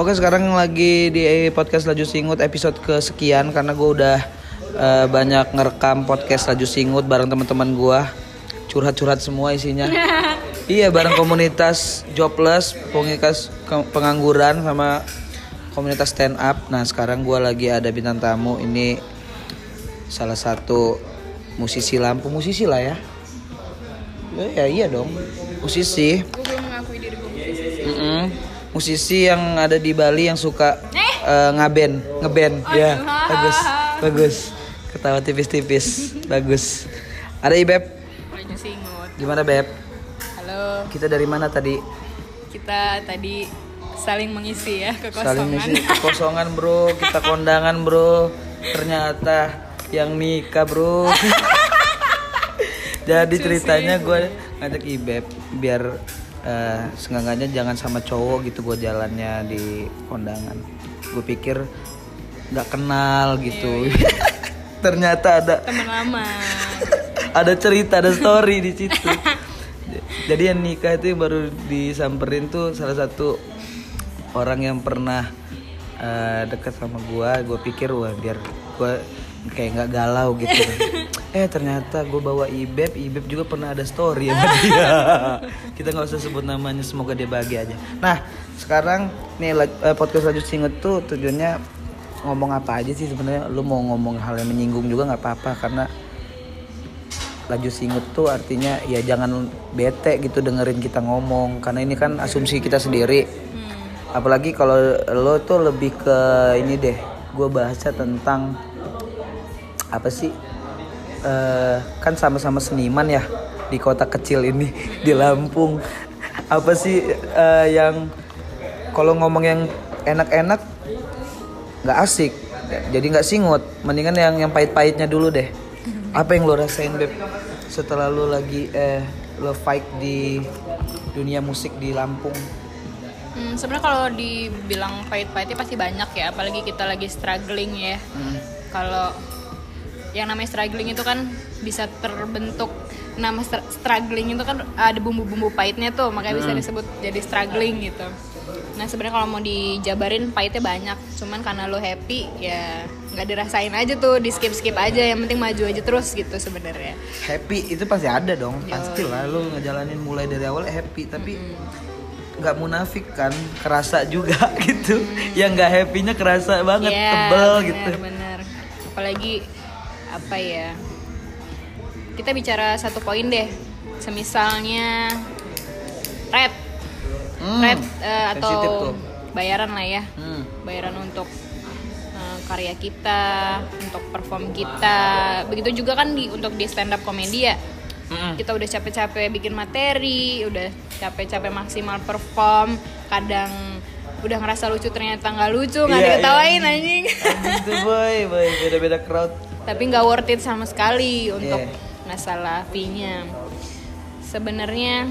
Oke sekarang lagi di podcast Laju Singut episode kesekian karena gue udah eh, banyak ngerekam podcast Laju Singut bareng teman-teman gue curhat-curhat semua isinya. iya bareng komunitas jobless, komunitas pengangguran sama komunitas stand up. Nah sekarang gue lagi ada bintang tamu ini salah satu musisi lampu musisi lah ya. Ya, ya iya dong musisi. Gue belum mengakui diri gue musisi. Mm-mm. Musisi yang ada di Bali yang suka eh, ngaben, ngeband. ya, bagus. Bagus. Ketawa tipis-tipis. bagus. Ada Ibeb. Gimana, Beb? Halo, Kita dari mana tadi? kita tadi saling mengisi ya Saling kekosongan. ngisi kekosongan, Bro. Kita kondangan, Bro. Ternyata yang nikah, Bro. Jadi ceritanya gue ngajak Ibeb biar eh seenggaknya jangan sama cowok gitu gue jalannya di kondangan. Gue pikir nggak kenal gitu. Ternyata ada Teman lama. ada cerita, ada story di situ. Jadi yang nikah itu yang baru disamperin tuh salah satu orang yang pernah eh, dekat sama gua. Gue pikir wah biar gua kayak nggak galau gitu. eh ternyata gue bawa Ibeb, Ibeb juga pernah ada story sama dia. Kita nggak usah sebut namanya, semoga dia bahagia aja. Nah sekarang nih eh, podcast lanjut singet tuh tujuannya ngomong apa aja sih sebenarnya? Lu mau ngomong hal yang menyinggung juga nggak apa-apa karena laju singut tuh artinya ya jangan bete gitu dengerin kita ngomong karena ini kan asumsi kita sendiri Hmm. apalagi kalau lo tuh lebih ke ini deh gue bahasa tentang apa sih? Eh, kan sama-sama seniman ya di kota kecil ini di Lampung. Apa sih eh, yang kalau ngomong yang enak-enak nggak asik. Jadi nggak singut. Mendingan yang yang pahit-pahitnya dulu deh. Apa yang lo rasain beb setelah lo lagi eh lo fight di dunia musik di Lampung? Hmm, sebenarnya kalau dibilang pahit-pahitnya pasti banyak ya, apalagi kita lagi struggling ya. Hmm. Kalau yang namanya struggling itu kan bisa terbentuk. Nama str- struggling itu kan ada bumbu-bumbu pahitnya tuh, makanya bisa disebut jadi struggling gitu. Nah sebenarnya kalau mau dijabarin pahitnya banyak, cuman karena lo happy ya nggak dirasain aja tuh, di skip skip aja, yang penting maju aja terus gitu sebenarnya. happy itu pasti ada dong pasti lah. Lo ngejalanin mulai dari awal happy tapi nggak munafik kan kerasa juga gitu. Yang nggak happynya kerasa banget Iya, tebel bener, gitu. bener. Apalagi apa ya? Kita bicara satu poin deh. Semisalnya red, Hmm, red eh, sensitif atau tuh. bayaran lah ya. Hmm. Bayaran untuk eh, karya kita, untuk perform kita. Begitu juga kan di untuk di stand up komedi ya. Mm-mm. Kita udah capek-capek bikin materi, udah capek-capek maksimal perform, kadang udah ngerasa lucu ternyata nggak lucu, nggak Iya, diketawain iya. anjing. Tuh boy, boy beda-beda crowd. Tapi nggak worth it sama sekali untuk Iya. masalah fee-nya. Sebenarnya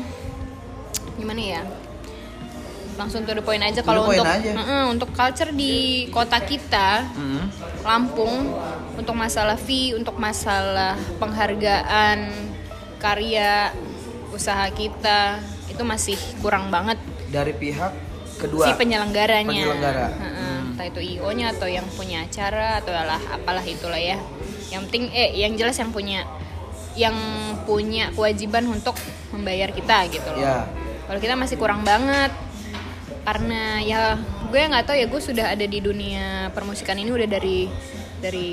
gimana ya? Langsung to the point aja kalau untuk aja. Mm-mm, untuk culture di kota kita, Mm. Lampung, untuk masalah fee, untuk masalah penghargaan karya usaha kita itu masih kurang banget Dari pihak kedua. si penyelenggaranya. Penyelenggara. Hmm. Entah itu IO-nya atau yang punya acara atau alah apalah itulah ya. Yang penting eh yang jelas yang punya yang punya kewajiban untuk membayar kita gitu loh. Ya. Kalau kita masih kurang banget karena ya gue nggak tahu ya gue sudah ada di dunia permusikan ini udah dari dari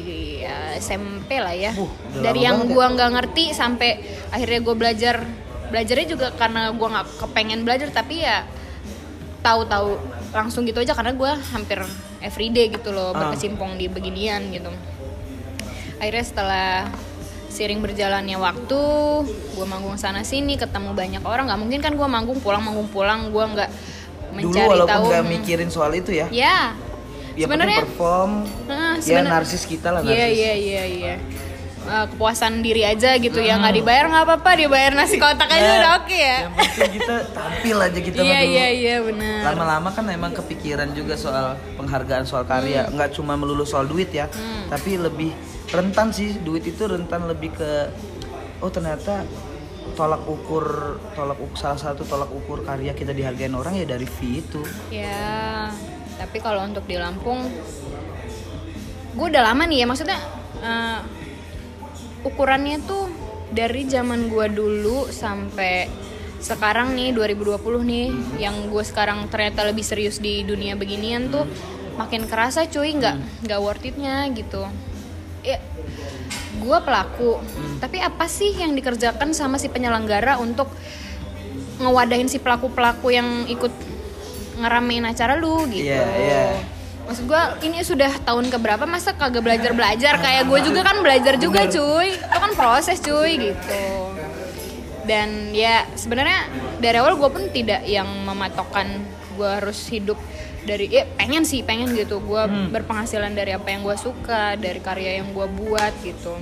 ya, SMP lah ya. Uh, dari yang ya. gue nggak ngerti sampai akhirnya gue belajar belajarnya juga karena gue nggak kepengen belajar tapi ya tahu-tahu langsung gitu aja karena gue hampir everyday gitu loh berkecimpung di beginian gitu akhirnya setelah sering berjalannya waktu gue manggung sana sini ketemu banyak orang nggak mungkin kan gue manggung pulang manggung pulang gue nggak Dulu mencari walaupun tahu nggak mikirin soal itu ya. ya Ya sebenarnya perform. Nah, ya narsis kita lah Iya narsis. iya iya iya. Eh, kepuasan diri aja gitu ya nggak dibayar nggak apa-apa dibayar nasi kotak aja udah oke ya. Yang penting kita tampil aja kita mah Iya iya iya benar. Lama-lama kan emang kepikiran juga soal penghargaan soal karya, nggak cuma melulu soal duit ya, Hmm. tapi lebih rentan sih duit itu rentan lebih ke oh ternyata tolak ukur tolak ukur salah satu tolak ukur karya kita dihargain orang ya dari fee itu. Ya tapi kalau untuk di Lampung gue udah lama nih ya maksudnya eh, ukurannya tuh dari zaman gue dulu sampai sekarang nih 2020 nih yang gue sekarang ternyata lebih serius di dunia beginian tuh makin kerasa cuy nggak nggak worth itnya gitu ya gue pelaku tapi apa sih yang dikerjakan sama si penyelenggara untuk ngewadahin si pelaku pelaku yang ikut ngeramein acara lu gitu Iya, iya. Maksud gue ini sudah tahun keberapa? Masa kagak belajar belajar kayak gue juga kan belajar juga cuy. Itu kan proses cuy gitu. Dan ya sebenarnya dari awal gue pun tidak yang mematokkan gue harus hidup dari ya pengen sih pengen gitu. Gue berpenghasilan dari apa yang gue suka dari karya yang gue buat gitu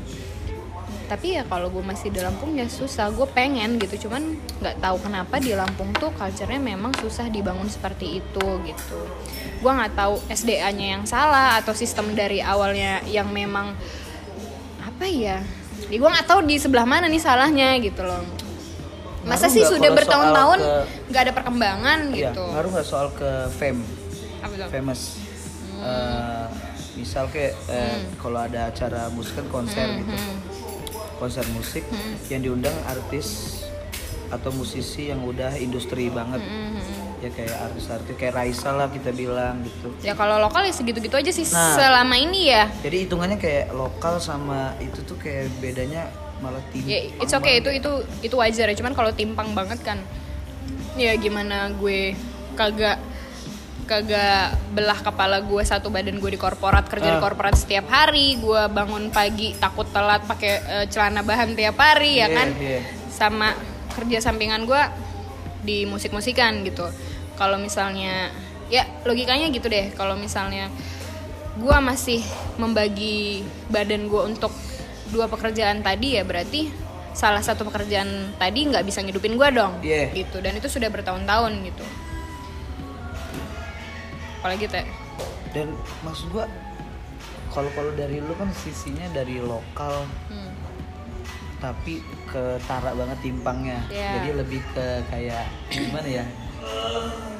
tapi ya kalau gue masih di Lampung ya susah gue pengen gitu. Cuman nggak tahu kenapa di Lampung tuh culture-nya memang susah dibangun seperti itu gitu. Gue nggak tahu SDA-nya yang salah atau sistem dari awalnya yang memang apa ya? Ya gue nggak tahu di sebelah mana nih salahnya gitu loh. Masa Ngaruh sih sudah bertahun-tahun nggak ada perkembangan Iya, gitu? ngaruh nggak soal ke fame? Apa famous. Eh, misal kayak eh, kalau ada acara musik kan konser gitu. Hmm. Konser musik yang diundang artis atau musisi yang udah industri banget. Hmm, ya kayak artis-artis kayak Raisa lah kita bilang gitu. Ya kalau lokal ya segitu-gitu aja sih Nah. selama ini ya. Jadi hitungannya kayak lokal sama itu tuh kayak bedanya malah tinggi ya it's okay itu itu itu wajar ya. Cuman kalau timpang banget kan ya gimana gue kagak kagak belah kepala gue satu badan gue di korporat kerja di Ah. korporat setiap hari gue bangun pagi takut telat pakai eh, celana bahan tiap hari ya Iya, kan iya. sama kerja sampingan gue di musik-musikan gitu kalau misalnya ya logikanya gitu deh kalau misalnya gue masih membagi badan gue untuk dua pekerjaan tadi ya berarti salah satu pekerjaan tadi nggak bisa ngidupin gue dong Iya. gitu dan itu sudah bertahun-tahun gitu apalagi teh dan maksud gua kalau kalau dari lu kan sisinya dari lokal hmm. tapi ketara banget timpangnya Iya. jadi lebih ke kayak gimana ya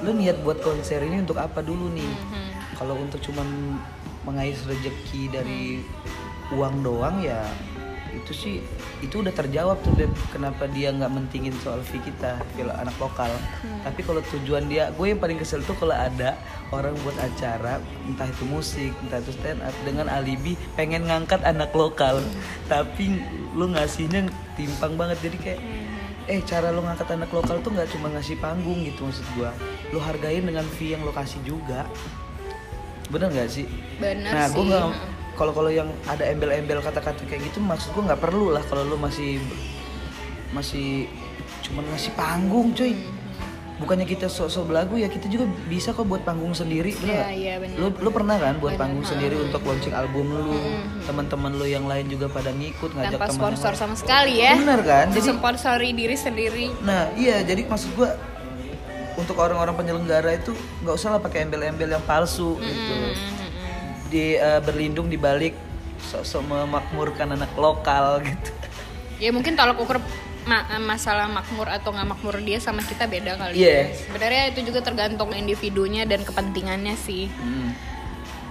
lu niat buat konser ini untuk apa dulu nih Mhm. kalau untuk cuman mengais rezeki dari uang doang ya itu sih itu udah terjawab tuh Beb. kenapa dia nggak mentingin soal fee kita kalau anak lokal. Tapi kalau tujuan dia gue yang paling kesel tuh kalau ada orang buat acara entah itu musik entah itu stand up dengan alibi pengen ngangkat anak lokal. Tapi lu ngasihnya timpang banget jadi kayak eh cara lu ngangkat anak lokal tuh nggak cuma ngasih panggung gitu maksud gua. Lu hargain dengan fee yang lo kasih juga. Bener nggak sih? Bener nah sih. gue nggak. Kalau kalau yang ada embel-embel kata-kata kayak gitu maksud gue nggak perlu lah kalau lu masih masih cuma ngasih panggung cuy. Hmm. bukannya kita sok-sok belagu ya kita juga bisa kok buat panggung sendiri bener iya, bener, lu lu pernah kan buat Bener, panggung ha. sendiri untuk launching album lu? Teman-teman lu yang lain juga pada ngikut ngajak tanpa sponsor sama sekali ya. Bener kan? Jadi sponsori diri sendiri. Nah iya jadi maksud gua untuk orang-orang penyelenggara itu nggak usah lah pakai embel-embel yang palsu gitu. Di eh, berlindung di balik sok-sok memakmurkan anak lokal gitu. ya mungkin tolak ukur ma- masalah makmur atau nggak makmur dia sama kita beda kali. Iya. ya sebenarnya itu juga tergantung individunya dan kepentingannya sih. Hmm.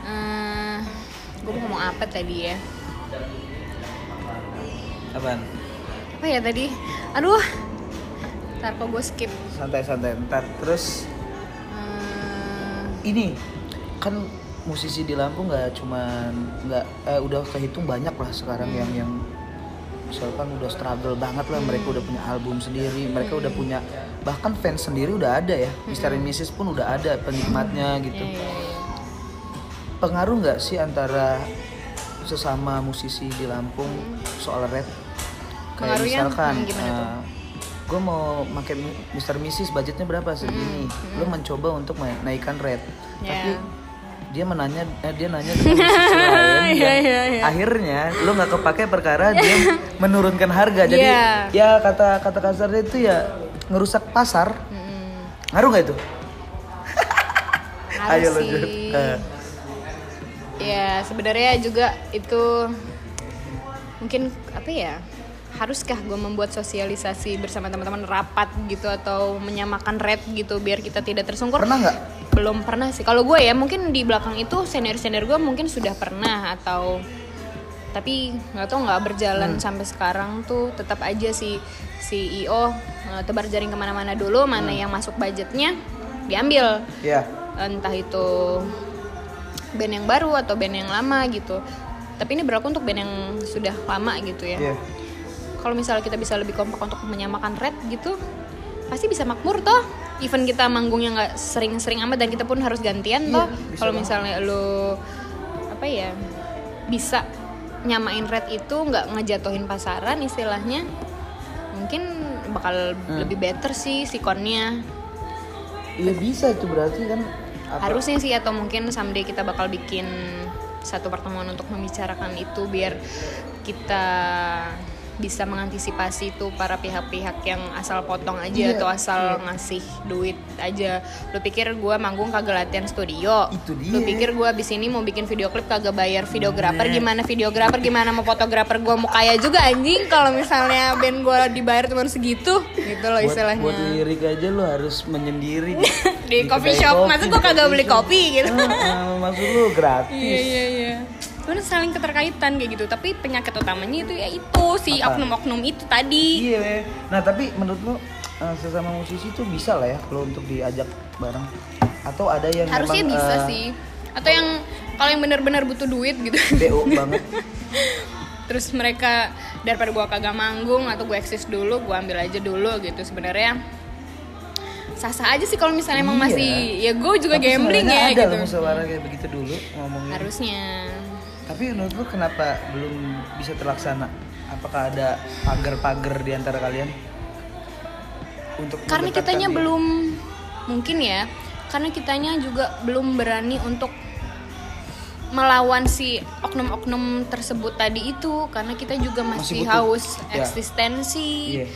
eh gue mau ngomong apa tadi ya? Apaan? apa ya tadi? Aduh. Ntar kok gue skip. Santai-santai ntar terus? Eh, ini kan musisi di Lampung nggak cuman nggak eh, udah kehitung banyak lah sekarang yang yang misalkan udah struggle banget lah mereka udah punya album sendiri mereka udah punya bahkan fans sendiri udah ada ya. Mister and Mrs pun udah ada penikmatnya gitu. Iya, iya, iya. pengaruh nggak sih antara sesama musisi di Lampung soal rap? Kayak Pengaruhnya, misalkan hmm, gimana tuh? gue mau pakai Mister Mrs budgetnya berapa segini? Lo mencoba untuk menaikkan rate. Hmm, Ya. tapi dia menanya eh, dia nanya lain Iya, dan iya, iya. akhirnya lo nggak kepake perkara dia menurunkan harga jadi Iya. ya kata kata kasarnya itu ya ngerusak pasar Mm-mm. ngaruh nggak itu Ayo lanjut. Ya sebenarnya juga itu mungkin apa ya? Haruskah gue membuat sosialisasi bersama teman-teman rapat gitu atau menyamakan rate gitu biar kita tidak tersungkur? pernah nggak? Belum pernah sih. Kalau gue ya mungkin di belakang itu senior senior gue mungkin sudah pernah atau tapi nggak tahu nggak berjalan sampai sekarang tuh. Tetap aja si CEO eh, tebar jaring ke mana-mana dulu mana yang masuk budgetnya diambil. Iya. entah itu band yang baru atau band yang lama gitu. Tapi ini berlaku untuk band yang sudah lama gitu ya. Iya. Kalau misalnya kita bisa lebih kompak untuk menyamakan red gitu pasti bisa makmur toh. Even kita manggungnya nggak sering-sering amat dan kita pun harus gantian Iya, toh bisa kalau misalnya lo apa ya bisa nyamain red itu nggak ngejatuhin pasaran istilahnya mungkin bakal Hmm. lebih better sih sikonnya. Iya bisa itu berarti kan. Apa? harusnya sih atau mungkin someday kita bakal bikin satu pertemuan untuk membicarakan itu biar kita bisa mengantisipasi tuh para pihak-pihak yang asal potong aja Iya, atau asal ngasih duit aja. Lu pikir gua manggung kagak latihan studio? Itu dia. Lu pikir gua abis ini mau bikin video klip kagak bayar videografer? Gimana videografer? Gimana mau fotografer? Gua mau kaya juga anjing kalau misalnya band gua dibayar cuma segitu, gitu loh buat, istilahnya. buat lirik aja lo harus menyendiri Di coffee shop, masa gua di kagak beli kopi gitu? Ah, ah, maksud lu gratis Iya iya iya. Itu saling keterkaitan kayak gitu. Tapi penyakit utamanya itu ya itu si oknum-oknum itu tadi. Iya. Nah tapi menurut lu eh, sesama musisi tuh bisa lah ya kalau untuk diajak bareng atau ada yang Harusnya memang, bisa eh, sih. Atau yang kalau yang benar-benar butuh duit gitu. BO banget. Terus mereka daripada gua kagak manggung atau gue eksis dulu, gua ambil aja dulu gitu sebenarnya. Sah-sah aja sih kalau misalnya emang Iya. masih ya gue juga Tapi gambling ya ada gitu. loh kayak begitu dulu ngomongin. Harusnya. Tapi menurut lu kenapa belum bisa terlaksana? Apakah ada pagar-pagar di antara kalian? Untuk karena kitanya diri? belum mungkin ya karena kitanya juga belum berani untuk melawan si oknum-oknum tersebut tadi itu karena kita juga masih, Masih butuh. haus Ya. eksistensi Iya.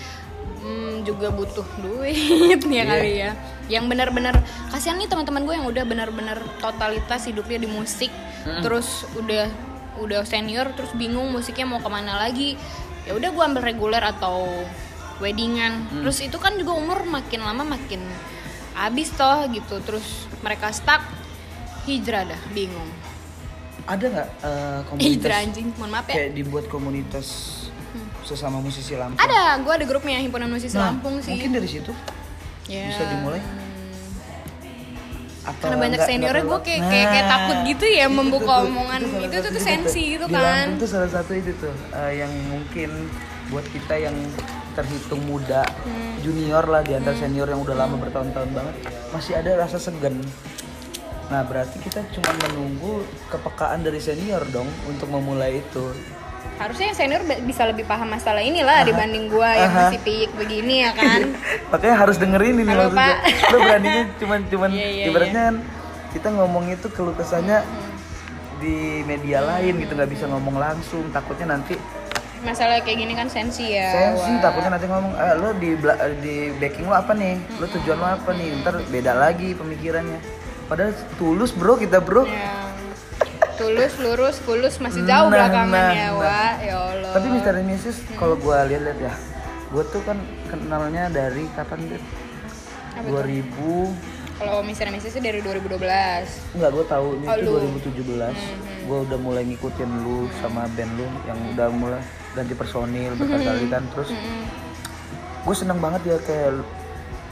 Hmm, juga butuh duit ya Iya. kali ya yang benar-benar kasihan nih teman-teman gue yang udah benar-benar totalitas hidupnya di musik terus udah udah senior terus bingung musiknya mau ke mana lagi. Ya udah gue ambil reguler atau weddingan. Hmm. terus itu kan juga umur makin lama makin habis toh gitu. Terus mereka stuck hijrah dah bingung. Ada nggak eh, komunitas hijrah anjing. Mohon maaf ya. kayak dibuat komunitas sesama musisi Lampung? ada gue ada grupnya himpunan musisi Nah, Lampung sih. Mungkin dari situ Ya. bisa dimulai. Apa karena banyak nggak- seniornya gue kayak, kayak, kayak Nah, takut gitu ya itu membuka tuh, omongan itu, salah tuh, itu sensi gitu Di kan Lampung tuh salah satu itu tuh eh, yang mungkin buat kita yang terhitung muda Hmm. junior lah di antara senior yang udah lama bertahun-tahun banget masih ada rasa segan. Nah berarti kita cuma menunggu kepekaan dari senior dong untuk memulai itu. Harusnya yang senior bisa lebih paham masalah inilah dibanding gue yang Aha. masih piyik begini ya kan Makanya harus dengerin ini Halo, maksudnya. Pak. Lo beraninya cuman cuman Iya, iya, ibaratnya kan kita ngomong itu keluh kesahnya di media lain gitu nggak bisa ngomong langsung takutnya nanti masalah kayak gini kan sensi ya sensi Wak. takutnya nanti ngomong eh lo di di backing lo apa nih lo tujuan lo apa nih ntar beda lagi pemikirannya padahal tulus bro kita bro Ya. Tulus lurus kulus masih jauh Nah, belakangannya nah, Wak. Ya Allah. Tapi Misteri Mrs kalau gue lihat-lihat ya gue tuh kan kenalnya dari kapan deh Apa tuh? 2000 kalau misalnya Messi sih dari 2012 Enggak, gue tahunya Oh, itu lu. 2017 Gue udah mulai ngikutin lu sama band lu Yang udah mulai ganti personil berkali-kali kan Terus gue seneng banget ya kayak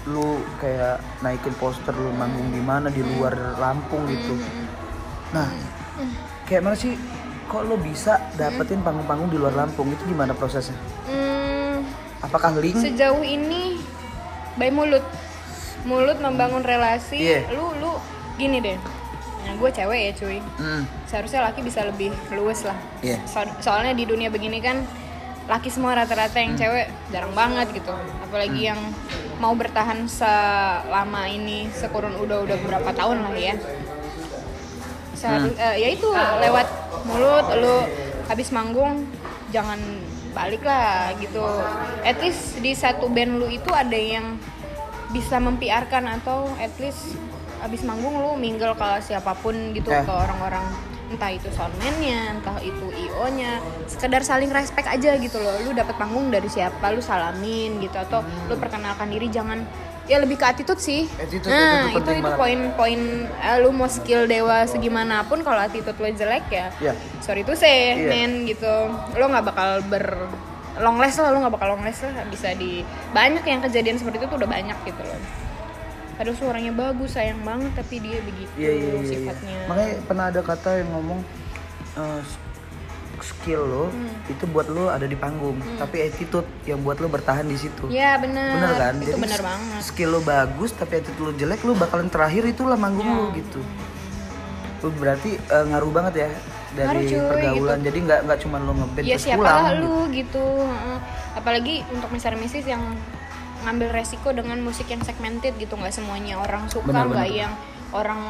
lu kayak naikin poster lu manggung di mana di luar Lampung gitu. Nah, kayak mana sih kok lo bisa dapetin panggung-panggung di luar Lampung? Itu gimana prosesnya? hmm, Apakah link? sejauh ini by mulut. Mulut membangun relasi. Iya. lu lu gini deh. Nah gue cewek ya cuy. Hmm, seharusnya laki bisa lebih luwes lah. Iya. So- soalnya di dunia begini kan laki semua rata-rata yang cewek jarang banget gitu. Apalagi yang mau bertahan selama ini sekurun udah udah berapa tahun lah ya Seharus, eh, ya itu lewat mulut lu habis manggung jangan balik lah gitu. At least di satu band lu itu ada yang bisa mempiarkan atau at least habis manggung lu mingle ke siapa pun gitu Eh. ke orang-orang. Entah itu soundman-nya, entah itu IO-nya, sekedar saling respect aja gitu loh. Lu dapat panggung dari siapa, lu salamin gitu atau lu perkenalkan diri. Jangan ya lebih ke attitude sih Attitude, nah attitude itu itu poin-poin eh, lu mau skill dewa segimanapun kalau attitude lo jelek ya Iya. sorry tuh say Iya. men gitu lo nggak bakal ber long last lah lo nggak bakal long last lah bisa di banyak yang kejadian seperti itu tuh udah banyak gitu loh Padahal suaranya bagus sayang banget tapi dia begitu Iya iya iya. iya. sifatnya Makanya pernah ada kata yang ngomong eh, skill lo Hmm. itu buat lo ada di panggung, tapi attitude yang buat lo bertahan di situ. ya bener Bener kan? itu bener banget Skill lo bagus tapi attitude lo jelek, lo bakalan terakhir itulah manggung lo Ya. gitu. Lo berarti eh, ngaruh banget ya dari Ngaruh, cuy, pergaulan. Jadi nggak nggak cuma lo ngeband ya terus siapa pulang. lu gitu Heeh. apalagi untuk misalnya misis yang ngambil resiko dengan musik yang segmented gitu nggak semuanya orang suka Benar, nggak benar. yang orang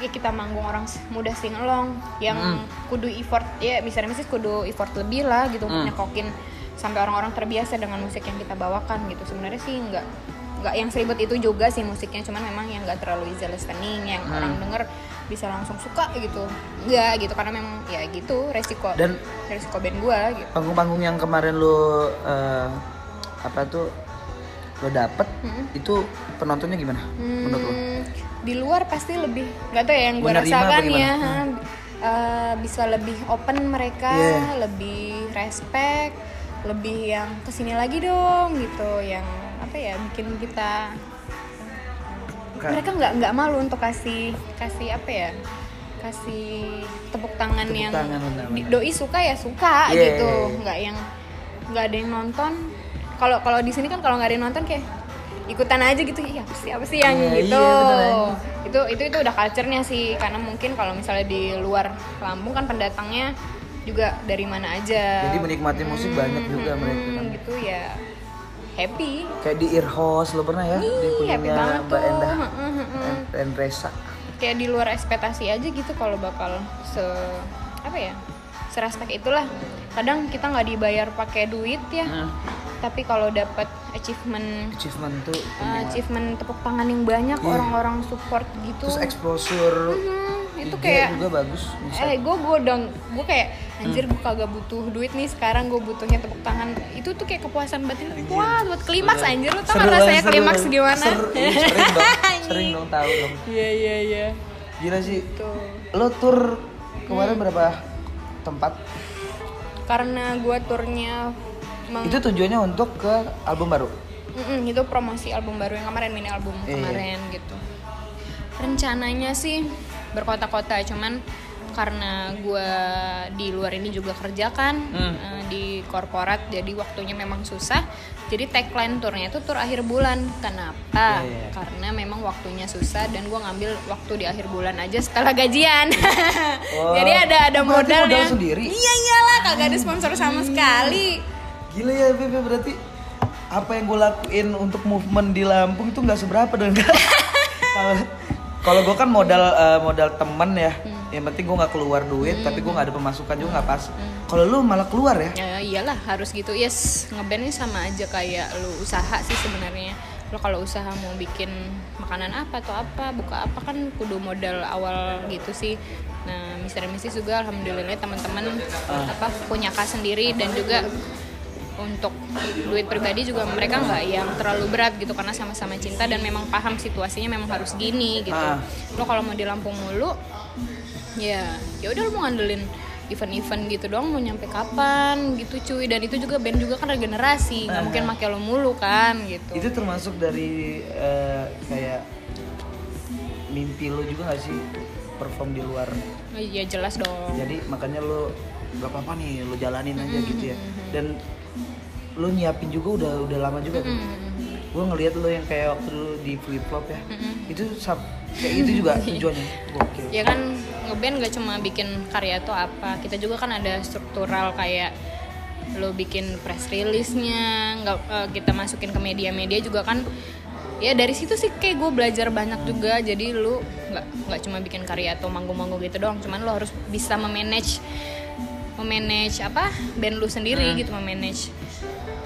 ya kita manggung orang mudah sing along yang Hmm. kudu effort ya misalnya misis kudu effort lebih lah gitu Hmm. nyekokin sampai orang-orang terbiasa dengan musik yang kita bawakan gitu sebenarnya sih nggak nggak yang seribet itu juga sih musiknya cuman memang yang nggak terlalu easy listening yang Hmm. orang denger bisa langsung suka gitu nggak gitu karena memang ya gitu resiko Dan resiko band gua gitu panggung-panggung yang kemarin lo eh, apa tuh lo dapet Mm-mm. itu penontonnya gimana menurut lo? Di luar pasti lebih nggak tahu ya yang gue rasakan ya eh, bisa lebih open mereka Iya. lebih respect lebih yang ke sini lagi dong gitu. Yang apa ya bikin kita Ka- mereka nggak nggak malu untuk kasih kasih apa ya kasih tepuk tangan Tepuk yang tangan, benar, benar. doi suka ya suka Iya, gitu. nggak yang nggak ada yang nonton. Kalau kalau di sini kan kalau nggak ada yang nonton kayak ikutan aja gitu iya apa sih apa sih yang Iya, gitu? iya, itu itu itu udah culture-nya sih karena mungkin kalau misalnya di luar Lampung kan pendatangnya juga dari mana aja. Jadi menikmati musik banyak juga mereka kan. gitu ya. Happy. Kayak di Earhouse lo pernah ya? Di Ih, happy punyanya banget Mbak tuh. Endah. Dan- dan Resa. kayak di luar ekspektasi aja gitu kalau bakal se apa ya serespek itulah. Kadang kita nggak dibayar pakai duit ya. Hmm. Tapi kalau dapat achievement Achievement tuh uh, achievement tepuk tangan yang banyak Iya. orang-orang support gitu. Terus exposure Hmm, itu IG kayak juga bagus bisa. eh gue gue dong gue kayak anjir gue kagak butuh duit nih sekarang gue butuhnya tepuk tangan. Itu tuh kayak kepuasan batin wah buat klimaks anjir. Lu tau Seru gak banget, rasanya klimaks gimana? Seru, Ih, sering dong, sering dong tahu dong. iya iya iya. Gila sih. tuh Lo tur kemarin Hmm. berapa tempat? karena gue turnya meng- Itu tujuannya untuk ke album baru. Mm-mm, itu promosi album baru yang kemarin mini album Iya. kemarin gitu rencananya sih berkota-kota cuman karena gue di luar ini juga kerja kan Hmm. eh, di korporat jadi waktunya memang susah jadi tagline turnya itu tur akhir bulan kenapa Iya, iya. karena memang waktunya susah dan gue ngambil waktu di akhir bulan aja setelah gajian Oh, jadi ada ada modal sendiri? iya iyalah kagak ada sponsor sama sekali Gila ya Bebe berarti apa yang gue lakuin untuk movement di Lampung itu nggak seberapa dengan kalau kalau gue kan modal eh, modal temen ya Hmm. yang penting gue nggak keluar duit tapi gue nggak ada pemasukan juga nggak pas kalau lu malah keluar ya Ya iyalah harus gitu. Yes, ngeband ini sama aja kayak lu usaha sih sebenarnya. Lo kalau usaha mau bikin makanan apa atau apa, buka apa kan kudu modal awal gitu sih. Nah, Mister Misi juga alhamdulillah teman-teman apa punya kas sendiri dan juga untuk duit pribadi juga mereka nggak yang terlalu berat gitu karena sama-sama cinta dan memang paham situasinya memang harus gini gitu. Ah. Lo kalau mau di Lampung mulu ya ya udah lu mau ngandelin event-event gitu doang mau nyampe kapan gitu cuy. Dan itu juga band juga kan regenerasi nggak mungkin make lo mulu kan gitu. Itu termasuk dari eh, kayak mimpi lu juga gak sih perform di luar? Ya jelas dong. Jadi makanya lu gak apa-apa nih lu jalanin aja gitu ya. dan lu nyiapin juga udah udah lama juga kan Mm-mm. gue ngeliat lu yang kayak waktu dulu di flip flop ya. Mm-mm. itu sab- kayak gitu juga tujuannya. Gokil. Ya kan ngeband gak cuma bikin karya atau apa. Kita juga kan ada struktural kayak lo bikin press release-nya nggak eh, kita masukin ke media-media juga kan. Ya dari situ sih kayak gue belajar banyak juga. Jadi lu nggak nggak cuma bikin karya atau manggung-manggung gitu doang. Cuman lo harus bisa memanage memanage apa? Band lu sendiri gitu memanage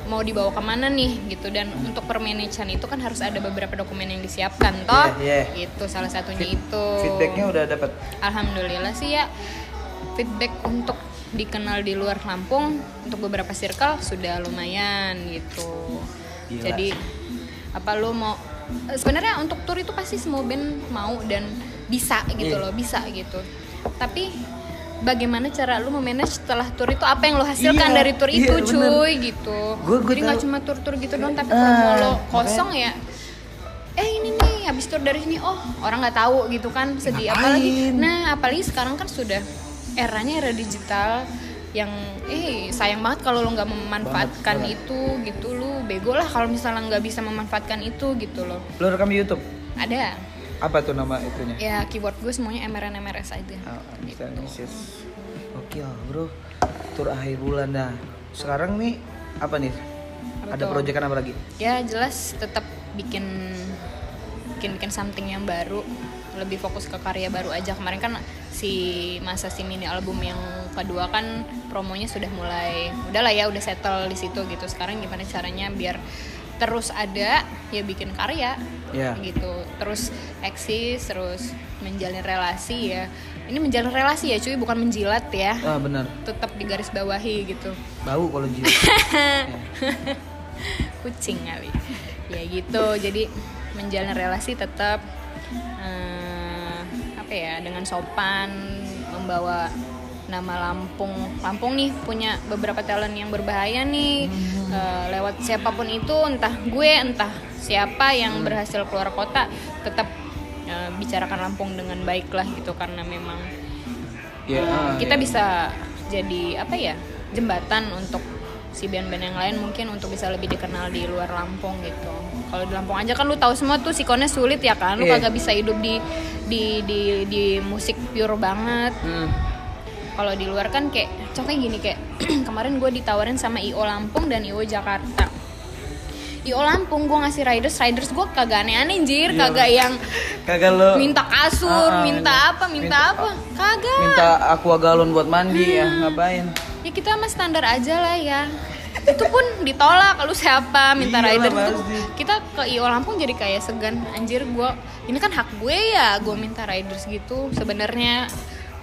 mau dibawa ke mana nih gitu. Dan untuk permanagean itu kan harus ada beberapa dokumen yang disiapkan toh? Iya, iya. itu salah satunya itu. feedbacknya udah dapat alhamdulillah sih ya. Feedback untuk dikenal di luar Lampung untuk beberapa circle sudah lumayan gitu. Gila. jadi apa lu mau sebenarnya untuk tour itu pasti semua band mau dan bisa gitu Iya. loh bisa gitu. Tapi bagaimana cara lu memanage setelah tour itu? Apa yang lo hasilkan Iya, dari tour iya, itu bener. cuy gitu. Gua- gua jadi nggak cuma tour-tour gitu doang tapi Ah, promo lo makanya- kosong ya eh ini nih habis tour dari sini. Oh orang nggak tahu gitu kan sedih. Ngapain? apalagi nah apalagi sekarang kan sudah eranya era digital yang eh sayang banget kalau lo nggak memanfaatkan Banget, itu gitu. Lu bego lah kalau misalnya nggak bisa memanfaatkan itu gitu loh. Lo rekam di YouTube? ada Apa tuh nama itunya? ya keyword gue semuanya MRN MRS aja Oh, Amsterdam Oke bro, tur akhir bulan dah. Sekarang nih apa nih? Apa Ada tuh? proyekan apa lagi? ya jelas tetap bikin bikin bikin something yang baru lebih fokus ke karya baru aja kemarin kan si masa si mini album yang kedua kan promonya sudah mulai udah lah ya udah settle di situ gitu sekarang gimana caranya biar terus ada ya bikin karya. Ya. gitu. Terus eksis terus menjalin relasi ya. Ini menjalin relasi ya cuy bukan menjilat ya. Ah benar. tetap di garis bawahi gitu. Bau kalau jilat. kucing kali. Ya gitu. Jadi menjalin relasi tetap eh, apa ya dengan sopan membawa nama Lampung Lampung nih punya beberapa talent yang berbahaya nih Eh, lewat siapa pun itu entah gue entah siapa yang berhasil keluar kota tetap eh, bicarakan Lampung dengan baik lah gitu karena memang Ya, ah, kita ya. bisa jadi apa ya jembatan untuk si band-band yang lain mungkin untuk bisa lebih dikenal di luar Lampung gitu. Kalau di Lampung aja kan lu tahu semua tuh sikonnya sulit ya kan, lu Iya. kagak bisa hidup di di di di musik pure banget. Hmm. Kalau di luar kan kayak contohnya gini kayak kemarin gue ditawarin sama IO Lampung dan IO Jakarta. IO Lampung gue ngasih riders, riders gue kagak aneh-aneh anjir, Iya. kagak yang Kagak lo minta kasur, Ah, ah, minta apa, minta, minta- apa, kagak. minta aqua galon buat mandi ya ngapain? ya kita mah standar aja lah ya. Itu pun ditolak lu siapa? Minta Iyalah, rider itu kita ke IO Lampung jadi kayak segan. Anjir gua ini kan hak gue ya gue minta riders gitu sebenarnya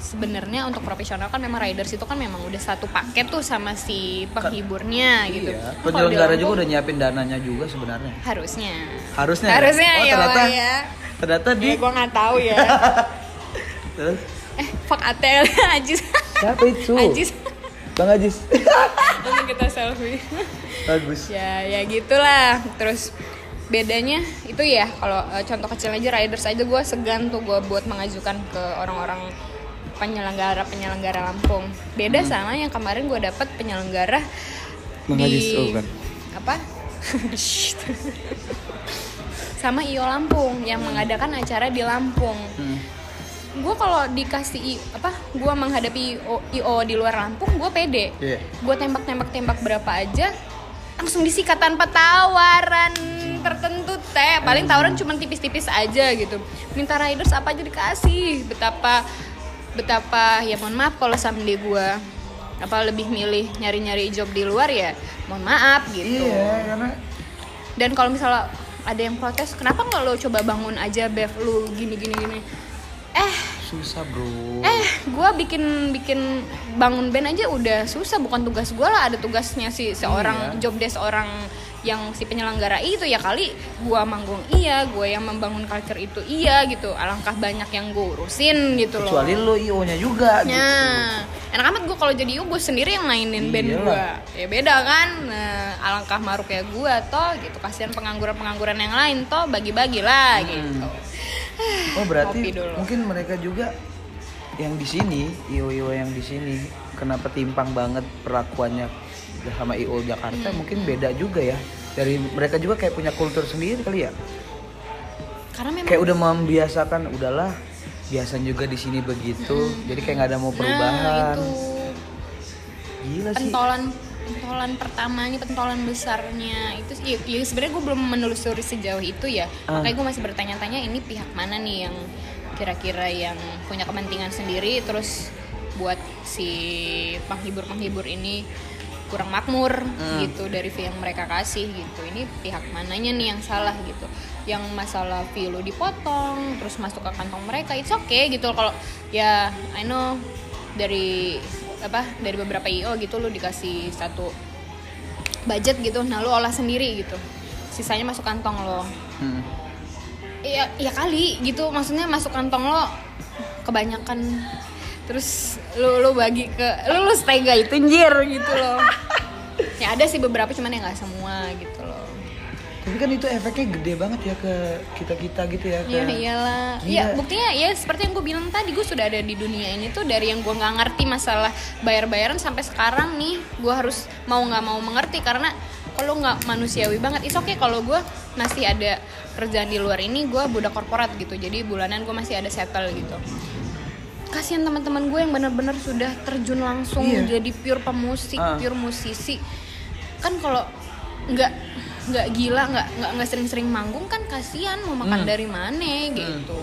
sebenarnya untuk profesional kan memang riders itu kan memang udah satu paket tuh sama si penghiburnya gitu Iya. Di Penyelenggara Lampung, juga udah nyiapin dananya juga sebenarnya. harusnya Harusnya. ya? harusnya oh, ya ternyata, ya ternyata di ya gue nggak tahu ya Terus, eh fuck ATL Ajis siapa itu? Ajis Bang Ajis. Langsung kita selfie Bagus. ya ya gitulah terus bedanya itu ya kalau eh, contoh kecil aja riders aja gue segan tuh gue buat mengajukan ke orang-orang penyelenggara penyelenggara Lampung. Beda sama yang kemarin gue dapat penyelenggara Bang Ajis, oh, bukan. apa? Sama IO Lampung yang mengadakan acara di Lampung. Hmm. gue kalau dikasih apa gue menghadapi IO, IO di luar Lampung gue pede. Iya. gue tembak tembak tembak berapa aja langsung disikat tanpa tawaran tertentu teh. Paling tawaran cuma tipis-tipis aja gitu. Minta riders apa aja dikasih betapa betapa ya mohon maaf kalau someday gue apa lebih milih nyari-nyari job di luar ya mohon maaf gitu Iya, karena dan kalau misalnya ada yang protes kenapa nggak lo coba bangun aja bev lu gini gini gini eh susah bro. eh gue bikin bikin bangun band aja udah susah bukan tugas gue lah ada tugasnya si seorang Iya. job desk orang yang si penyelenggara itu ya kali gue manggung iya gue yang membangun culture itu iya gitu alangkah banyak yang gue urusin gitu loh Kecuali lo IO-nya juga gitu. Nah, enak amat gue kalau jadi gue sendiri yang mainin band Iyalah. gue. Ya beda kan. Nah, alangkah maruk kayak gue toh gitu. Kasihan pengangguran-pengangguran yang lain toh bagi-bagi lah Hmm. gitu. Oh berarti mungkin mereka juga yang di sini IO-IO yang di sini kenapa timpang banget perlakuannya sama IO Jakarta? Hmm. mungkin beda juga ya. Dari mereka juga kayak punya kultur sendiri kali ya. Karena memang kayak udah membiasakan udahlah biasanya juga di sini begitu. Jadi kayak nggak ada mau perubahan. Nah, itu gila sih. Pentolan pentolan pertamanya pentolan besarnya itu sih ya, sebenarnya gue belum menelusuri sejauh itu ya. Ah. makanya gue masih bertanya-tanya ini pihak mana nih yang kira-kira yang punya kepentingan sendiri terus buat si penghibur penghibur ini kurang makmur Hmm. gitu dari fee yang mereka kasih gitu. Ini pihak mananya nih yang salah gitu. Yang masalah fee lu dipotong terus masuk ke kantong mereka itu oke gitu kalau ya I know dari apa dari beberapa IO gitu lu dikasih satu budget gitu nah lu olah sendiri gitu. Sisanya masuk kantong lo. Hmm. Ya ya kali gitu. Maksudnya masuk kantong lo kebanyakan. Terus lu lu bagi ke lu lu setega itu anjir gitu loh. Ya ada sih beberapa cuman ya nggak semua gitu loh. Tapi kan itu efeknya gede banget ya ke kita-kita gitu ya ke Iya iyalah. Gila. Ya buktinya ya seperti yang gue bilang tadi gue sudah ada di dunia ini tuh dari yang gue nggak ngerti masalah bayar-bayaran sampai sekarang nih. Gue harus mau nggak mau mengerti karena kalau nggak manusiawi banget. Is oke kalau gue masih ada kerjaan di luar ini gue budak korporat gitu. Jadi bulanan gue masih ada settle gitu. Kasihan teman-teman gue yang benar-benar sudah terjun langsung Iya. jadi pure pemusik, Ah. pure musisi. Kan kalau nggak nggak gila nggak nggak nggak sering-sering manggung kan kasihan mau makan Hmm. dari mana gitu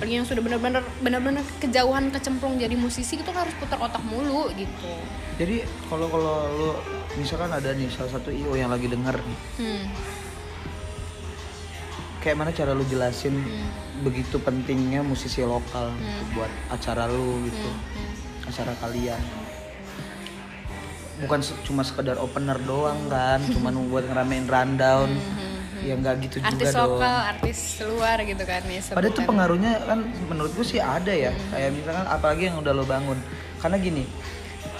apalagi yang sudah benar-benar benar-benar kejauhan kecemplung jadi musisi itu kan harus putar otak mulu gitu Jadi kalau kalau lu misalkan ada nih salah satu IO yang lagi denger nih, hmm. kayak mana cara lu jelasin Hmm. begitu pentingnya musisi lokal Hmm. buat acara lu gitu, Hmm. acara kalian. Bukan cuma sekedar opener doang kan, cuman buat ngeramein rundown. Ya nggak gitu juga Hmm. artis dong. lokal artis luar gitu kan ya Padahal tuh pengaruhnya kan menurut gue sih ada ya. Kayak misalkan apalagi yang udah lo bangun. Karena gini,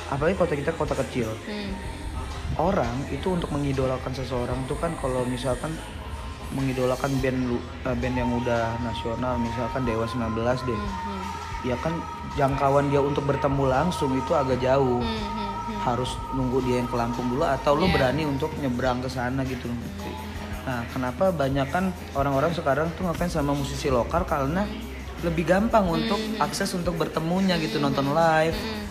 apalagi kota kita kota kecil. Hmm. Orang itu untuk mengidolakan seseorang tuh kan kalau misalkan mengidolakan band lu- eh, band yang udah nasional misalkan Dewa 19 deh. Hmm. Ya kan jangkauan dia untuk bertemu langsung itu agak jauh. Hmm. Hmm. Hmm. Harus nunggu dia yang ke Lampung dulu atau lu Iya. berani untuk nyebrang ke sana gitu. Nah, kenapa banyak kan orang-orang sekarang tuh ngefans sama musisi lokal karena lebih gampang untuk akses untuk bertemunya gitu nonton live. Hmm.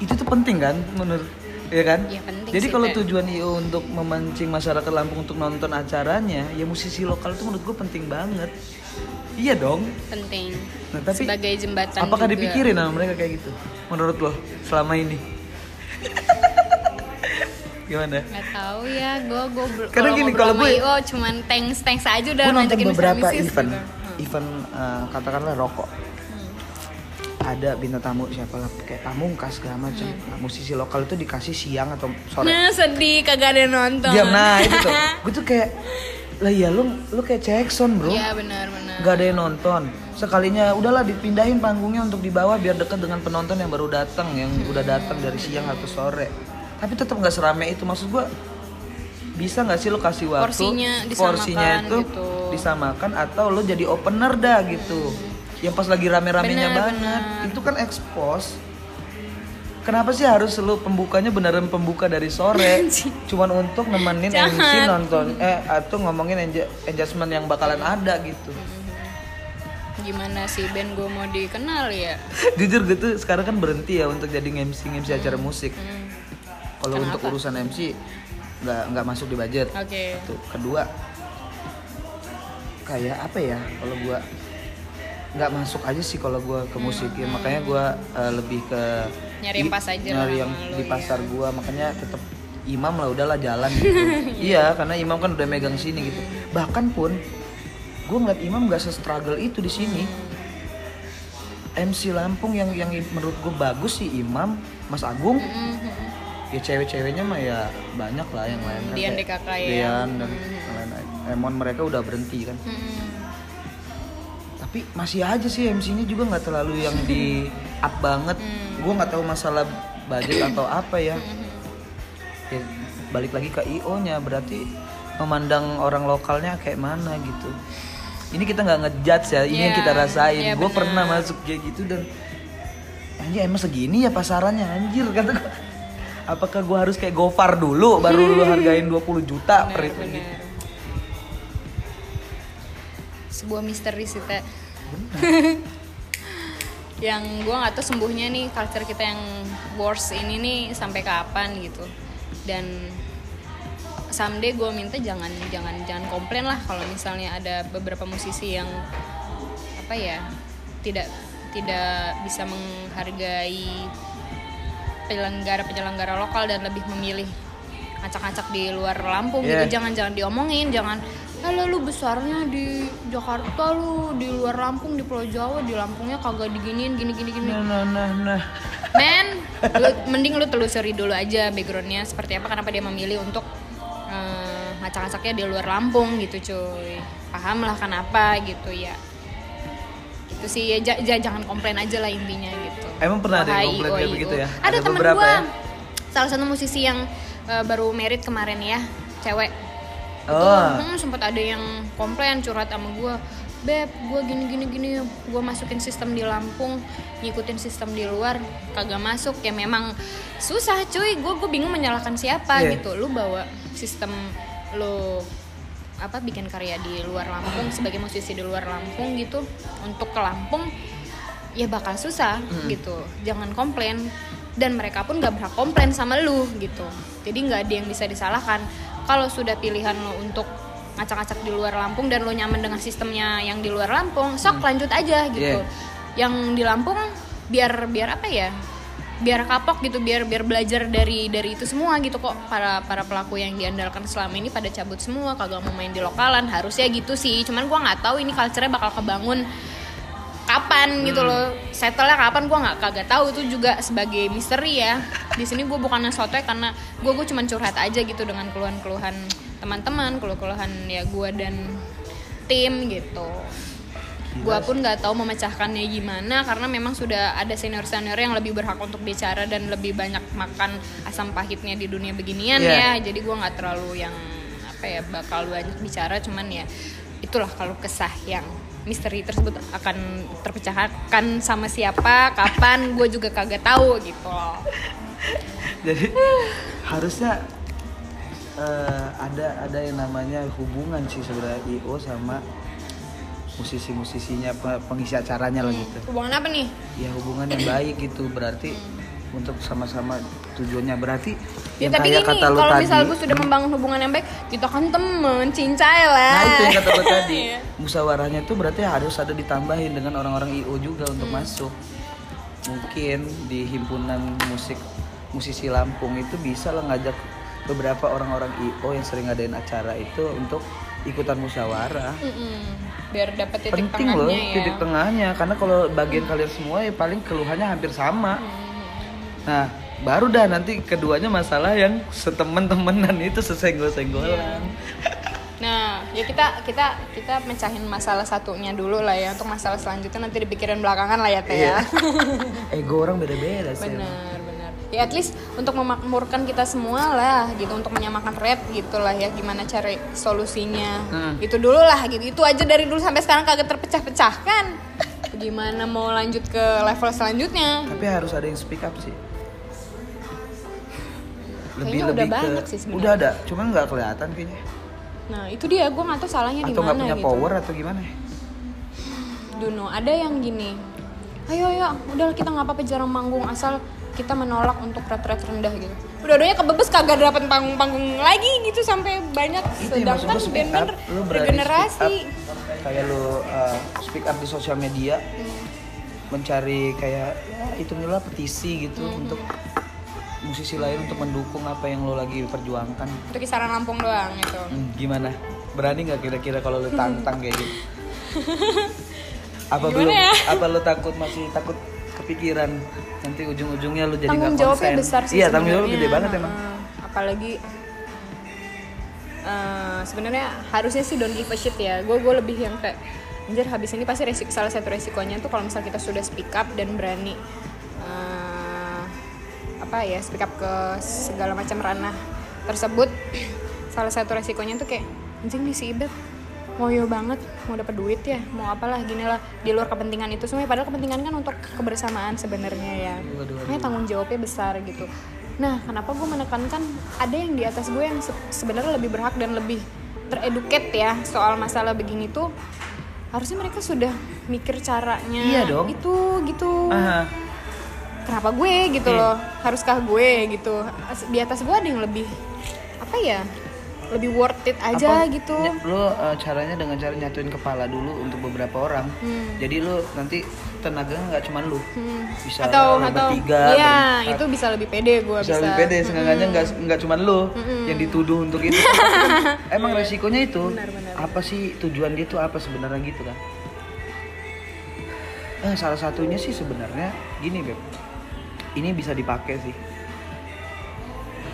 Itu tuh penting kan menurut ya kan? Iya, penting Jadi kalau tujuan IO untuk memancing masyarakat Lampung untuk nonton acaranya, ya musisi lokal tuh menurut gue penting banget. Iya dong. penting Nah, tapi sebagai jembatan Apakah juga. dipikirin sama mereka kayak gitu? Menurut lo selama ini? Gimana? nggak tahu ya gue gue Karena gini, kalau gue- oh cuman thanks thanks aja udah gue nonton beberapa event, gitu. Event eh, katakanlah rokok. Hmm. Ada bintang tamu siapa lah kayak pamungkas segala macam. Hmm. Nah, musisi lokal itu dikasih siang atau sore. Nah sedih kagak ada nonton. Diam nah itu tuh. Gue tuh kayak lah ya lu lu kayak Jackson bro. Iya benar benar. Gak ada yang nonton. Sekalinya udahlah dipindahin panggungnya untuk di bawah biar dekat dengan penonton yang baru datang, yang udah datang dari siang atau sore. Tapi tetap nggak serame itu maksud gua. Bisa nggak sih lo kasih waktu Porsinya disamakan porsinya itu gitu. disamakan atau lo jadi opener dah gitu. Yang pas lagi rame-ramenya banget. Itu kan expose. Kenapa sih harus lo pembukanya beneran pembuka dari sore? Cuman untuk nemenin MC nonton eh atau ngomongin engagement yang bakalan ada gitu. Gimana sih band gue mau dikenal ya? Jujur gue tuh sekarang kan berhenti ya untuk jadi MC MC acara musik. Hmm. Kalau untuk urusan MC nggak nggak masuk di budget. Oke. Satu. Kedua kayak apa ya kalau gua nggak masuk aja sih kalau gua ke musik ya. makanya gua eh, lebih ke Hmm. Nyari yang pas aja nyari yang di iya. pasar gua makanya tetap imam lah udahlah jalan gitu iya karena imam kan udah megang sini gitu bahkan pun gua ngeliat imam nggak se-struggle itu di sini MC Lampung yang yang menurut gue bagus sih Imam, Mas Agung, Hmm. Ya cewek-ceweknya mah ya banyak lah yang lain kan Dian DKK ya. Dian dan yang lain-lain. Emon mereka udah berhenti kan. Hmm. tapi masih aja sih MC-nya juga nggak terlalu yang di up banget. Hmm. gue nggak tahu masalah budget atau apa ya. Ya balik lagi ke IO nya berarti memandang orang lokalnya kayak mana gitu. Ini kita nggak ngejudge ya ini yang Iya, kita rasain. iya gue pernah masuk kayak gitu dan anjir emang segini ya pasarannya anjir kata gue apakah gue harus kayak Gofar dulu baru lu hargain 20 juta per itu gitu. Sebuah misteri sih teh. yang gua nggak tahu sembuhnya nih culture kita yang worse ini nih sampai kapan gitu. Dan someday gue minta jangan jangan jangan komplain lah kalau misalnya ada beberapa musisi yang apa ya tidak tidak bisa menghargai penyelenggara penyelenggara lokal dan lebih memilih ngacak-ngacak di luar Lampung. Yeah. gitu jangan jangan diomongin jangan Halo lu besarnya di Jakarta lu di luar Lampung di Pulau Jawa di Lampungnya kagak diginiin gini gini gini. Nah nah nah nah. Men lu- mending lu telusuri dulu aja backgroundnya seperti apa kenapa dia memilih untuk eh, ngacak-ngacaknya di luar Lampung gitu cuy. Paham lah kenapa gitu ya itu sih ya, ja- ja- jangan komplain aja lah intinya gitu Emang pernah ada yang komplain kayak IO. begitu ya? ada, Ada temen gue ya? salah satu musisi yang eh, baru merit kemarin ya cewek Oh. hmm, sempat ada yang komplain curhat sama gue beb gue gini gini gini gue masukin sistem di Lampung ngikutin sistem di luar kagak masuk ya memang susah cuy gue gue bingung menyalahkan siapa Iya. gitu lu bawa sistem lu apa bikin karya di luar Lampung sebagai musisi di luar Lampung gitu untuk ke Lampung ya bakal susah gitu. Jangan komplain. Dan mereka pun gak berhak komplain sama lu gitu. Jadi nggak ada yang bisa disalahkan. Kalau sudah pilihan lo untuk ngacak-ngacak di luar Lampung dan lo nyaman dengan sistemnya yang di luar Lampung sok lanjut aja gitu. Yeah. yang di Lampung biar biar apa ya biar kapok gitu biar biar belajar dari dari itu semua gitu kok. Para para pelaku yang diandalkan selama ini pada cabut semua kagak mau main di lokalan harusnya gitu sih. Cuman gua nggak tahu ini culture-nya bakal kebangun kapan gitu loh. Settle kapan gua nggak kagak tahu. Itu juga sebagai misteri ya. Di sini gue bukannya sotoy karena gue gue cuman curhat aja gitu dengan keluhan-keluhan teman-teman keluhan-keluhan ya gue dan tim gitu gue pun nggak tahu memecahkannya gimana karena memang sudah ada senior senior yang lebih berhak untuk bicara dan lebih banyak makan asam pahitnya di dunia beginian Iya. ya jadi gue nggak terlalu yang apa ya bakal banyak bicara cuman ya itulah kalau kesah yang misteri tersebut akan terpecahkan sama siapa kapan gue juga kagak tahu gitu loh Jadi harusnya eh, ada ada yang namanya hubungan sih sebenarnya IO sama musisi-musisinya pe- pengisi acaranya lah gitu. hubungan apa nih Ya hubungan yang baik gitu berarti untuk sama-sama tujuannya berarti Ya, tapi kayak gini, kata lu kalau misal gue sudah membangun hubungan yang baik, kita kan temen, cincai lah. Nah itu yang kata lu tadi Iya. Musyawarahnya itu berarti harus ada ditambahin dengan orang-orang IO juga untuk Hmm. masuk Mungkin di himpunan musik musisi Lampung itu bisa lah ngajak beberapa orang-orang IO yang sering ngadain acara itu untuk ikutan musyawarah Mm-mm. Biar dapat titik Penting tengahnya loh ya. titik tengahnya Karena kalau bagian kalian semua ya paling keluhannya hampir sama Nah baru dah nanti keduanya masalah yang setemen-temenan itu sesenggol-senggolan Nah, ya kita kita kita mecahin masalah satunya dulu lah ya. Untuk masalah selanjutnya nanti dipikirin belakangan lah ya teh ya. Ego orang beda-beda sih benar. Ya at least untuk memakmurkan kita semua lah gitu untuk menyamakan rate gitu lah ya gimana cari solusinya. Hmm. Itu dulu lah gitu. Itu aja dari dulu sampai sekarang kagak terpecah-pecahkan. Gimana mau lanjut ke level selanjutnya? Tapi harus ada yang speak up sih. Kayaknya udah banyak sih sebenarnya. Udah ada, cuman nggak kelihatan kayaknya. Nah, itu dia gue nggak tahu salahnya di Atau nggak mana punya gitu. power atau gimana? Duno, ada yang gini. Ayo ayo, udah kita nggak apa-apa jarang manggung asal kita menolak untuk rate-rate rendah gitu. Udah adanya kebebes kagak dapat panggung-panggung lagi gitu sampai banyak. Itu Sedangkan band-band regenerasi. Kayak lu uh, speak up di sosial media, Hmm. mencari kayak ya, itu lah petisi gitu Hmm. untuk musisi lain untuk mendukung apa yang lo lagi perjuangkan. Itu kisaran Lampung doang gitu. Hmm, gimana? Berani nggak kira-kira kalau lu tantang kayak gitu? apa Gimana belum? ya? Apa lu takut masih takut kepikiran nanti ujung-ujungnya lu jadi tanggung nggak jawabnya konsen? besar sih Iya tanggung jawabnya gede banget emang. Apalagi eh, sebenarnya harusnya sih don't give a shit ya gue gue lebih yang kayak anjir habis ini pasti resiko salah satu resikonya tuh kalau misal kita sudah speak up dan berani eh, apa ya speak up ke segala macam ranah tersebut salah satu resikonya tuh kayak anjing nih si Ibet ngoyo banget mau dapat duit ya mau apalah gini lah di luar kepentingan itu semua padahal kepentingan kan untuk kebersamaan sebenarnya ya. Makanya tanggung jawabnya besar gitu nah kenapa gue menekankan ada yang di atas gue yang se- sebenarnya lebih berhak dan lebih tereduket ya soal masalah begini tuh harusnya mereka sudah mikir caranya Iya dong. itu gitu Aha. kenapa gue gitu Iya. loh haruskah gue gitu di atas gue ada yang lebih apa ya lebih worth it aja Apa, gitu Lu uh, caranya dengan cara nyatuin kepala dulu untuk beberapa orang. Hmm. Jadi lu nanti tenaganya nggak cuma lu. Hmm. Bisa atau atau bertiga, iya berempat. itu bisa lebih pede gue bisa, bisa, lebih pede seenggaknya nggak nggak cuma lu yang dituduh untuk itu emang resikonya itu Benar, benar. apa sih tujuan dia tuh apa sebenarnya gitu kan eh, salah satunya sih sebenarnya gini beb ini bisa dipakai sih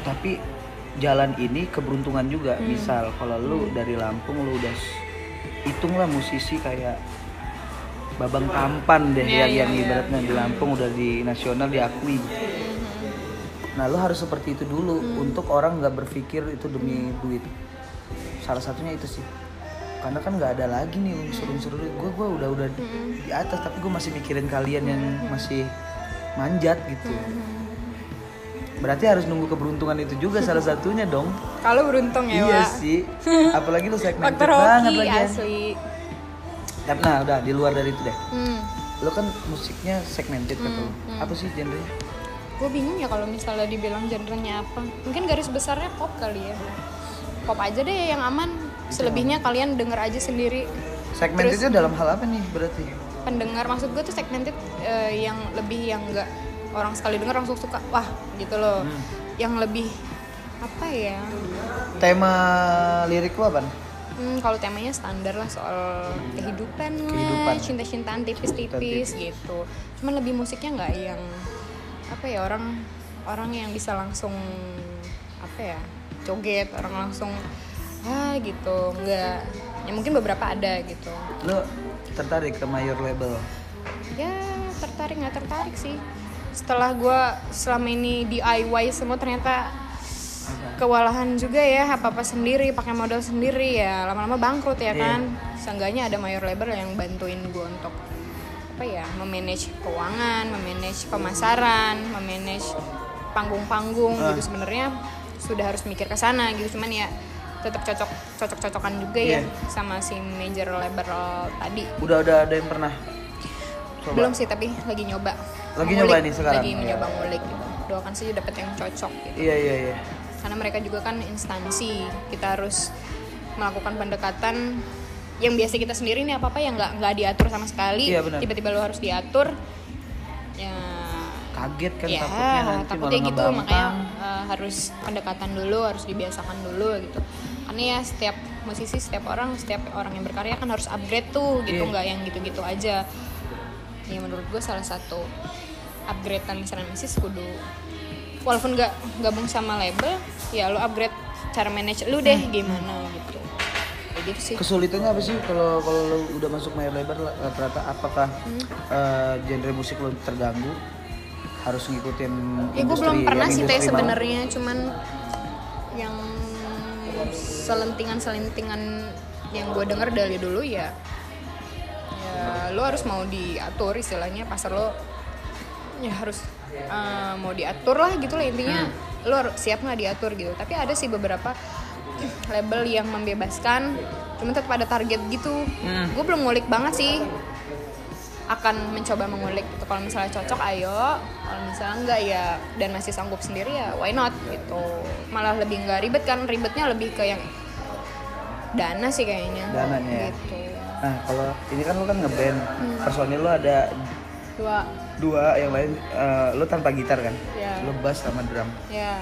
tapi jalan ini keberuntungan juga Hmm. misal kalau lu dari Lampung lu udah hitunglah musisi kayak Babang Tampan deh Iya, yang, iya, yang iya. ibaratnya di Lampung udah di nasional diakui. Nah lo harus seperti itu dulu Hmm. untuk orang nggak berpikir itu demi duit. Salah satunya itu sih. Karena kan nggak ada lagi nih unsur-unsur duit. Gue gua udah udah Hmm. di atas tapi gue masih mikirin kalian yang masih manjat gitu. Hmm. Berarti harus nunggu keberuntungan itu juga salah satunya dong. Kalau beruntung ya, iya Wak. sih. Apalagi lu segmented banget lagi. asli. Tapi Nah udah di luar dari itu deh. Hmm. Lo kan musiknya segmented kata lo. Apa sih genrenya? Gue bingung ya kalau misalnya dibilang genrenya apa. Mungkin garis besarnya pop kali ya. Pop aja deh yang aman. Selebihnya kalian denger aja sendiri. Segmentednya dalam hal apa nih berarti? Pendengar maksud gue tuh segmented eh, yang lebih yang enggak orang sekali denger langsung suka. Wah, gitu loh. Hmm. Yang lebih apa ya? Tema lirik lo apa? Hmm, kalau temanya standar lah soal kehidupan, Kehidupan. lah, cinta-cintaan tipis-tipis gitu. Cuman lebih musiknya nggak yang apa ya orang orang yang bisa langsung apa ya joget orang langsung ah gitu nggak ya mungkin beberapa ada gitu Lo tertarik ke mayor label? ya tertarik nggak tertarik sih setelah gua selama ini DIY semua ternyata kewalahan juga ya apa apa sendiri pakai modal sendiri ya lama-lama bangkrut ya Iya. kan seenggaknya ada mayor label yang bantuin gue untuk apa ya memanage keuangan memanage pemasaran memanage panggung-panggung Ah. gitu sebenarnya sudah harus mikir ke sana gitu cuman ya tetap cocok cocok cocokan juga ya Iya. sama si major label tadi Udah udah ada yang pernah coba? belum sih tapi lagi nyoba Lagi nyoba nih sekarang? lagi Iya. mencoba ngulik gitu. Doakan saja dapat yang cocok gitu. Iya iya iya. karena mereka juga kan instansi. Kita harus melakukan pendekatan. Yang biasa kita sendiri nih apa apa yang nggak nggak diatur sama sekali. Iya, tiba-tiba lo harus diatur. Ya. Kaget kan ya takutnya nanti takutnya malah gitu. makanya uh, harus pendekatan dulu harus dibiasakan dulu gitu. Karena ya setiap musisi setiap orang setiap orang yang berkarya kan harus upgrade tuh gitu. Iya. nggak yang gitu-gitu aja. Ya menurut gue salah satu upgradean misalnya musisi kudu walaupun nggak gabung sama label ya lo upgrade cara manage lu deh gimana gitu. Kayak gitu sih. Kesulitannya apa sih kalau kalau lo udah masuk mayor label rata-rata apakah Hmm. eh, genre musik lo terganggu? Harus ngikutin Ya gue belum pernah sih teh sebenarnya. Cuman yang selentingan-selentingan yang gue denger dari dulu ya ya lo harus mau diatur istilahnya pasar lo ya harus eh, mau diatur lah gitu lah intinya. Lo harus siap nggak diatur gitu. Tapi ada sih beberapa label yang membebaskan cuma tetap ada target gitu. Hmm. gue belum ngulik banget sih akan mencoba mengulik gitu. Kalau misalnya cocok ayo. Kalau misalnya enggak ya dan masih sanggup sendiri ya why not gitu. Malah lebih nggak ribet kan ribetnya lebih ke yang dana sih kayaknya. Dananya ya. gitu. Nah kalau ini kan lo kan ngeband, Hmm. personil lo ada dua dua, yang lain eh, lo tanpa gitar kan? Ya. Lo bass sama drum. ya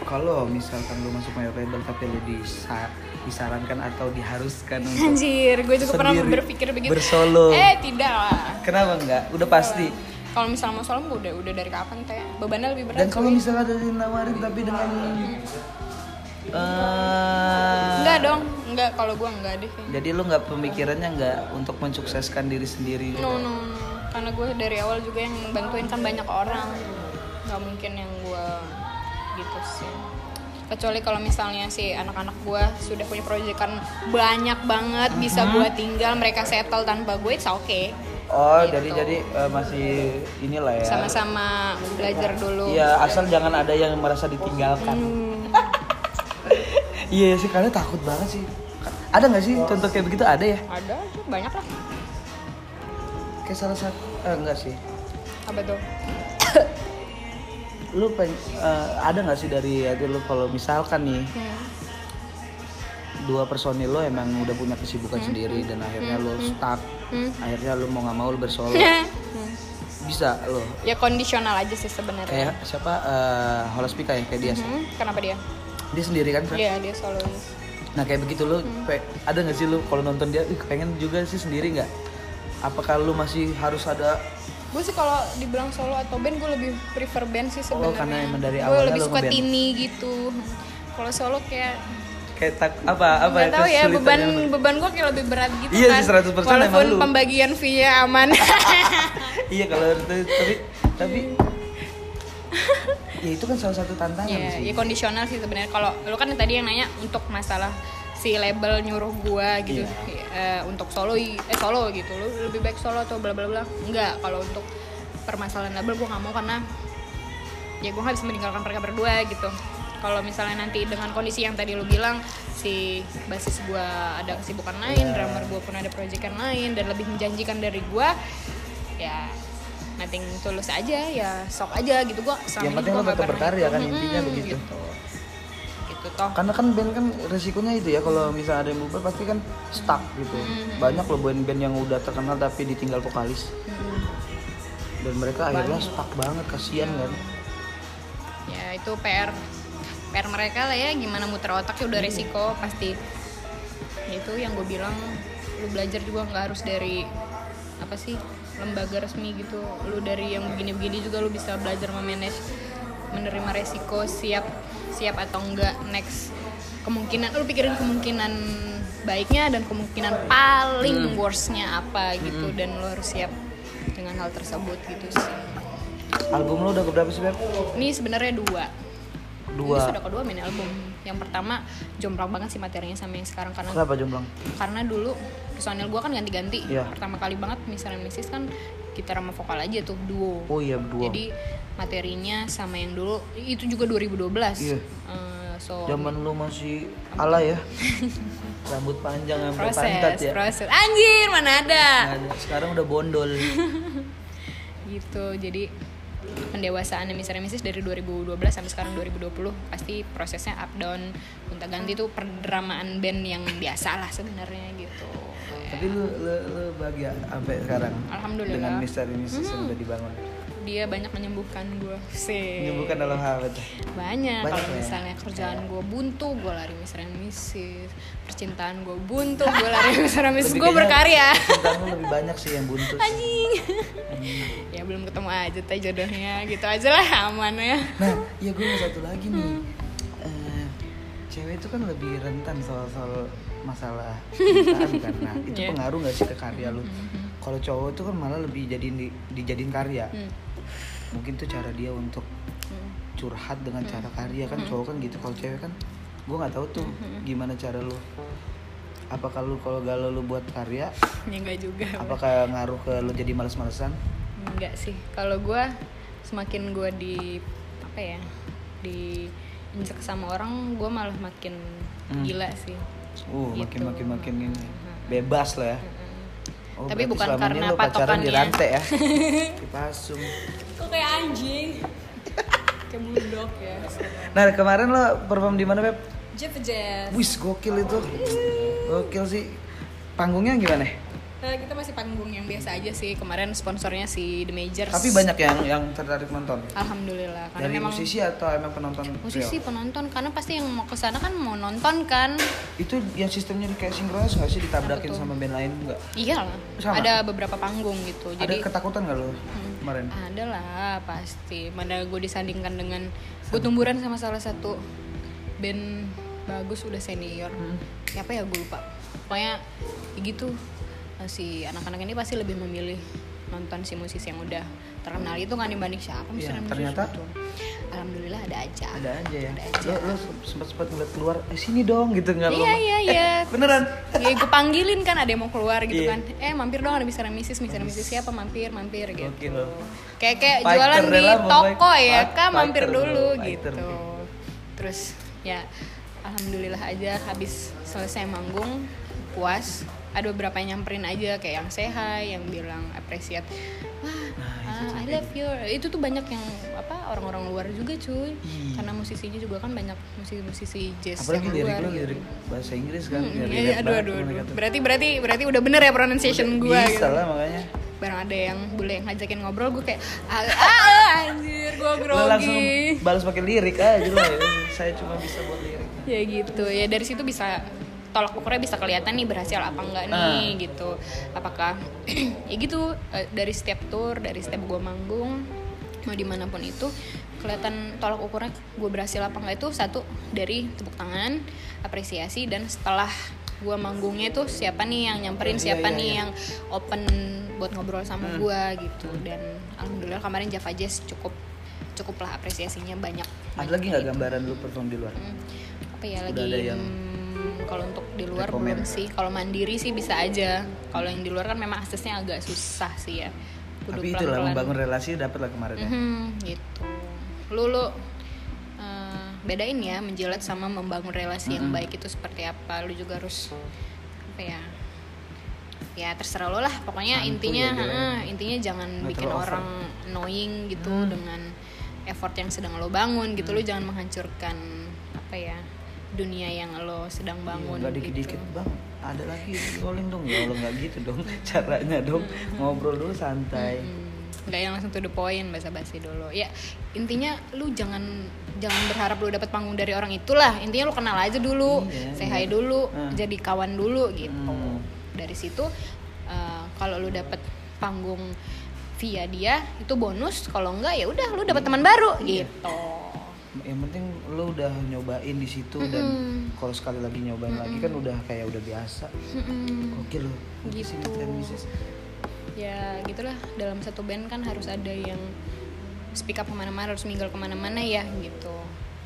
Kalau misalkan lo masuk mayor label tapi lo disa- disarankan atau diharuskan untuk anjir gue juga pernah berpikir begitu Bersolo. eh tidak lah kenapa enggak? Udah pasti. kalau misalnya mau solo udah udah dari kapan teh bebannya lebih berat Dan kalau misalnya ada dinawarin tapi dengan eh, enggak dong enggak kalau gue enggak deh. Jadi lo nggak pemikirannya nggak untuk mensukseskan diri sendiri gitu? No, no, no. Karena gue dari awal juga yang bantuin kan banyak orang. Gak mungkin yang gue gitu sih. Kecuali kalau misalnya si anak-anak gue sudah punya proyekan banyak banget bisa gue tinggal mereka settle tanpa gue, it's okay. Oh, Gitu. jadi jadi eh, masih inilah ya. Sama-sama belajar dulu. Iya, asal jangan ada yang merasa ditinggalkan. Hmm, Iya sih, kalian takut banget sih. Ada nggak sih contoh kayak begitu? Ada ya? ada banyak lah. Kayak salah satu, eh, enggak sih. Apa tuh? Lu peng, eh, ada nggak sih dari itu lu kalau misalkan nih Hmm. dua personil lo emang udah punya kesibukan sendiri dan akhirnya lo stuck, Hmm. akhirnya lo mau nggak mau lo bersolo, Hmm. bisa lo. ya kondisional aja sih sebenarnya. Kayak siapa? eh Holospika ya kayak dia. Hmm, Kenapa dia? Dia sendiri kan? Iya dia solois. Nah kayak begitu lo, pe- ada nggak sih lo kalau nonton dia, pengen juga sih sendiri nggak? Apakah lo masih harus ada? gue sih kalau dibilang solo atau band gue lebih prefer band sih sebenarnya. Oh, karena emang dari gue awalnya lebih suka tini gitu. Kalau solo kayak kayak tak apa apa nggak tahu ya beban yang- beban gue kayak lebih berat gitu Iya kan. 100% emang walaupun lu. pembagian fee-nya aman. Iya kalau itu- tapi tapi ya itu kan salah satu tantangan Iya, sih. ya kondisional sih sebenarnya. Kalau lu kan tadi yang nanya untuk masalah si label nyuruh gua gitu. Iya. eh, untuk solo eh solo gitu. Lu lebih baik solo atau bla bla bla? Enggak. Kalau untuk permasalahan label gua nggak mau karena ya gua nggak bisa meninggalkan mereka berdua gitu. Kalau misalnya nanti dengan kondisi yang tadi lu bilang si basis gua ada kesibukan lain Iya. drummer gua pun ada proyekan lain dan lebih menjanjikan dari gua ya nothing tulus aja ya sok aja gitu gua. Selama Yang penting nggak tetap berkarya kan, intinya begitu. gitu gitu toh. Karena kan band kan resikonya itu ya kalau misalnya ada yang bubar pasti kan stuck gitu. Hmm. banyak loh band-band yang udah terkenal tapi ditinggal vokalis. Mm. dan mereka akhirnya stuck banget kasihan kan. Ya itu PR PR mereka lah ya gimana muter otak ya udah resiko pasti. Ya itu yang gue bilang lu belajar juga nggak harus dari apa sih lembaga resmi gitu. Lu dari yang begini-begini juga lu bisa belajar memanage menerima resiko siap siap atau enggak next kemungkinan lu pikirin kemungkinan baiknya dan kemungkinan paling worstnya apa gitu dan lu harus siap dengan hal tersebut gitu sih. Album lo udah keberapa sih Beb? ini sebenarnya dua. Dua. ini sudah kedua mini album. Yang pertama jomplang banget sih materinya sama yang sekarang karena kenapa jomblang? karena dulu personil gue kan ganti-ganti. Iya. pertama kali banget misalnya Mrs kan gitar sama vokal aja tuh duo. Oh iya dua jadi materinya sama yang dulu itu juga 2012 Iya. Eh, so zaman lu masih ala ya? Rambut panjang sampai pantat ya? proses. Anjir mana ada? Nah, sekarang udah bondol. Gitu jadi pendewasaan misalnya Mrs dari 2012 sampai sekarang 2020 pasti prosesnya up down gonta ganti tuh perdramaan band yang biasa lah sebenarnya gitu tapi lu, lu, lu bahagia sampai sekarang Alhamdulillah. dengan misteri misteri yang udah dibangun? Dia banyak menyembuhkan gue sih. Menyembuhkan dalam hal itu banyak, Banyak kalau ya? misalnya kerjaan gue buntu gue lari misalnya misis percintaan gue buntu gue lari misalnya misis gue berkarya. percintaan lebih banyak sih yang buntu anjing. Ya belum ketemu aja teh jodohnya. Gitu aja lah aman ya. Nah, ya gue mau satu lagi nih. Eh, cewek itu kan lebih rentan soal-soal masalah cintaan kan. Nah, itu Iya. pengaruh gak sih ke karya lu? Kalau cowok itu kan malah lebih jadiin di, dijadiin karya. Hmm. Mungkin tuh cara dia untuk Hmm. curhat dengan cara karya kan cowok kan gitu. Kalau cewek kan gue nggak tahu tuh Hmm. gimana cara lu. Apakah lu kalau galau lu buat karya, ya enggak juga apakah ngaruh ke lu jadi males-malesan? enggak sih kalau gue semakin gue di apa ya di injek sama orang gue malah makin Hmm. gila sih Uh, Gitu. makin makin makin ini bebas lah ya. Oh, Tapi bukan karena lu pacaran di rantai ya. Dipasung. kok kayak anjing kayak bulldog ya Nah, kemarin lo perform di mana, Beb? Jeff Jazz Wis, gokil itu. Gokil sih. Panggungnya gimana? Eh, kita masih panggung yang biasa aja sih kemarin sponsornya si The Majors Tapi banyak yang yang tertarik nonton. alhamdulillah karena Dari memang musisi atau emang penonton? musisi real? penonton karena pasti yang mau ke sana kan mau nonton kan Itu yang sistemnya kayak sinkronis nggak sih ditabrakin Apa sama band lain nggak? iya lah Sama? ada beberapa panggung gitu Ada jadi ketakutan nggak lo kemarin? ada lah pasti mana gue disandingkan dengan gue tumburan sama salah satu band bagus udah senior Hmm. siapa ya gue lupa pokoknya ya gitu si anak-anak ini pasti lebih memilih nonton si musisi yang udah terkenal itu kan dibanding siapa Iya, misalnya ternyata? gitu. alhamdulillah ada aja Ada aja ya. Ada aja. Lo, lo sempat sempat ngeliat keluar, eh sini dong gitu nggak lo? iya iya iya Beneran? ya gue panggilin kan ada yang mau keluar gitu Iya. kan eh mampir dong ada misalnya misis misalnya misis siapa mampir mampir gitu kayak kayak jualan di toko ya kak mampir dulu gitu terus ya alhamdulillah aja habis selesai manggung puas ada beberapa yang nyamperin aja kayak yang sehat yang bilang appreciate wah Nah, ah, I love you itu tuh banyak yang apa orang-orang luar juga cuy Iya. karena musisinya juga kan banyak musisi-musisi jazz Apalagi yang luar gitu. bahasa Inggris kan? Hmm, iya, rap aduh, aduh, aduh. tuh. Berarti, berarti, berarti udah bener ya pronunciation gue Bisa gitu. lah makanya. Barang ada yang bule yang ngajakin ngobrol, gue kayak, ah, ah, anjir, gue Lo langsung grogi. balas pakai lirik aja ya. Saya cuma bisa buat lirik. Ya gitu, ya dari situ bisa tolak ukurnya bisa kelihatan nih berhasil apa enggak nih gitu. Apakah ya gitu eh, dari setiap tour, dari setiap gue manggung mau di mana pun itu kelihatan tolak ukurnya gue berhasil apa enggak itu satu dari tepuk tangan apresiasi dan setelah gue manggungnya itu siapa nih yang nyamperin Iya, siapa iya, nih iya. yang open buat ngobrol sama Hmm. gue gitu dan alhamdulillah kemarin Java Jazz cukup cukup lah apresiasinya banyak Ada lagi nggak gambaran lu perform di luar? Hmm, apa ya Udah lagi ada yang kalau untuk di luar rekomen? belum sih kalau mandiri sih bisa aja kalau yang di luar kan memang aksesnya agak susah sih ya Kudu Tapi itulah pelan-pelan. membangun relasi dapat lah kemarin ya. Mhm, gitu lu lu eh, bedain ya menjilat sama membangun relasi yang baik itu seperti apa lu juga harus apa ya ya terserah lo lah pokoknya Santuy intinya aja. heeh, intinya jangan Nggak bikin terlalu over. orang annoying gitu Hmm. dengan effort yang sedang lo bangun gitu lo jangan menghancurkan apa ya dunia yang lo sedang bangun Enggak gitu. dikit-dikit bang, ada lagi rolling dong ya Allah nggak gitu dong caranya dong ngobrol dulu santai. Hmm, nggak yang langsung to the point basa-basi dulu ya intinya lu jangan jangan berharap lu dapat panggung dari orang itulah intinya lu kenal aja dulu Iya, say iya. dulu Hmm. jadi kawan dulu gitu Hmm. dari situ eh, kalau lu dapat panggung via dia itu bonus kalau enggak ya udah lu dapat teman baru Iya. gitu Yang penting lu udah nyobain di situ dan Mm-mm. kalau sekali lagi nyobain lagi kan udah kayak udah biasa. Mm-mm. Oke loh. Gitu. ya gitulah dalam satu band kan harus ada yang speak up ke mana-mana harus mingle ke mana-mana ya gitu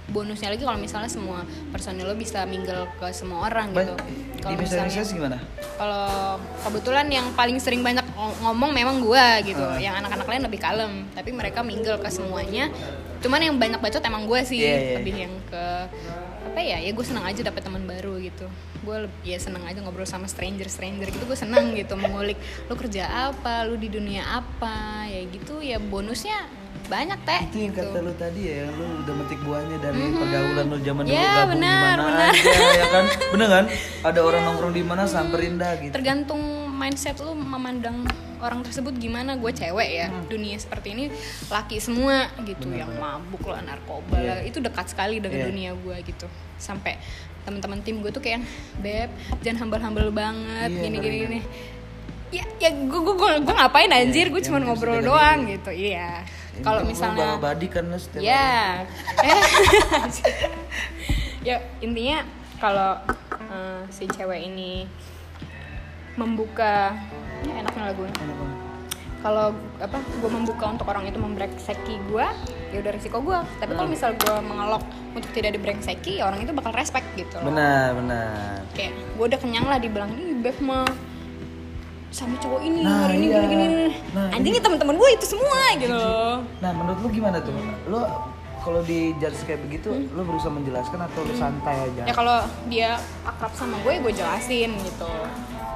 bonusnya lagi kalau misalnya semua personil lo bisa mingle ke semua orang gitu Di kalau misalnya gimana? kalau kebetulan yang paling sering banyak ng- ngomong memang gua gitu Ah. yang anak-anak lain lebih kalem tapi mereka mingle ke semuanya cuman yang banyak bacot emang gua sih Iya, iya. lebih yang ke apa ya ya gue senang aja dapet teman baru gitu gue ya senang aja ngobrol sama stranger stranger gitu gue senang gitu mengulik lu kerja apa lu di dunia apa ya gitu ya bonusnya banyak teh Itu yang gitu. kata lu tadi ya, lu udah metik buahnya dari pergaulan lu zaman dulu Ya, gabung benar, di mana aja ya kan? Bener kan? Ada orang nongkrong di mana samperin dah gitu. tergantung mindset lu memandang orang tersebut gimana gue cewek ya Hmm. dunia seperti ini laki semua gitu yang mabuk lah narkoba lah itu dekat sekali dengan Iya. dunia gue gitu. Sampai teman-teman tim gue tuh kayak beb jangan hambal-hambal banget Iya, gini gini gini ya ya gue gue gue ngapain anjir? Gue yang cuma ngobrol doang diri. gitu iya. Kalau misalnya kan setiap hari. ya ya intinya kalau eh, si cewek ini membuka ya enaknya lagunya. Enak kalau apa gue membuka untuk orang itu membrengseki gue ya udah risiko gue tapi kalau misal gue mengelok untuk tidak dibrengseki ya orang itu bakal respect gitu loh. Benar, benar. kayak gue udah kenyang lah dibilang ih beb mah sama cowok ini Nah, hari ini iya. gini gini Nah, anjingnya temen-temen gue itu semua gitu loh. Nah, menurut lu gimana tuh? Lu kalau di judge kayak begitu, lu berusaha menjelaskan atau lu santai aja? ya kalau dia akrab sama gue gue jelasin gitu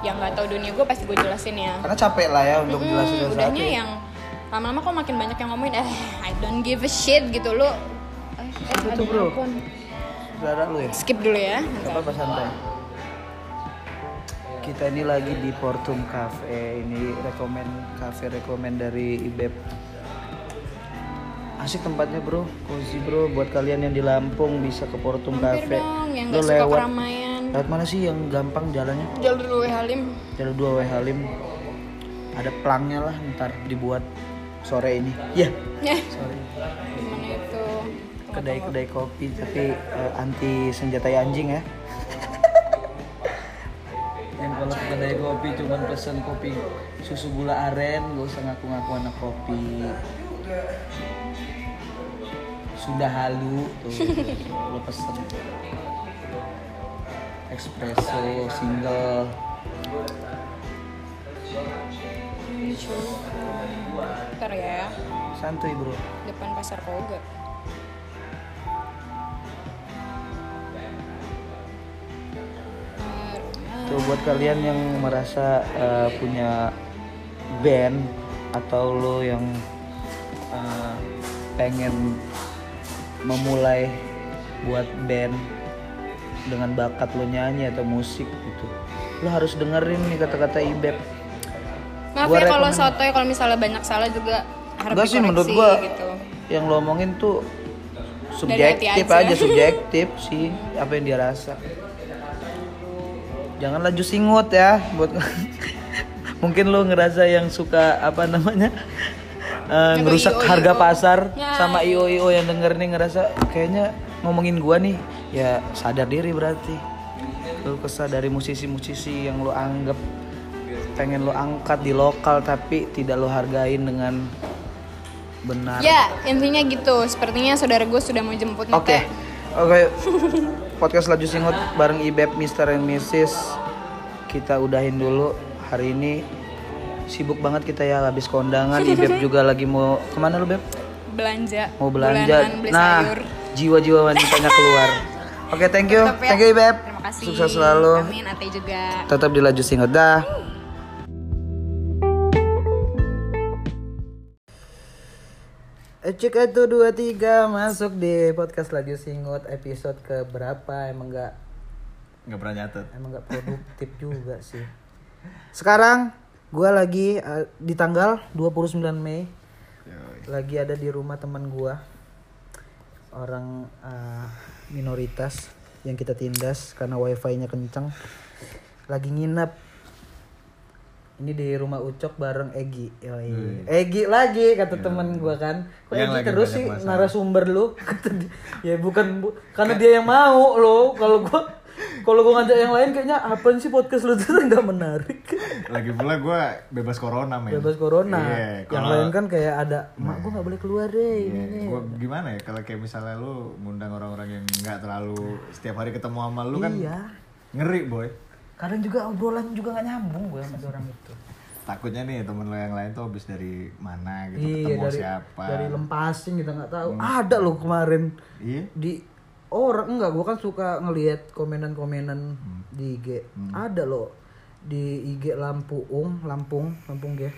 yang nggak tahu dunia gue pasti gue jelasin ya Karena capek lah ya untuk Hmm, jelasin sesuatu. udahnya yang lama-lama kok makin banyak yang ngomongin eh I don't give a shit gitu lo eh, eh, Itu ada bro. Saudara lu ya? skip dulu ya Gak apa-apa santai. Kita ini lagi di Portum Cafe. Ini rekomen cafe rekomen dari Ibeb. Asik tempatnya bro, cozy bro. Buat kalian yang di Lampung bisa ke Portum hampir Cafe. dong yang Lu lewat lewat mana sih yang gampang jalannya? jalur dulu Halim Jalur 2 W Halim. Ada pelangnya lah ntar dibuat sore ini. Ya, ya sorry. gimana itu Kedai-kedai kopi tapi eh, anti senjata anjing ya. yang kalau ke kedai kopi cuman pesen kopi susu gula aren, gak usah ngaku-ngaku anak kopi. Sudah halu tuh, lo pesen espresso single. ntar ya Santuy bro. depan pasar koga Tuh buat kalian yang merasa eh, punya band atau lo yang eh, pengen memulai buat band dengan bakat lo nyanyi atau musik gitu, lo harus dengerin nih kata-kata Ibeb. maaf Gua ya kalau sotoy kalau misalnya banyak salah juga harus Enggak sih menurut gua gitu yang lo omongin tuh subjektif aja. aja. subjektif sih apa yang dia rasa. Jangan laju singut ya buat mungkin lo ngerasa yang suka apa namanya Atau ngerusak harga pasar Ya, sama io io yang denger nih ngerasa kayaknya ngomongin gua nih ya sadar diri berarti lu kesal dari musisi-musisi yang lu anggap pengen lu angkat di lokal tapi tidak lu hargain dengan benar Ya, intinya gitu. Sepertinya saudara gue sudah mau jemput Oke. Teh. Oke. Podcast Laju Singut bareng Ibeb Mr. and Mrs. Kita udahin dulu hari ini. Sibuk banget kita ya habis kondangan. Ibeb juga lagi mau ke mana lu Beb? Belanja. Mau belanja. Bulanan, beli nah, jiwa-jiwa wanitanya keluar. Oke, thank you. Ya. Thank you Ibeb. Terima kasih. Sukses selalu. Amin, Ate juga. Tetap di Laju Singut dah. Cek itu dua tiga masuk di podcast Laju Singut episode ke berapa emang nggak nggak pernah nyatet emang nggak produktif juga sih. Sekarang gua lagi uh, di tanggal 29 Mei Yoi. lagi ada di rumah teman gua orang uh, minoritas yang kita tindas karena wifi-nya kenceng lagi nginep. Ini di rumah Ucok bareng Egi Yoi. Egi lagi kata teman gua kan. Kok Yang Egi terus sih masalah. narasumber lu? Kata dia, ya bukan bu- karena dia yang mau lo kalau gua kalau gua ngajak yang lain kayaknya apa sih podcast lu tuh nggak menarik? Lagi pula gue bebas corona men. Bebas corona. Iya, yang kalau- lain kan kayak ada mak gua nggak boleh keluar deh Iya, ini gua gimana ya kalau kayak misalnya lu ngundang orang-orang yang nggak terlalu setiap hari ketemu sama lu kan iya. ngeri boy. Kadang juga obrolan juga nggak nyambung gue sama orang itu. Takutnya nih temen lo yang lain tuh habis dari mana gitu iya ketemu dari siapa. dari lempasin kita nggak tahu. Ada loh kemarin iya? di orang enggak gue kan suka ngelihat komenan-komenan Hmm. di IG ada loh di IG Lampung Lampung Lampung ya.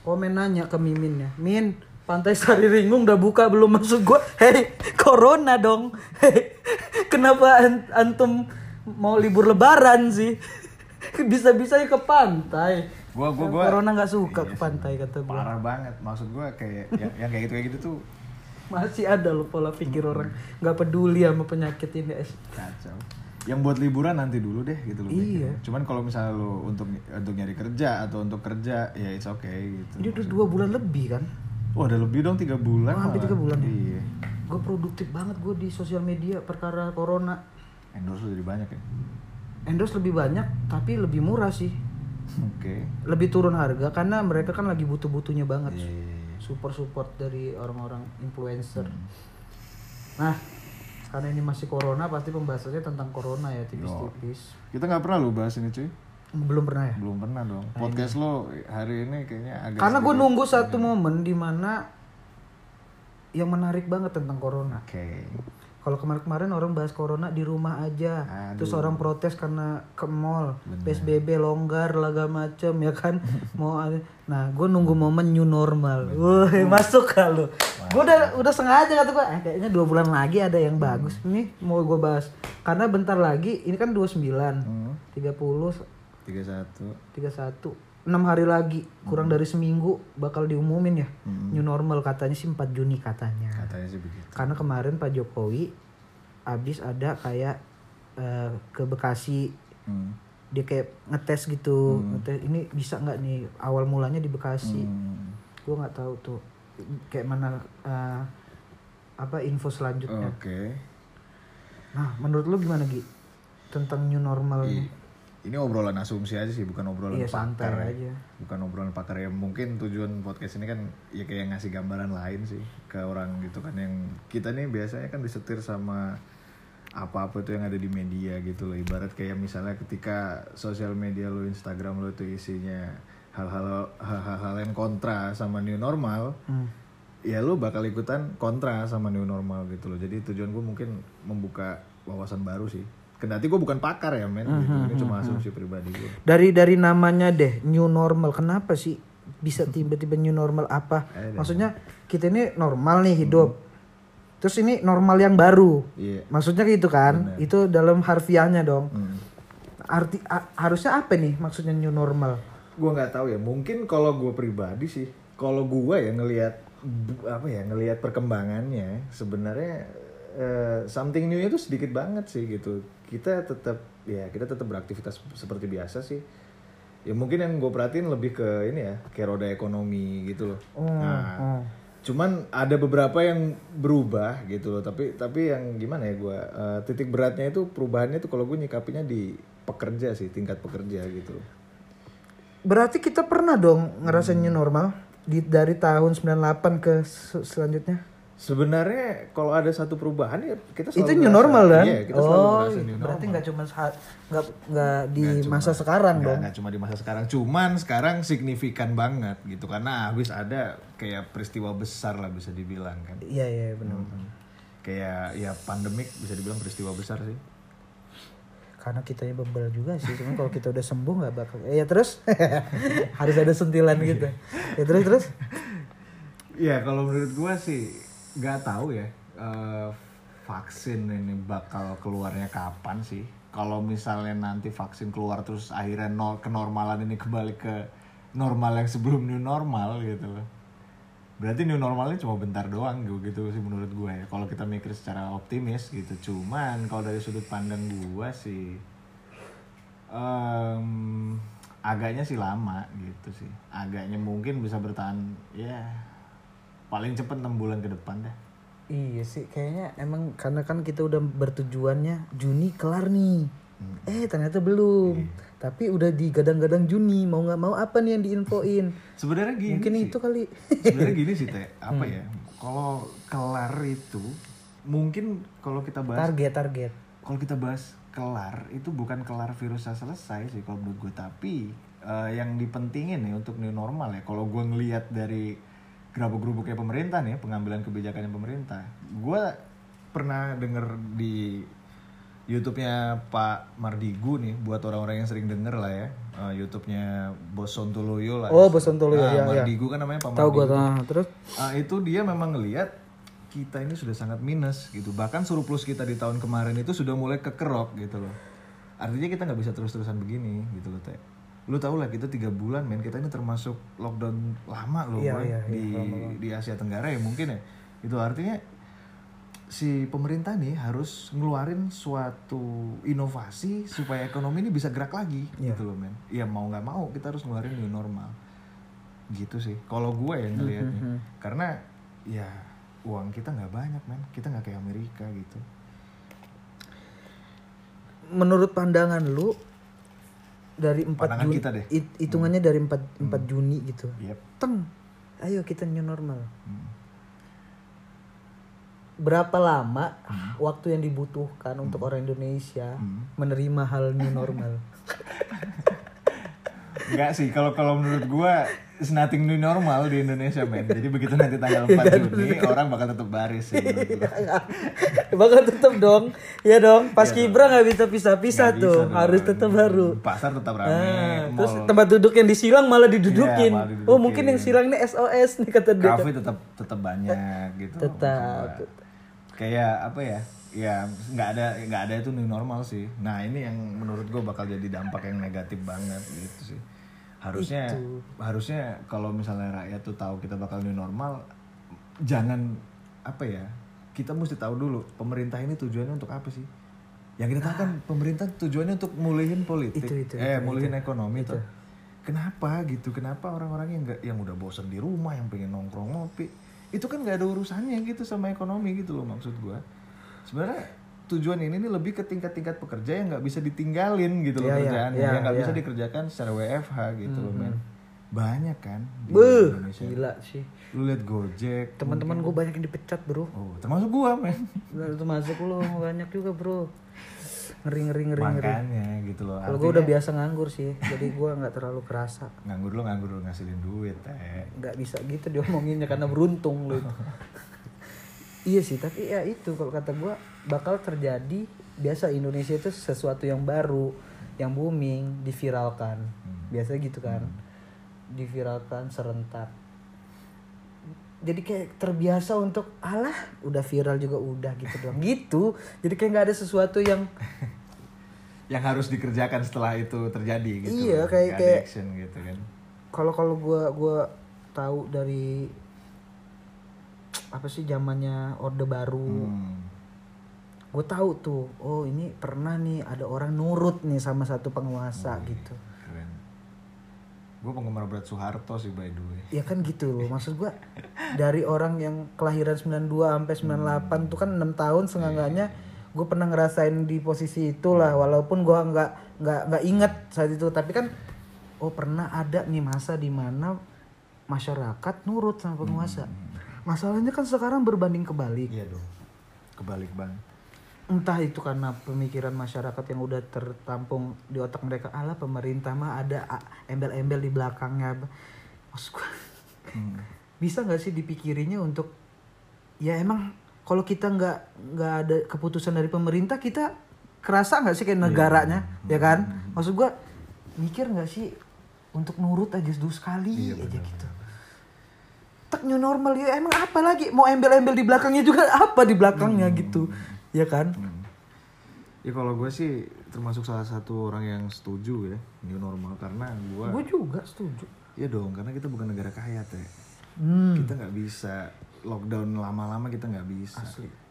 Komen nanya ke Mimin ya Min Pantai Sari Ringung udah buka belum? Maksud gue hei corona dong. Hei kenapa an- antum mau libur lebaran sih? Bisa-bisa ke pantai. Gua gua gua corona nggak suka ke pantai kata gue parah banget. Maksud gua kayak yang, yang kayak gitu kayak gitu tuh masih ada loh pola pikir orang nggak peduli sama penyakit ini es kacau yang buat liburan nanti dulu deh gitu loh Iya. cuman kalau misalnya lo untuk untuk nyari kerja atau untuk kerja ya it's okay gitu Dia udah dua bulan lebih kan? Wah udah lebih dong tiga bulan Oh, hampir tiga bulan ya? Iya. Gue produktif banget gue di sosial media perkara corona. Endorse jadi banyak ya. Endorse lebih banyak tapi lebih murah sih. Oke. Lebih turun harga karena mereka kan lagi butuh-butuhnya banget. Iya, iya, iya. Support-support dari orang-orang influencer. Hmm. Nah, karena ini masih corona pasti pembahasannya tentang corona ya tipis-tipis. Kita nggak pernah lo bahas ini cuy. Belum pernah ya? Belum pernah dong. Podcast lo hari ini kayaknya agak. Karena gue nunggu satu momen di mana yang menarik banget tentang corona. Oke. Kalau kemarin-kemarin orang bahas corona di rumah aja, Aduh. terus orang protes karena ke mall, psbb longgar, laga macem ya kan, mau nah gue nunggu momen new normal, wah. masuk kalau, gue udah udah sengaja kata gue, eh, kayaknya dua bulan lagi ada yang bagus, nih mau gue bahas, karena bentar lagi ini kan 29, Hmm. 30, Tiga satu. 31, 6 hari lagi, kurang dari seminggu bakal diumumin ya, Hmm. new normal katanya sih 4 Juni katanya. Katanya sih begitu. Karena kemarin Pak Jokowi habis ada kayak eh, ke Bekasi Hmm. dia kayak ngetes gitu, ngetes ini bisa nggak nih awal mulanya di Bekasi. Hmm. Gue nggak tahu tuh kayak mana eh, apa info selanjutnya. Oke. Nah, menurut lu gimana Gi tentang new normal? I- Ini obrolan asumsi aja sih, bukan obrolan Iya, pakar ya. aja. Bukan obrolan pakar ya. Mungkin tujuan podcast ini kan ya kayak ngasih gambaran lain sih ke orang gitu kan yang kita nih biasanya kan disetir sama apa-apa tuh yang ada di media gitu loh. Ibarat kayak misalnya ketika sosial media lo, Instagram lo itu isinya hal-hal hal-hal yang kontra sama new normal, Hmm. ya lu bakal ikutan kontra sama new normal gitu loh. Jadi tujuan gue mungkin membuka wawasan baru sih. Kendati gue bukan pakar ya men, gitu. ini cuma asumsi pribadi gue. Dari dari namanya deh new normal. Kenapa sih bisa tiba-tiba new normal apa? Ada. Maksudnya kita ini normal nih hidup. Terus ini normal yang baru. Iya. Maksudnya gitu kan? Itu dalam harfiahnya dong. Hmm. Arti a- harusnya apa nih maksudnya new normal? Gue nggak tahu ya. Mungkin kalau gue pribadi sih, kalau gue ya ngelihat apa ya ngelihat perkembangannya sebenarnya eh, something new itu sedikit banget sih gitu. Kita tetap ya kita tetap beraktivitas seperti biasa sih. ya mungkin yang gue perhatiin lebih ke ini ya kayak roda ekonomi gitu loh nah cuman ada beberapa yang berubah gitu loh tapi tapi yang gimana ya gue eh, titik beratnya itu perubahannya itu kalau gue nyikapinya di pekerja sih tingkat pekerja gitu loh Berarti kita pernah dong ngerasain new normal di dari tahun 98 ke se- selanjutnya. Sebenarnya kalau ada satu perubahan ya kita selalu Itu new normal kan? iya kita selalu oh, new berarti nggak cuma saat nggak nggak di masa sekarang dong. nggak cuma di masa sekarang, cuman sekarang signifikan banget gitu karena habis ada kayak peristiwa besar lah bisa dibilang kan. Iya iya benar. Kayak ya pandemik bisa dibilang peristiwa besar sih. Karena kitanya bebel juga sih, cuman kalau kita udah sembuh nggak bakal. Eh, ya terus harus ada sentilan gitu. Ya terus terus. Ya kalau menurut gua sih nggak tahu ya eh, vaksin ini bakal keluarnya kapan sih. Kalau misalnya nanti vaksin keluar terus akhirnya nol kenormalan ini kembali ke normal yang sebelum new normal gitu loh. Berarti new normalnya cuma bentar doang gitu, gitu sih menurut gue ya. Kalau kita mikir secara optimis gitu. Cuman kalau dari sudut pandang gue sih em, agaknya sih lama gitu sih. Agaknya mungkin bisa bertahan ya paling cepet 6 bulan ke depan deh. Iya sih, kayaknya emang karena kan kita udah bertujuannya Juni kelar nih. Eh ternyata belum. Tapi udah digadang-gadang Juni, mau nggak mau apa nih yang diinfoin? Sebenarnya gini Mungkin sih. itu kali. Sebenarnya gini sih teh, apa ya? Kalau kelar itu mungkin kalau kita bahas target target. kalau kita bahas kelar itu bukan kelar virusnya selesai sih kalau menurut gue tapi eh, yang dipentingin nih untuk new normal ya kalau gue ngelihat dari gerabuk-gerubuknya pemerintah nih pengambilan kebijakannya pemerintah. Gue pernah denger di YouTube-nya Pak Mardigu nih buat orang-orang yang sering denger lah ya. Eh, YouTube-nya Bos Sontoloyo lah. Oh, Bos Sontoloyo, Ah, ya, ya. Mardigu kan namanya Pak Tahu Mardigu gua nah, terus? Ah, itu dia memang ngelihat kita ini sudah sangat minus gitu. Bahkan surplus kita di tahun kemarin itu sudah mulai kekerok gitu loh. Artinya kita nggak bisa terus-terusan begini gitu loh teh lu tau lah kita tiga bulan men. Kita ini termasuk lockdown lama loh Iya, Boy, iya, di di Asia Tenggara ya mungkin ya. Itu artinya si pemerintah nih harus ngeluarin suatu inovasi supaya ekonomi ini bisa gerak lagi gitu loh men. Ya mau nggak mau kita harus ngeluarin new normal. Gitu sih kalau gue yang ngelihatnya karena ya uang kita nggak banyak men. Kita nggak kayak Amerika gitu. Menurut pandangan lu dari 4 Pandangan Juni kita deh. it- hitungannya dari 4 4 Juni gitu. Yep. Teng. Ayo kita new normal. Hmm. Berapa lama Hmm. waktu yang dibutuhkan untuk orang Indonesia menerima hal new normal? Enggak sih kalau kalau menurut gue is nothing new normal di Indonesia men jadi begitu nanti tanggal Iya 4 Juni orang bakal tetap baris sih menurut gua. Bakal tetap dong. Ya dong, pas Kibra nggak bisa pisah-pisah tuh. bisa dong. Harus tetap baru. pasar tetap rame Nah, mall terus tempat duduk yang disilang malah didudukin. Iya, malah didudukin. Oh, mungkin yang silang ini SOS nih kata dia. kafe tetap tetap banyak gitu Tetap. kayak apa ya ya nggak ada nggak ada itu new normal sih nah ini yang menurut gue bakal jadi dampak yang negatif banget gitu sih harusnya harusnya kalau misalnya rakyat tuh tahu kita bakal new normal jangan apa ya kita mesti tahu dulu pemerintah ini tujuannya untuk apa sih? Yang kita tahu kan pemerintah tujuannya untuk mulihin politik Itu, itu, eh mulihin ekonomi tuh. kenapa gitu? Kenapa orang-orang yang nggak yang udah bosen di rumah yang pengen nongkrong ngopi itu kan nggak ada urusannya gitu sama ekonomi gitu loh maksud gua. Sebenarnya tujuan ini nih lebih ke tingkat-tingkat pekerja yang nggak bisa ditinggalin gitu loh Iya, iya, kerjaannya iya, yang nggak iya. bisa dikerjakan secara WFH gitu loh men banyak kan di Beuh, Indonesia gila sih. lu lihat Gojek Teman-teman gue banyak yang dipecat, Bro. oh termasuk gua men Itu masuk lo banyak juga, Bro. Ngeri ngeri ngeri ngeri. makanya gitu loh Kalau gue udah biasa nganggur sih, jadi gue nggak terlalu kerasa. nganggur lu nganggur lu ngasilin duit teh Nggak bisa gitu diomonginnya karena beruntung lo itu. iya sih, tapi ya itu kalau kata gue bakal terjadi biasa Indonesia itu sesuatu yang baru, yang booming, diviralkan. Biasa gitu kan. Diviralkan serentak. Jadi kayak terbiasa untuk alah udah viral juga udah gitu doang gitu. Jadi kayak nggak ada sesuatu yang yang harus dikerjakan setelah itu terjadi gitu Iya, kayak- kayak- action gitu kan kalau kalau gua gua tahu dari apa sih zamannya orde baru? Hmm. gue tahu tuh oh ini pernah nih ada orang nurut nih sama satu penguasa gitu. keren. Gue penggemar berat Soeharto sih by the way. Ya kan gitu loh maksud gua dari orang yang kelahiran 92 sampai 98 tuh kan enam tahun setengahnya gue pernah ngerasain di posisi itulah walaupun gua nggak nggak nggak inget saat itu. Tapi kan oh pernah ada nih masa di mana masyarakat nurut sama penguasa masalahnya kan sekarang berbanding kebalik. Iya dong. Kebalik banget. Entah itu karena pemikiran masyarakat yang udah tertampung di otak mereka ala pemerintah mah ada embel-embel di belakangnya. Maksud gua bisa nggak sih dipikirinya untuk ya emang kalau kita nggak nggak ada keputusan dari pemerintah kita kerasa nggak sih kayak negaranya ya kan? Maksud gua mikir nggak sih untuk nurut aja dulu sekali aja gitu tak new normal. Ya emang apa lagi? Mau embel-embel di belakangnya juga apa di belakangnya gitu. Ya kan? Ya kalau gue sih termasuk salah satu orang yang setuju ya new normal. Karena gue gue juga setuju. Iya dong, karena kita bukan negara kaya teh. hmm. Kita nggak bisa lockdown lama-lama kita nggak bisa.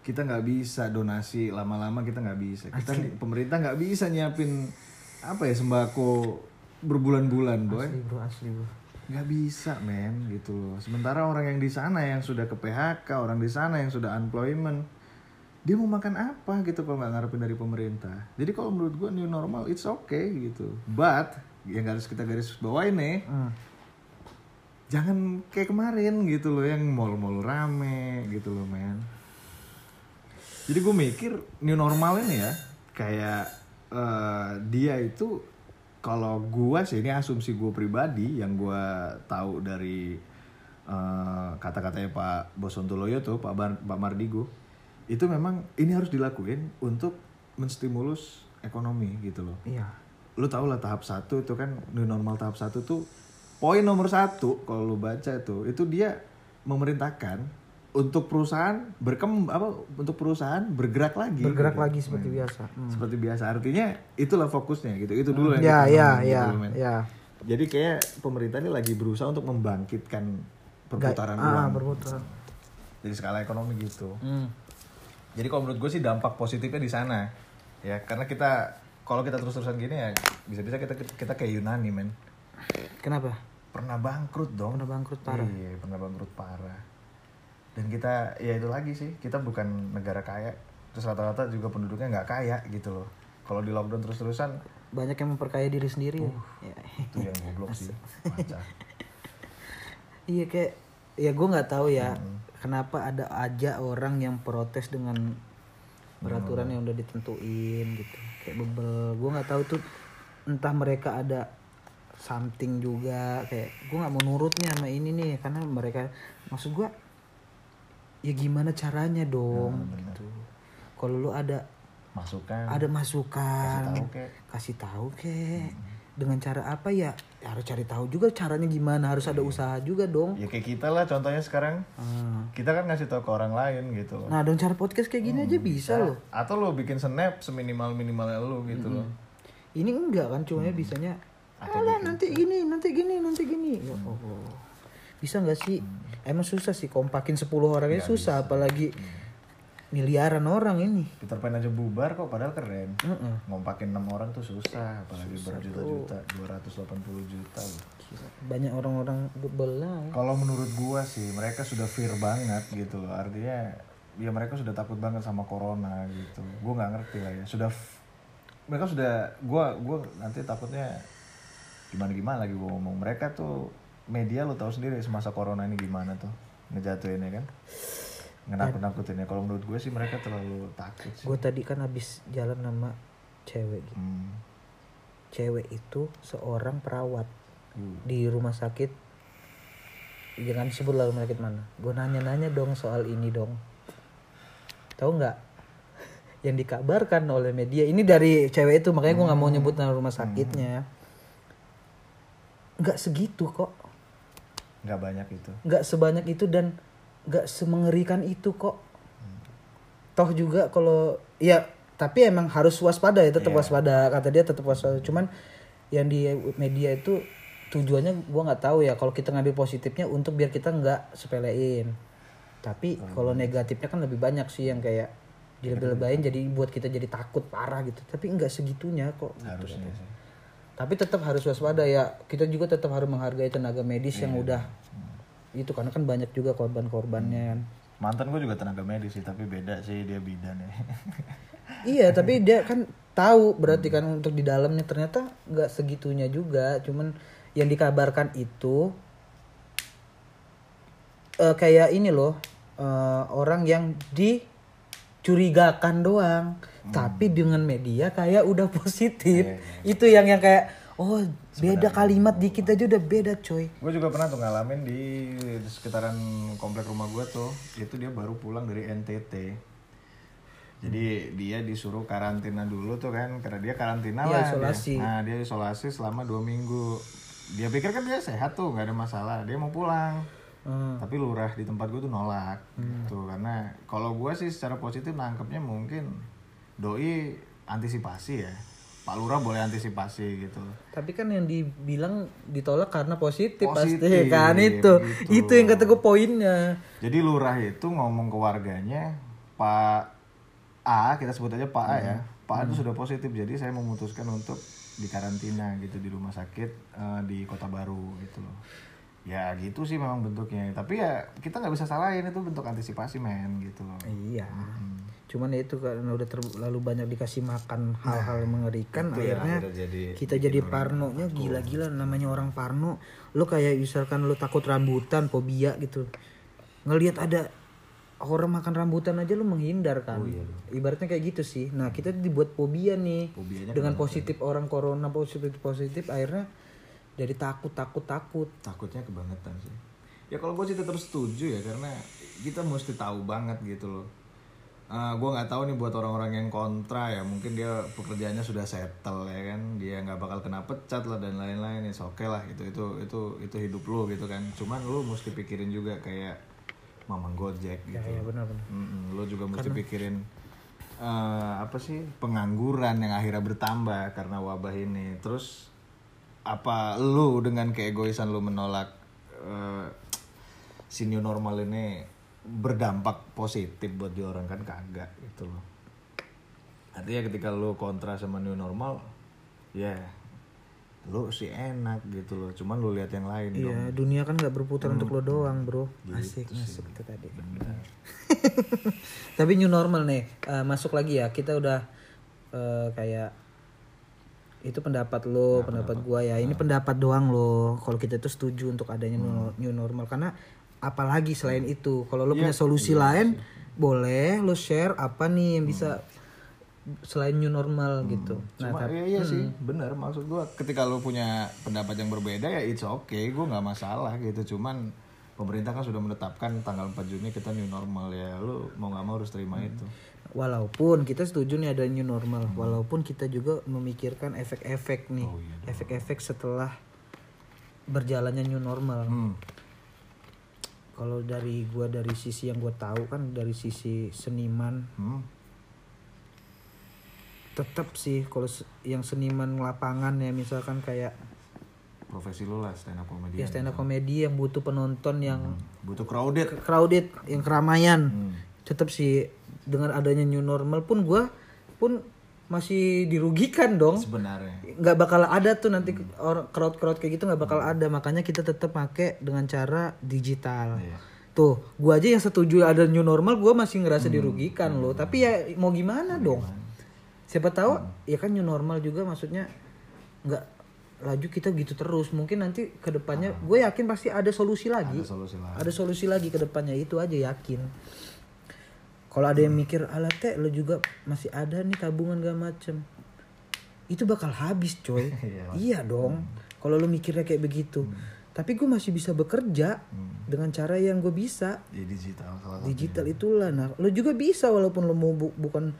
Kita nggak bisa donasi lama-lama kita nggak bisa. Kita pemerintah nggak bisa nyiapin apa ya sembako berbulan-bulan boy. asli bro asli bro Nggak bisa men gitu loh. Sementara orang yang di sana yang sudah ke PHK, orang di sana yang sudah unemployment, dia mau makan apa gitu kalau nggak ngarepin dari pemerintah. Jadi kalau menurut gua new normal it's okay gitu. But yang harus kita garis bawain nih, Hmm. jangan kayak kemarin gitu loh yang mall-mall rame gitu loh men jadi gue mikir new normal ini ya kayak eh, dia itu kalau gue sih ini asumsi gue pribadi yang gue tahu dari eh, kata-katanya Pak Bosontoloyo tuh Pak Bar- Pak Mardigo itu memang ini harus dilakuin untuk menstimulus ekonomi gitu loh. Iya. Lu tau lah tahap satu itu kan new normal tahap satu tuh poin nomor satu kalau lu baca itu itu dia memerintahkan untuk perusahaan berkem apa untuk perusahaan bergerak lagi bergerak gitu. lagi seperti biasa. Hmm. seperti biasa. Artinya itulah fokusnya gitu. Itu dulu yang ya kita ya ngomong ya gitu, ya. Jadi kayak pemerintah ini lagi berusaha untuk membangkitkan perputaran ah, uang. berputar dari skala ekonomi gitu. Hmm. jadi kalau menurut gue sih dampak positifnya di sana ya. Karena kita kalau kita terus-terusan gini ya bisa-bisa kita kita kayak Yunani men. Kenapa? Pernah bangkrut dong. Pernah bangkrut parah. iya pernah bangkrut parah dan kita ya itu lagi sih kita bukan negara kaya. Terus rata-rata juga penduduknya nggak kaya gitu loh. Kalau di lockdown terus-terusan banyak yang memperkaya diri sendiri. Ya. Ya. itu yang goblok sih iya kayak ya gue nggak tahu ya kenapa ada aja orang yang protes dengan peraturan yang udah ditentuin gitu. Kayak bebel. Gue nggak tahu tuh entah mereka ada something juga. Kayak gue nggak mau nurutnya sama ini nih karena mereka maksud gue ya gimana caranya dong gitu. Kalau lu ada masukan. Ada masukan. Kasih tahu kek. Dengan cara apa ya? Ya harus cari tahu juga caranya gimana. Harus ada usaha juga dong. Ya kayak kita lah contohnya sekarang. Ah. kita kan ngasih tahu ke orang lain gitu nah dengan cara podcast kayak gini aja bisa loh. Atau lo bikin snap seminimal minimalnya lo gitu loh. Ini enggak kan cuma bisanya Alah nanti gini nanti gini nanti gini. Ya Allah bisa nggak sih emang susah sih kompakin 10 orang ini susah apalagi miliaran orang ini. Peter Pan aja bubar kok padahal keren. Heeh. ngompakin enam orang tuh susah apalagi berjuta-juta 280 juta. Loh. banyak orang-orang bebel lah ya. kalau menurut gua sih mereka sudah fear banget gitu loh. Artinya ya mereka sudah takut banget sama corona gitu. Gua nggak ngerti lah ya. Sudah mereka sudah gua gua nanti takutnya gimana gimana lagi gua ngomong. Mereka tuh media lo tahu sendiri semasa corona ini gimana tuh? Ngejatuhinnya kan? Ngenakut-nakutinnya. Kalau menurut gue sih mereka terlalu takut sih. Gue tadi kan habis jalan sama cewek gitu. Hmm. cewek itu seorang perawat Uh. di rumah sakit. Jangan sebut lah rumah sakit mana. Gue nanya-nanya dong soal ini dong. Tahu nggak? Yang dikabarkan oleh media ini dari cewek itu makanya gue nggak mau nyebut nama rumah sakitnya nggak segitu kok nggak banyak itu. Nggak sebanyak itu dan nggak semengerikan itu kok. Toh juga kalau ya tapi emang harus waspada ya tetap waspada. Kata dia tetap waspada. Cuman yang di media itu tujuannya gua nggak tahu ya kalau kita ngambil positifnya untuk biar kita nggak sepelein. Tapi kalau negatifnya kan lebih banyak sih yang kayak dilebih-lebahin jadi buat kita jadi takut parah gitu. Tapi nggak segitunya kok. Gitu. harusnya sih tapi tetap harus waspada ya. Kita juga tetap harus menghargai tenaga medis yang udah itu karena kan banyak juga korban-korbannya kan. Mantan gue juga tenaga medis sih tapi beda sih dia bidan ya. Iya tapi dia kan tahu berarti kan untuk di dalamnya. Ternyata nggak segitunya juga. Cuman yang dikabarkan itu eh, kayak ini loh eh, orang yang dicurigakan doang tapi dengan media kayak udah positif itu yang yang kayak oh beda kalimat dikit aja udah beda coy. Gue juga pernah tuh ngalamin di sekitaran komplek rumah gue tuh itu dia baru pulang dari NTT jadi dia disuruh karantina dulu tuh kan karena dia karantina Iya, lah dia. isolasi. nah dia isolasi selama dua minggu. Dia pikir kan dia sehat tuh nggak ada masalah. Dia mau pulang. Hmm. tapi lurah di tempat gue tuh nolak tuh karena kalau gue sih secara positif nangkepnya mungkin doi antisipasi ya pak lurah boleh antisipasi gitu tapi kan yang dibilang ditolak karena positif, Positif, pasti kan itu gitu. itu yang kata gue poinnya Jadi lurah itu ngomong ke warganya, Pak A, kita sebut aja Pak A ya. Pak A itu sudah positif, jadi saya memutuskan untuk dikarantina gitu di rumah sakit eh, di Kota Baru gitu loh. Ya gitu sih memang bentuknya. Tapi ya kita nggak bisa salahin itu bentuk antisipasi men gitu loh. Iya. Cuman ya itu karena udah terlalu banyak dikasih makan hal-hal yang mengerikan yang akhirnya akhirnya jadi kita jadi parnonya gila-gila namanya orang parno. Lu kayak misalkan lu takut rambutan, fobia gitu. Ngelihat ada orang makan rambutan aja lu menghindar kan. Ibaratnya kayak gitu sih. Nah, kita dibuat fobia nih. Fobianya Dengan positif orang corona positif positif akhirnya jadi takut takut takut. takutnya kebangetan sih. Ya kalau gue sih tetap setuju ya karena kita mesti tahu banget gitu loh. Gue nggak tahu nih buat orang-orang yang kontra ya mungkin dia pekerjaannya sudah settle ya kan. Dia nggak bakal kena pecat lah dan lain-lain ya oke lah. Itu itu itu itu hidup lo gitu kan. Cuman lo mesti pikirin juga kayak mamang gojek gitu. Ya benar-benar. Mm-mm, lo juga mesti pikirin eh, apa sih pengangguran yang akhirnya bertambah karena wabah ini. Terus apa lu dengan keegoisan lu menolak eh, si new normal ini berdampak positif buat di orang? Kan kagak gitu loh. Artinya ketika lu kontra sama new normal ya lu sih enak gitu loh. Cuman lu lihat yang lain dong. Iya, dunia kan nggak berputar untuk lo doang, bro. Asik, asik itu tadi. Tapi new normal nih, eh, masuk lagi ya. Kita udah eh, kayak itu pendapat lo, pendapat gua ya. Ini pendapat doang lo. Kalau kita tuh setuju untuk adanya new, new normal. Karena apalagi selain itu, kalau lo punya solusi lain, boleh lo share apa nih yang bisa selain new normal gitu. Nah, Cuma iya, iya sih, bener maksud gua ketika lu punya pendapat yang berbeda ya it's okay, gua nggak masalah gitu. Cuman pemerintah kan sudah menetapkan tanggal 4 Juni kita new normal ya, lu mau nggak mau harus terima itu. Walaupun kita setuju nih ada new normal, walaupun kita juga memikirkan efek-efek nih, efek-efek setelah berjalannya new normal. Hmm. Kalau dari gua dari sisi yang gua tahu kan dari sisi seniman, Hmm. tetap sih kalau yang seniman lapangan ya misalkan kayak Profesi lu lah stand up comedy. ya stand up komedi yang butuh penonton yang Butuh crowded. crowded, yang keramaian, Hmm. tetap sih dengan adanya new normal pun gua pun masih dirugikan dong. Sebenarnya. nggak bakal ada tuh nanti orang crowd crowd kayak gitu nggak bakal ada. Makanya kita tetap pakai dengan cara digital. Iya. tuh gua aja yang setuju ada new normal gua masih ngerasa dirugikan loh. Tapi ya mau gimana dong? siapa tahu ya kan new normal juga maksudnya nggak laju kita gitu terus. Mungkin nanti ke depannya gue yakin pasti ada solusi lagi. Ada solusi lah. ada solusi lagi ke depannya itu aja yakin kalau ada yang mikir alat teh lo juga masih ada nih tabungan gak macem. Itu bakal habis coy. Iya dong. Kalau lo mikirnya kayak begitu. Tapi gue masih bisa bekerja dengan cara yang gue bisa. Di digital salah digital itulah nah lo juga bisa walaupun lo mau bu- bukan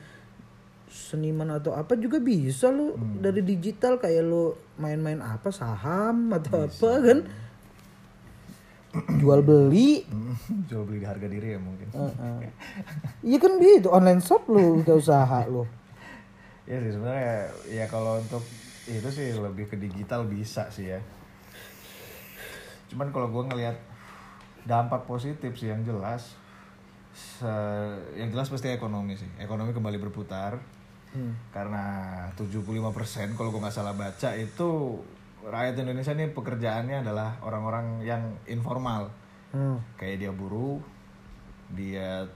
seniman atau apa juga bisa lo dari digital kayak lo main-main apa saham atau apa kan jual beli Jual beli di harga diri ya mungkin. iya kan gitu online shop lo udah usaha lo Iya sih sebenarnya ya kalau untuk itu sih lebih ke digital bisa sih ya. Cuman kalau gue ngelihat dampak positif sih yang jelas, se- yang jelas pasti ekonomi sih. Ekonomi kembali berputar. karena 75% kalau gue nggak salah baca itu rakyat Indonesia ini pekerjaannya adalah orang-orang yang informal. Hmm. kayak dia buruh dia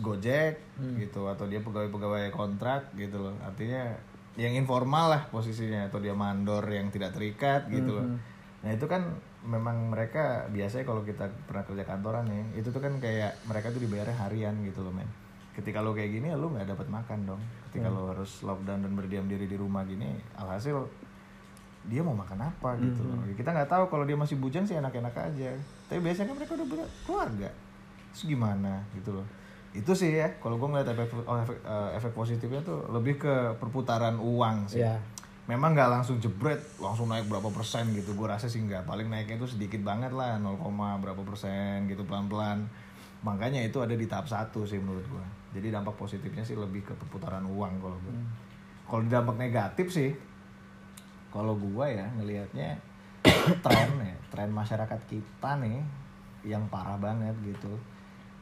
gojek gitu atau dia pegawai-pegawai kontrak gitu loh. Artinya yang informal lah posisinya atau dia mandor yang tidak terikat gitu loh. Nah itu kan memang mereka biasanya kalau kita pernah kerja kantoran nih itu tuh kan kayak mereka tuh dibayarnya harian gitu loh men. Ketika lo kayak gini ya lo nggak dapat makan dong. Ketika lo harus lockdown dan berdiam diri di rumah gini alhasil dia mau makan apa gitu loh. Kita nggak tahu kalau dia masih bujang sih enak-enak aja. Tapi biasanya mereka udah berkeluarga. Terus gimana gitu loh. Itu sih ya, kalau gue ngeliat efek, oh, efek, eh, efek positifnya tuh lebih ke perputaran uang sih. Iya. Memang nggak langsung jebret, langsung naik berapa persen gitu. Gue rasa sih nggak. Paling naiknya itu sedikit banget lah, 0, berapa persen gitu pelan-pelan. Makanya itu ada di tahap satu sih menurut gue. Jadi dampak positifnya sih lebih ke perputaran uang kalau gue. Kalau dampak negatif sih, kalau gua ya ngelihatnya tren ya tren masyarakat kita nih yang parah banget gitu.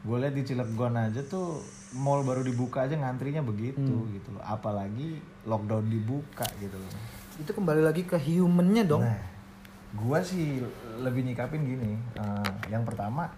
Gue lihat di Cilegon aja tuh mall baru dibuka aja ngantrinya begitu gitu loh. Apalagi lockdown dibuka gitu loh. Itu kembali lagi ke humannya dong. nah gua sih lebih nyikapin gini eh, yang pertama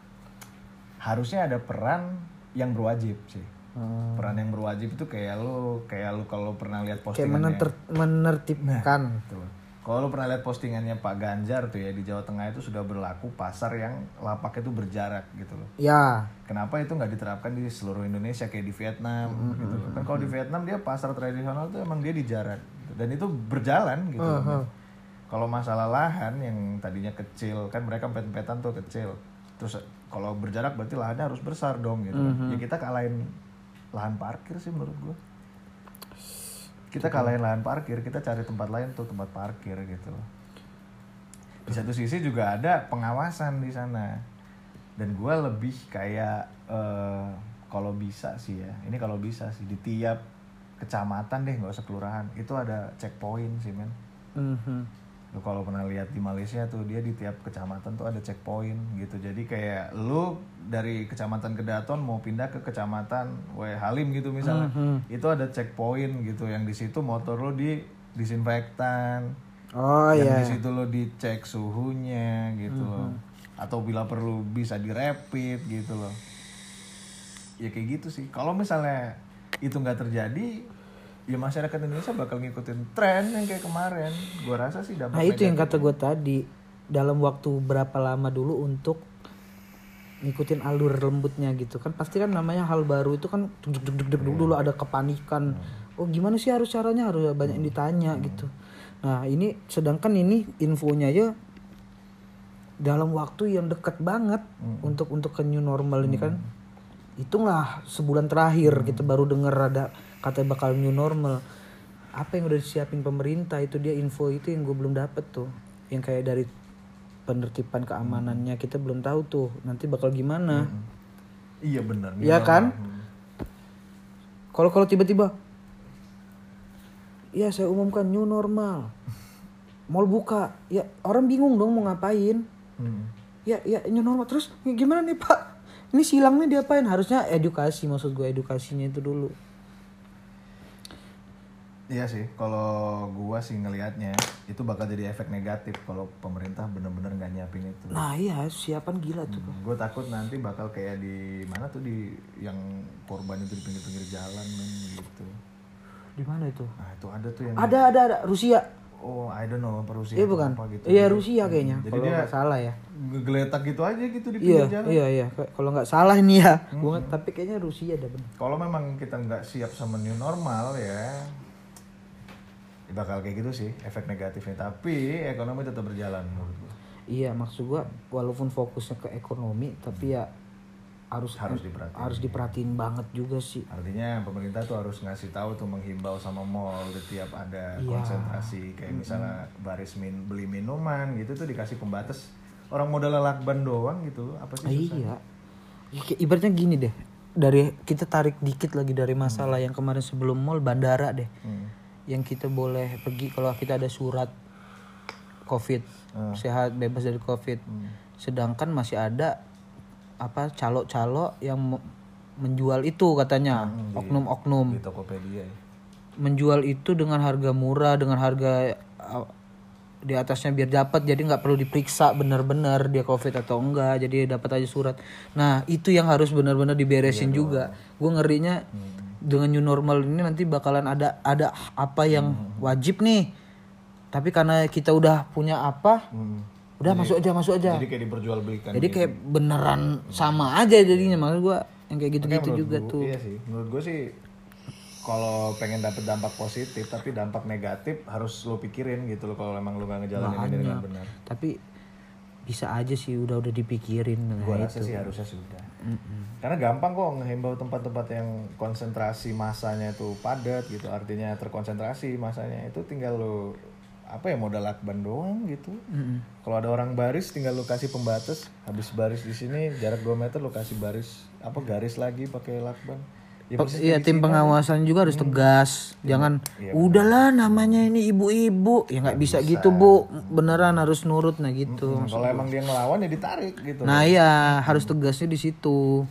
harusnya ada peran yang berwajib sih Hmm. peran yang berwajib itu kayak lu kayak lu kalau pernah lihat Kayak postingannya mener- menertibkan. Tuh. Kalau lu pernah lihat postingannya Pak Ganjar tuh ya di Jawa Tengah itu sudah berlaku pasar yang lapaknya itu berjarak gitu loh. Ya. Kenapa itu nggak diterapkan di seluruh Indonesia kayak di Vietnam gitu loh. Kan kalau di Vietnam dia pasar tradisional tuh emang dia di jarak gitu. dan itu berjalan gitu. loh. Kalau masalah lahan yang tadinya kecil kan mereka pet-petan tuh kecil. Terus kalau berjarak berarti lahannya harus besar dong gitu. Ya kita kalahin lahan parkir sih menurut gua. Kita kalahin lahan parkir kita cari tempat lain tuh tempat parkir gitu loh. Di satu sisi juga ada pengawasan di sana. Dan gue lebih kayak eh, kalau bisa sih ya ini kalau bisa sih di tiap kecamatan deh nggak usah kelurahan itu ada checkpoint sih men. Mhm. Lu kalau pernah lihat di Malaysia tuh dia di tiap kecamatan tuh ada checkpoint gitu. Jadi kayak lu dari kecamatan Kedaton mau pindah ke kecamatan Weh Halim gitu misalnya itu ada checkpoint gitu. Yang di situ motor lu di disinfektan. Oh yang iya. di situ lo dicek suhunya gitu loh. Atau bila perlu bisa direpit gitu loh. Ya kayak gitu sih. Kalau misalnya itu nggak terjadi ya masyarakat Indonesia bakal ngikutin tren yang kayak kemarin. Gua rasa sih dampak Nah itu yang kata gue tadi. Dalam waktu berapa lama dulu untuk ngikutin alur lembutnya gitu kan? Pasti kan namanya hal baru itu kan deg deg deg deg dulu ada kepanikan. Oh gimana sih harus caranya? Harus banyak yang ditanya gitu. Nah ini sedangkan ini infonya ya dalam waktu yang dekat banget untuk untuk ke new normal ini kan. Hitunglah sebulan terakhir kita baru dengar ada kata bakal new normal. Apa yang udah disiapin pemerintah itu dia info itu yang gue belum dapet tuh. Yang kayak dari penertiban keamanannya kita belum tahu tuh nanti bakal gimana. Iya benar. Iya kan? kalau kalau tiba-tiba ya saya umumkan new normal. Mall buka. Ya orang bingung dong mau ngapain. Hmm. ya ya new normal. Terus gimana nih pak? Ini silangnya diapain? Harusnya edukasi maksud gue edukasinya itu dulu Iya sih, kalau gua sih ngelihatnya itu bakal jadi efek negatif kalau pemerintah bener-bener nggak nyiapin itu. nah iya siapan gila tuh gue takut nanti bakal kayak di mana tuh di yang korban itu di pinggir-pinggir jalan men gitu. di mana itu? Nah itu ada tuh yang ada ada ada. Rusia. Oh I don't know apa Rusia iya bukan? apa gitu. iya Rusia kayaknya Jadi kalau dia salah ya. ngegeletak gitu aja gitu di iya pinggir jalan. iya iya. Kalau nggak salah ini ya. Gua nggak- tapi kayaknya Rusia ada bener. Kalau memang kita nggak siap sama new normal ya bakal kayak gitu sih efek negatifnya. Tapi ekonomi tetap berjalan menurut gue. iya maksud gua walaupun fokusnya ke ekonomi tapi ya harus Harus diperhatiin. harus diperhatiin banget juga sih Artinya pemerintah tuh harus ngasih tahu tuh menghimbau sama mall di tiap ada Iya. konsentrasi kayak misalnya baris min beli minuman gitu tuh dikasih pembatas orang modal lakban doang gitu apa sih susah? iya Ya, ibaratnya gini deh dari kita tarik dikit lagi dari masalah yang kemarin sebelum mall bandara deh Hmm. Yang kita boleh pergi kalau kita ada surat covid. Hmm. sehat bebas dari covid. Sedangkan masih ada apa calo-calo yang me- menjual itu katanya. Hmm, oknum-oknum. di Tokopedia ya. menjual itu dengan harga murah dengan harga uh, di atasnya biar dapat jadi nggak perlu diperiksa benar-benar dia covid atau enggak jadi dapat aja surat. Nah itu yang harus benar-benar diberesin juga. gue ngerinya dengan new normal ini nanti bakalan ada ada apa yang wajib nih tapi karena kita udah punya apa udah masuk aja masuk aja Hmm. Jadi kayak diperjualbelikan. jadi kayak beneran sama aja jadinya maksud gue yang kayak gitu-gitu juga gua- tuh Iya sih. Menurut gue sih kalau pengen dapet dampak positif tapi dampak negatif harus lo pikirin gitu loh kalau emang lo gak ngejalanin ini dengan benar. tapi bisa aja sih udah udah dipikirin nah, Gue rasa sih harusnya sudah. Karena gampang kok ngehimbau tempat-tempat yang konsentrasi masanya itu padat gitu. Artinya terkonsentrasi masanya itu tinggal lo apa ya modal lakban doang gitu. Kalau ada orang baris tinggal lo kasih pembatas. Habis baris di sini jarak 2 meter lo kasih baris apa garis lagi pakai lakban. Ya Iya tim pengawasan juga harus tegas, jangan udahlah namanya ini ibu-ibu. Ya nggak bisa gitu bu, beneran harus nurut nah gitu. Hmm, Kalau emang dia ngelawan ya ditarik gitu. Nah iya harus tegasnya di situ,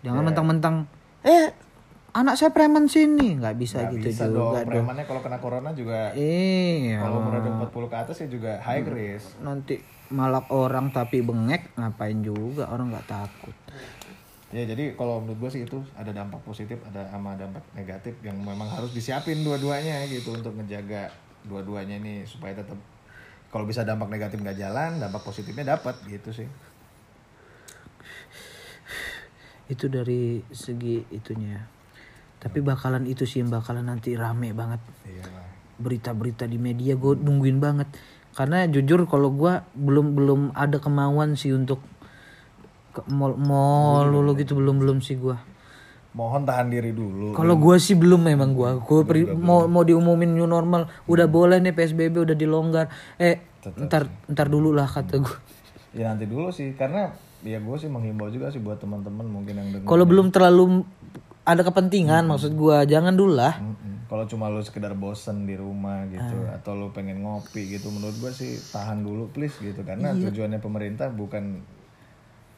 jangan mentang-mentang eh anak saya preman sini. Nggak bisa gitu Bisa dong, juga dong. premannya kalau kena corona juga Iya. kalau umur udah 40 ke atas ya juga high risk. nanti malak orang tapi bengek ngapain juga? Orang nggak takut. Ya jadi kalau menurut gue sih itu ada dampak positif, ada sama dampak negatif yang memang harus disiapin dua-duanya gitu untuk ngejaga dua-duanya ini supaya tetap kalau bisa dampak negatif nggak jalan, dampak positifnya dapat gitu sih. Itu dari segi itunya. Tapi bakalan itu sih yang bakalan nanti rame banget. Iya berita-berita di media gue nungguin banget karena jujur kalau gue belum belum ada kemauan sih untuk ke mall mall dulu gitu belum belum sih gue Mohon tahan diri dulu. kalau gue sih belum memang gue gue mau mau diumumin new normal. Udah boleh nih psbb udah dilonggar. Eh ntar ntar dulu lah kata gue Ya nanti dulu sih karena ya gue sih menghimbau juga sih buat teman-teman mungkin yang dengar. kalau belum terlalu ada kepentingan maksud gue jangan dulu lah. Mm-mm. Kalau cuma lu sekedar bosen di rumah gitu Ah. atau lu pengen ngopi gitu menurut gua sih tahan dulu please gitu. Karena Iya. tujuannya pemerintah bukan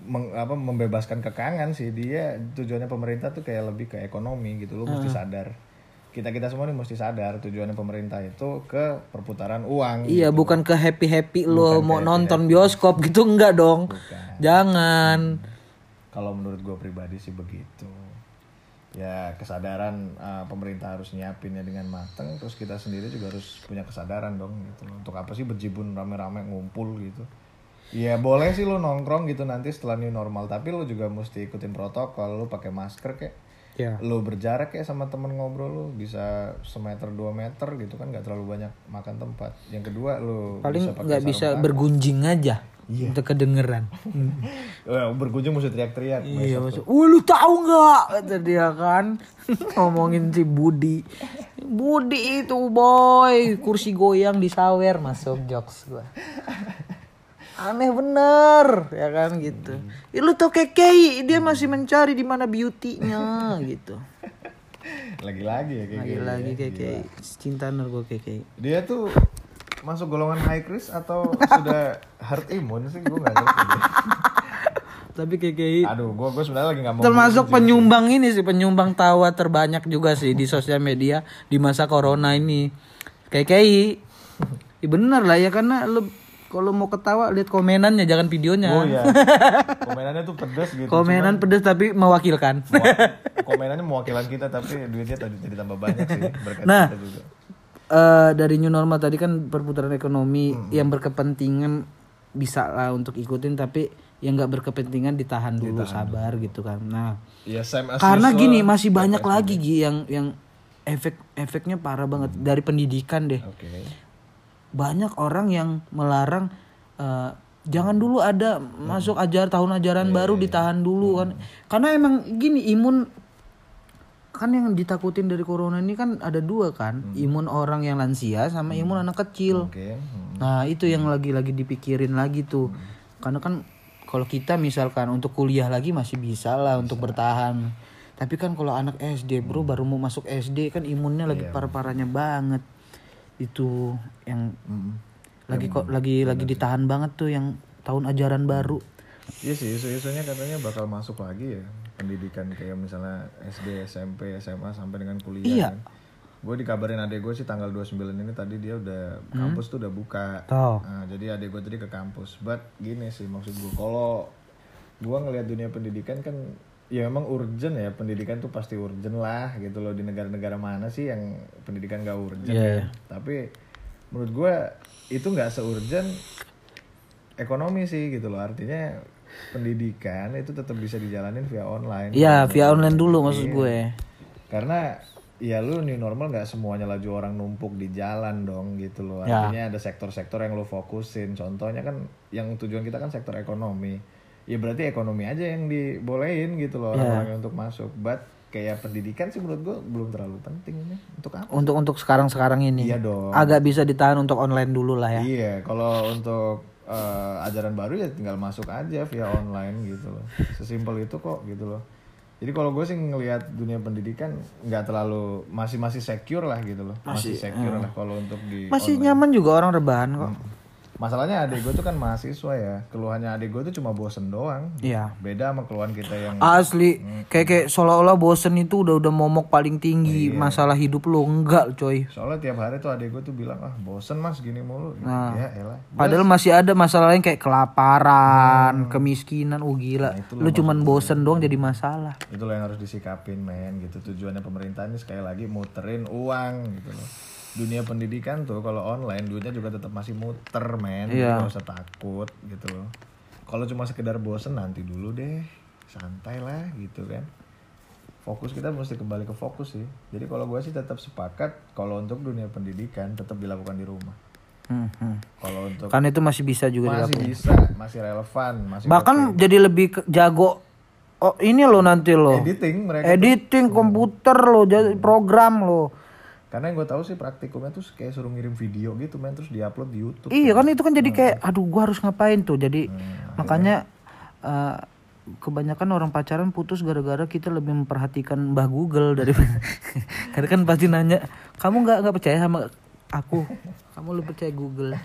meng- apa membebaskan kekangan sih. Dia tujuannya pemerintah tuh kayak lebih ke ekonomi gitu lu mesti Ah. sadar. Kita kita semua nih mesti sadar tujuannya pemerintah itu ke perputaran uang Iya, bukan ke happy happy lo mau nonton bioskop gitu enggak dong. Jangan. kalau menurut gue pribadi sih begitu. Ya kesadaran uh, pemerintah harus nyiapinnya dengan mateng terus kita sendiri juga harus punya kesadaran dong gitu untuk apa sih berjibun rame-rame ngumpul gitu Iya boleh sih lu nongkrong gitu nanti setelah new normal tapi lu juga mesti ikutin protokol lu pakai masker kayak Ya. lu berjarak ya sama temen ngobrol lu bisa semeter dua meter gitu kan nggak terlalu banyak makan tempat yang kedua lu Paling nggak bisa tangan. bergunjing aja untuk kedengeran. Berkunjung mesti teriak-teriak iya maksud. Wah lu tahu nggak? Kata dia kan ngomongin si Budi. Budi itu boy kursi goyang di sawer masuk jokes gua. Aneh bener ya kan gitu. Ih, lu tau kekei dia masih mencari di mana beauty-nya gitu. lagi-lagi ya gitu Lagi-lagi kekei cinta nur gua kekei. Dia tuh masuk golongan high risk atau sudah herd immune sih gue gak ngerti. Tapi kekei Aduh, gue gue sebenarnya lagi nggak mau. termasuk penyumbang ini sih penyumbang tawa terbanyak juga sih di sosial media di masa corona ini kayak ya bener lah ya karena lu kalau mau ketawa lihat komenannya jangan videonya Oh iya. Komenannya tuh pedes gitu. komenan pedes tapi mewakilkan Mewa- Komenannya mewakilan kita tapi duitnya tadi jadi tambah banyak sih berkat Nah. kita juga. Eh, dari new normal tadi kan perputaran ekonomi yang berkepentingan bisa lah untuk ikutin tapi yang nggak berkepentingan ditahan dulu sabar gitu kan nah Ya karena usual. gini masih banyak lagi Gi, yang yang efek efeknya parah banget dari pendidikan deh Oke. Banyak orang yang melarang eh, jangan dulu ada masuk ajar tahun ajaran baru ditahan dulu kan. Karena emang gini imun kan yang ditakutin dari corona ini kan ada dua kan. Imun orang yang lansia sama imun anak kecil. Oke. Hmm. Nah itu yang lagi-lagi dipikirin lagi tuh, karena kan kalau kita misalkan untuk kuliah lagi masih bisa lah untuk bertahan. Tapi kan kalau anak SD bro baru mau masuk SD kan imunnya lagi parah-parahnya banget. Itu yang lagi kok lagi lagi ditahan banget tuh yang tahun ajaran baru. Iya sih, isu-isunya katanya bakal masuk lagi ya pendidikan kayak misalnya SD, SMP, SMA sampai dengan kuliah. Iya. kan. gue dikabarin adek gue sih tanggal 29 ini tadi dia udah kampus tuh udah buka. Tuh. Nah, jadi adek gue tadi ke kampus. But gini sih maksud gue kalau gue ngelihat dunia pendidikan kan ya memang urgent ya pendidikan tuh pasti urgent lah gitu loh di negara-negara mana sih yang pendidikan gak urgent Iya, ya. Tapi menurut gue itu nggak seurgent ekonomi sih gitu loh artinya pendidikan itu tetap bisa dijalanin via online. Iya, via online dulu maksud gue. Karena ya lu new normal nggak semuanya laju orang numpuk di jalan dong gitu loh. Ya. Artinya ada sektor-sektor yang lu fokusin. Contohnya kan yang tujuan kita kan sektor ekonomi. Ya berarti ekonomi aja yang dibolehin gitu loh orang-orang untuk masuk. But kayak pendidikan sih menurut gua belum terlalu penting ini. Untuk apa? Untuk untuk sekarang-sekarang ini. Iya dong. Agak bisa ditahan untuk online dulu lah ya. Iya, kalau untuk eh, ajaran baru ya tinggal masuk aja via online gitu loh. Sesimpel itu kok gitu loh. Jadi kalau gue sih ngelihat dunia pendidikan nggak terlalu masih masih secure lah gitu loh. Masih, secure lah kalau untuk di Masih online. nyaman juga orang rebahan kok. Masalahnya adik gue tuh kan mahasiswa ya. Keluhannya adik gue tuh cuma bosen doang. Iya. Beda sama keluhan kita yang Asli, kayak kayak seolah-olah bosen itu udah udah momok paling tinggi masalah hidup lo enggak coy. soalnya tiap hari tuh adik gue tuh bilang ah bosen mas gini mulu. Nah. Ya elah. Padahal masih ada masalah lain kayak kelaparan, kemiskinan, oh gila. Lu cuman bosen doang jadi masalah. itulah yang harus disikapin men gitu tujuannya pemerintah ini sekali lagi muterin uang gitu loh dunia pendidikan tuh kalau online duitnya juga tetap masih muter men. Iya. nggak usah takut gitu loh. Kalau cuma sekedar bosen nanti dulu deh. Santai lah gitu kan. Fokus kita mesti kembali ke fokus sih. Jadi kalau gue sih tetap sepakat kalau untuk dunia pendidikan tetap dilakukan di rumah. Hmm, hmm. kalau untuk Kan itu masih bisa juga masih dilakukan. bisa masih relevan masih Bahkan jadi lebih ke- jago Oh ini lo nanti lo editing mereka Editing komputer lo jadi program lo Karena yang gue tahu sih praktikumnya tuh kayak suruh ngirim video gitu men terus diupload di YouTube. Iya kan itu kan jadi kayak aduh gua harus ngapain tuh? Jadi makanya eh, kebanyakan orang pacaran putus gara-gara kita lebih memperhatikan Mbah Google dari karena kan pasti nanya kamu nggak nggak percaya sama aku? Kamu lu percaya Google.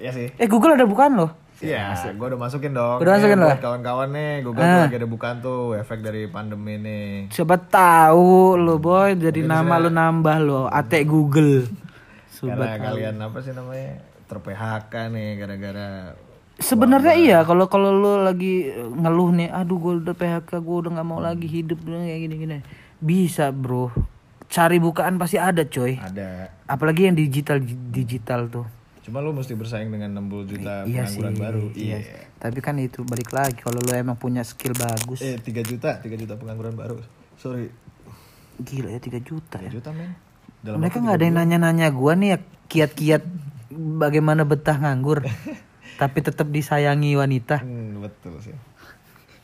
Iya sih. eh Google ada bukan loh Iya, gue udah masukin dong. Udah masukin buat lo? kawan-kawan nih, Google tuh lagi ada bukan tuh efek dari pandemi nih. siapa tahu lo boy jadi nama lo nambah lo ate Google Karena kalian apa sih namanya ter PHK nih gara-gara Sebenarnya iya kalau kalau lu lagi eh, ngeluh nih, aduh gue udah PHK, gue udah nggak mau lagi hidup kayak gini-gini. Bisa bro, cari bukaan pasti ada coy. ada. Apalagi yang digital digital tuh. Cuma lu mesti bersaing dengan 60 juta Iya pengangguran sih, baru. iya. Iya. Tapi kan itu balik lagi kalau lu emang punya skill bagus. Eh 3 juta, 3 juta pengangguran baru. Sorry, Gila ya 3 juta 3 ya. juta men. Dalam Mereka nggak ada yang nanya-nanya gua nih ya kiat-kiat bagaimana betah nganggur. tapi tetap disayangi wanita. Hmm, betul sih.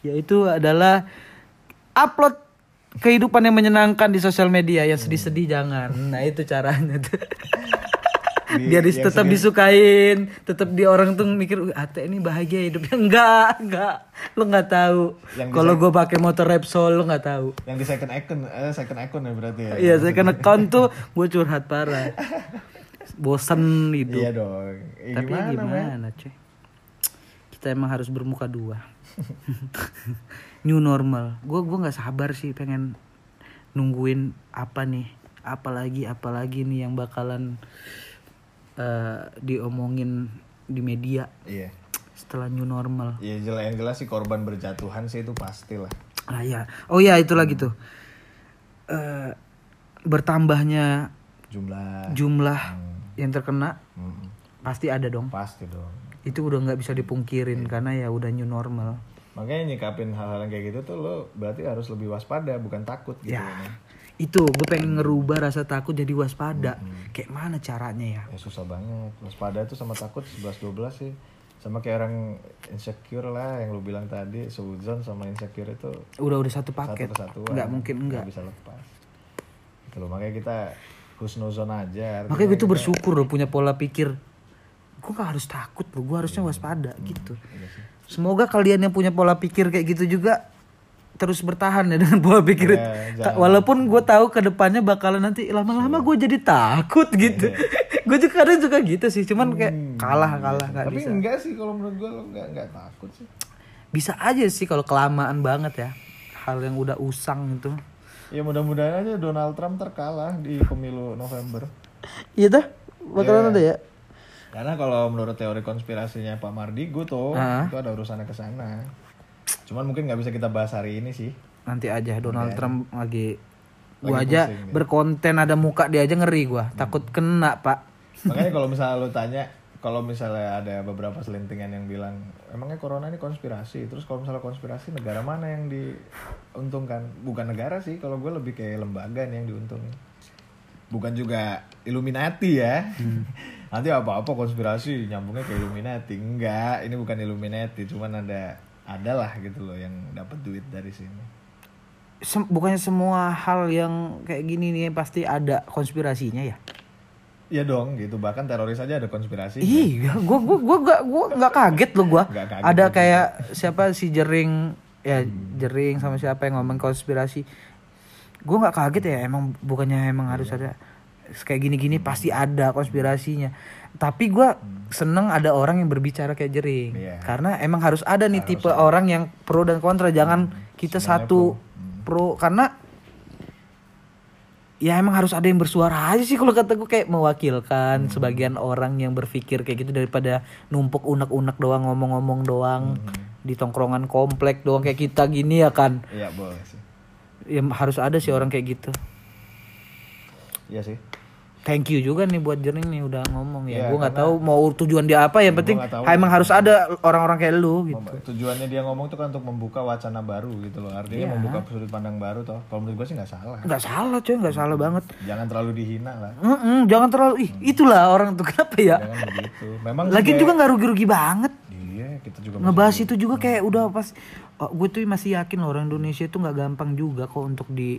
yaitu adalah upload kehidupan yang menyenangkan di sosial media yang sedih-sedih jangan nah itu caranya tuh Di- biar dis- tetap disukain tetap di orang tuh mikir "Wih, ate ini bahagia hidupnya. Enggak enggak. Lo nggak tahu. Kalau gue pakai motor Repsol lo nggak tahu. Yang di second account, eh, second account ya berarti ya. iya kena account tuh gue curhat parah. Bosen hidup. Iya dong. Eh, tapi gimana, gimana, men? cuy? Kita emang harus bermuka dua. New normal. Gue gua nggak sabar sih pengen nungguin apa nih apalagi apalagi nih yang bakalan eh, diomongin di media Iya. setelah new normal Iya jelas yang jelas sih korban berjatuhan sih itu pastilah. ah ya oh ya itu lagi tuh Eh, bertambahnya Jumlah jumlah yang terkena Hmm, pasti ada dong pasti dong. itu udah nggak bisa dipungkirin karena ya udah new normal Makanya nyikapin hal-hal yang kayak gitu tuh lo berarti harus lebih waspada bukan takut gitu. Ya. men. Itu gue pengen ngerubah rasa takut jadi waspada kayak mana caranya ya Ya susah banget. Waspada itu sama takut 11 12 sih. Sama kayak orang insecure lah yang lu bilang tadi, suzon sama insecure itu udah udah satu satu paket kesatuan. nggak mungkin enggak Nggak bisa lepas. Gitu loh, makanya kita husnuzon aja. makanya gue tuh bersyukur loh punya pola pikir gue gak harus takut loh gue harusnya waspada gitu Iya sih. semoga kalian yang punya pola pikir kayak gitu juga terus bertahan ya dengan pola pikir itu. Ka- walaupun gue tahu ke depannya bakalan nanti lama-lama gue jadi takut gitu gue juga kadang juga gitu sih cuman kayak kalah kalah nggak Tapi bisa enggak sih kalau menurut gue lo enggak enggak takut sih. bisa aja sih kalau kelamaan banget ya hal yang udah usang itu Ya mudah-mudahan aja Donald Trump terkalah di pemilu November. Iya dah, bakalan Iya. ada ya. Karena kalau menurut teori konspirasinya Pak Mardigu tuh, Ah. itu ada urusannya ke sana. Cuman mungkin nggak bisa kita bahas hari ini sih. Nanti aja Donald Trump lagi Lagi gua aja pusing, ya. berkonten ada muka dia aja ngeri gua, takut kena, Pak. Makanya kalau misalnya lu tanya, kalau misalnya ada beberapa selintingan yang bilang, emangnya corona ini konspirasi. Terus kalau misalnya konspirasi, negara mana yang diuntungkan? Bukan negara sih, kalau gue lebih kayak lembaga nih yang diuntungin. Bukan juga Illuminati ya. Nanti apa-apa konspirasi nyambungnya ke Illuminati. Enggak, ini bukan Illuminati, cuman ada adalah gitu loh yang dapat duit dari sini. Sem- bukannya semua hal yang kayak gini nih pasti ada konspirasinya ya? Iya dong gitu bahkan teroris aja ada konspirasi. Iya, gua gua gua gak gua nggak kaget loh gua. Kaget Ada juga. kayak siapa si Jering ya Jering sama siapa yang ngomong konspirasi. Gua nggak kaget ya emang bukannya emang harus ada kayak gini-gini pasti ada konspirasinya. Tapi gua seneng ada orang yang berbicara kayak Jering. Iya. Karena emang harus ada nih tipe orang yang pro dan kontra. Jangan kita satu pro. Karena ya emang harus ada yang bersuara aja sih kalau kata gue kayak mewakilkan sebagian orang yang berpikir kayak gitu daripada numpuk unek-unek doang ngomong-ngomong doang. Di tongkrongan komplek doang kayak kita gini ya kan. Iya boleh sih. ya harus ada sih orang kayak gitu. Iya sih. Thank you juga nih buat Jering nih udah ngomong ya Iya, gue nggak tahu mau tujuan dia apa yang penting nggak tahu. emang harus ada orang-orang kayak lu gitu Tujuannya dia ngomong tuh kan untuk membuka wacana baru gitu loh. Artinya membuka sudut pandang baru toh. Kalau menurut gue sih nggak salah. nggak salah coy nggak salah banget Jangan terlalu dihina lah. Mm-mm, jangan terlalu ih itulah orang tuh kenapa ya Jangan begitu. Memang lagi juga nggak rugi-rugi banget Iya, kita juga ngebahas itu juga kayak udah pas oh, gue tuh masih yakin loh orang Indonesia itu nggak gampang juga kok untuk di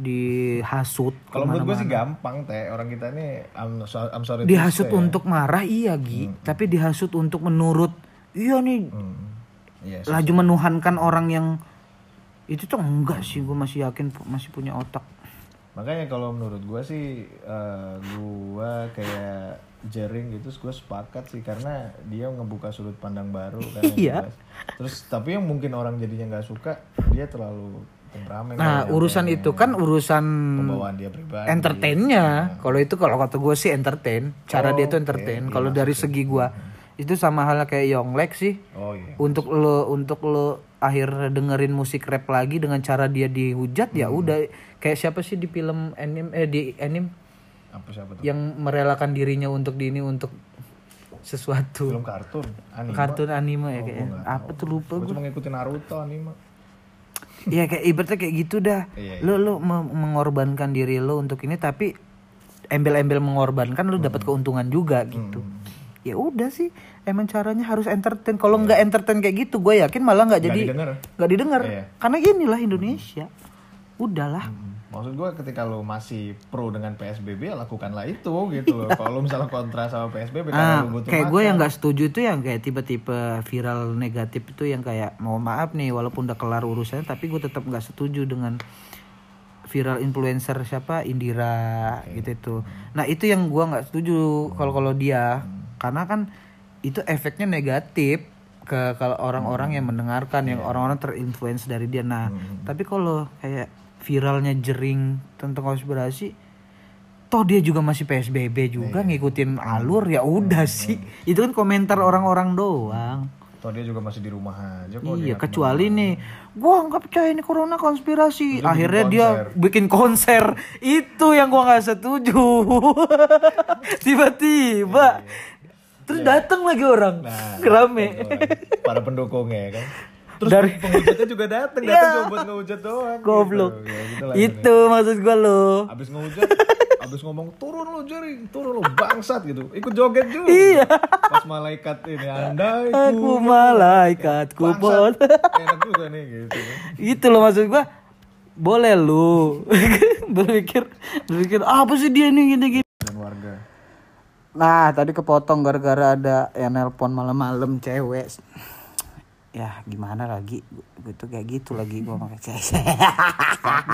dihasut Kalau menurut gue sih gampang teh orang kita ini I'm, so- I'm sorry dihasut say ya. untuk marah iya Gi tapi dihasut untuk menurut iya nih Hmm. Sih. laju menuhankan orang yang itu tuh enggak sih gue masih yakin masih punya otak Makanya kalau menurut gue sih eh, gue kayak jering gitu gue sepakat sih karena dia ngebuka sudut pandang baru kan Iya. Terus tapi yang mungkin orang jadinya nggak suka dia terlalu temperamen. nah urusan nyampe- itu kan urusan pembawaan dia pribadi. entertainnya. Kalau itu kalau kata gue sih entertain. Cara dia tuh Oh, entertain. kalau dari segi gue itu sama halnya kayak Yonglek sih. Oh iya. untuk lo untuk lo akhir dengerin musik rap lagi dengan cara dia dihujat ya udah. Kayak siapa sih di film anime eh di anime Apa siapa tuh? yang merelakan dirinya untuk di ini untuk sesuatu. Film kartun, anime. kartun anime ya Oh, kayak apa tuh lupa gue cuma ngikutin Naruto anime. Ya kayak ibaratnya kayak gitu dah. Iya, lo lo me- mengorbankan diri lo untuk ini tapi embel-embel mengorbankan lo dapat keuntungan juga gitu. Ya udah sih emang caranya harus entertain. Kalau nggak entertain kayak gitu gue yakin malah nggak jadi didengar. nggak didengar. Iya. karena inilah Indonesia. Udahlah Maksud gue ketika lo masih pro dengan PSBB ya lakukanlah itu gitu loh. Kalau lo misalnya kontra sama PSBB Ah, karena lo butuh kayak gue yang nggak setuju itu yang kayak tipe-tipe viral negatif itu yang kayak mau maaf nih walaupun udah kelar urusannya tapi gue tetap nggak setuju dengan viral influencer siapa? Indira gitu itu. Nah itu yang gue nggak setuju kalau kalau dia. Karena kan itu efeknya negatif ke kalau orang-orang yang mendengarkan yang orang-orang terinfluence dari dia. Nah tapi kalau kayak viralnya jering tentang konspirasi toh dia juga masih PSBB juga ngikutin alur ya udah sih. Itu kan komentar orang-orang doang. Toh dia juga masih di rumah aja kok. iya kecuali nih gua nggak percaya ini corona konspirasi. Akhirnya dia bikin konser. Itu yang gua nggak setuju. Tiba-tiba. Terus datang lagi orang. Nah, rame. para pendukungnya kan. Terus Dari- penghujatnya juga datang, datang cuma buat ngehujat doang. goblok Gitu. Ya, gitu lah. itu maksud gua lo Abis ngehujat, abis ngomong turun lo jaring, turun lo bangsat gitu. Ikut joget juga. Iya. Pas malaikat ini andai aku malaikatku pun Enak juga nih gitu. itu loh maksud gua boleh lu berpikir berpikir "Ah, apa sih dia nih gini gini Dan warga. nah tadi kepotong gara-gara ada yang nelpon malam-malam cewek ya gimana lagi gue tuh kayak gitu lagi gua pakai cewek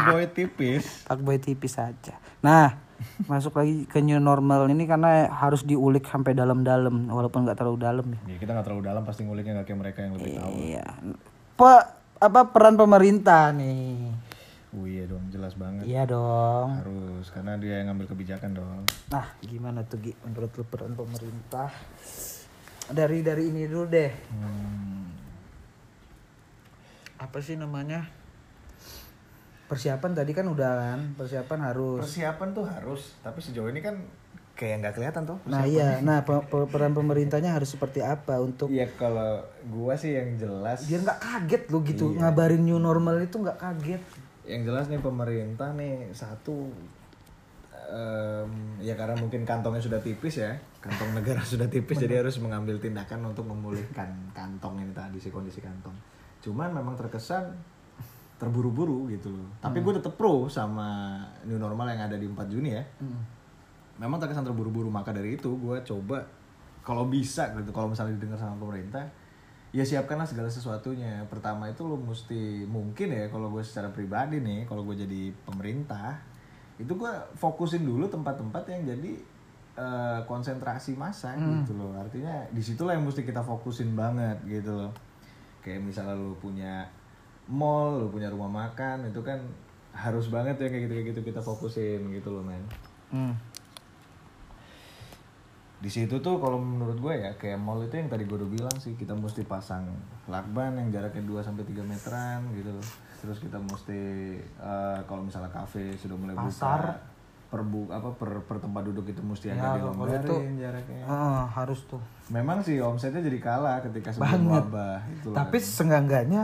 Boy tipis. pak boy tipis aja nah masuk lagi ke new normal ini karena harus diulik sampai dalam-dalam walaupun nggak terlalu dalam ya Ya kita nggak terlalu dalam pasti nguliknya nggak kayak mereka yang lebih tahu. iya Pe, apa peran pemerintah nih Oh iya dong, jelas banget. Iya dong. Harus, karena dia yang ngambil kebijakan dong. Nah, gimana tuh Gi menurut lu peran pemerintah? Dari dari ini dulu deh. Hmm, Apa sih namanya? Persiapan tadi kan udah kan, persiapan harus. Persiapan tuh harus, tapi sejauh ini kan kayak nggak kelihatan tuh. Nah iya, nah pe- pe- peran pemerintahnya harus seperti apa untuk Iya kalau gua sih yang jelas, biar nggak kaget lo gitu ngabarin new normal itu nggak kaget. yang jelas nih pemerintah nih satu em, ya karena mungkin kantongnya sudah tipis ya, kantong negara sudah tipis jadi harus mengambil tindakan untuk memulihkan kantong ini tadi si kondisi kantong. Cuman memang terkesan terburu-buru gitu loh. Tapi gue tetap pro sama new normal yang ada di 4 Juni ya. memang terkesan terburu-buru maka dari itu gue coba kalau bisa gitu kalau misalnya didengar sama pemerintah ya siapkanlah segala sesuatunya. Pertama itu lo mesti mungkin ya kalau gue secara pribadi nih kalau gue jadi pemerintah itu gue fokusin dulu tempat-tempat yang jadi eh, konsentrasi massa gitu loh. Artinya di situlah yang mesti kita fokusin banget gitu loh kayak misalnya lo punya mall lo punya rumah makan itu kan harus banget ya kayak gitu kayak gitu kita fokusin gitu loh men Hmm. di situ tuh kalau menurut gue ya kayak mall itu yang tadi gue udah bilang sih kita mesti pasang lakban yang jaraknya 2 sampai 3 meteran gitu loh. Terus kita mesti eh, kalau misalnya kafe sudah mulai Pasar. buka per bu, apa per, per tempat duduk itu mesti Ya, agak kalau dilonggarin itu- jaraknya. Ah, harus tuh. Memang sih omsetnya jadi kalah ketika sebelum Banget. wabah itu loh. Tapi seenggak-enggaknya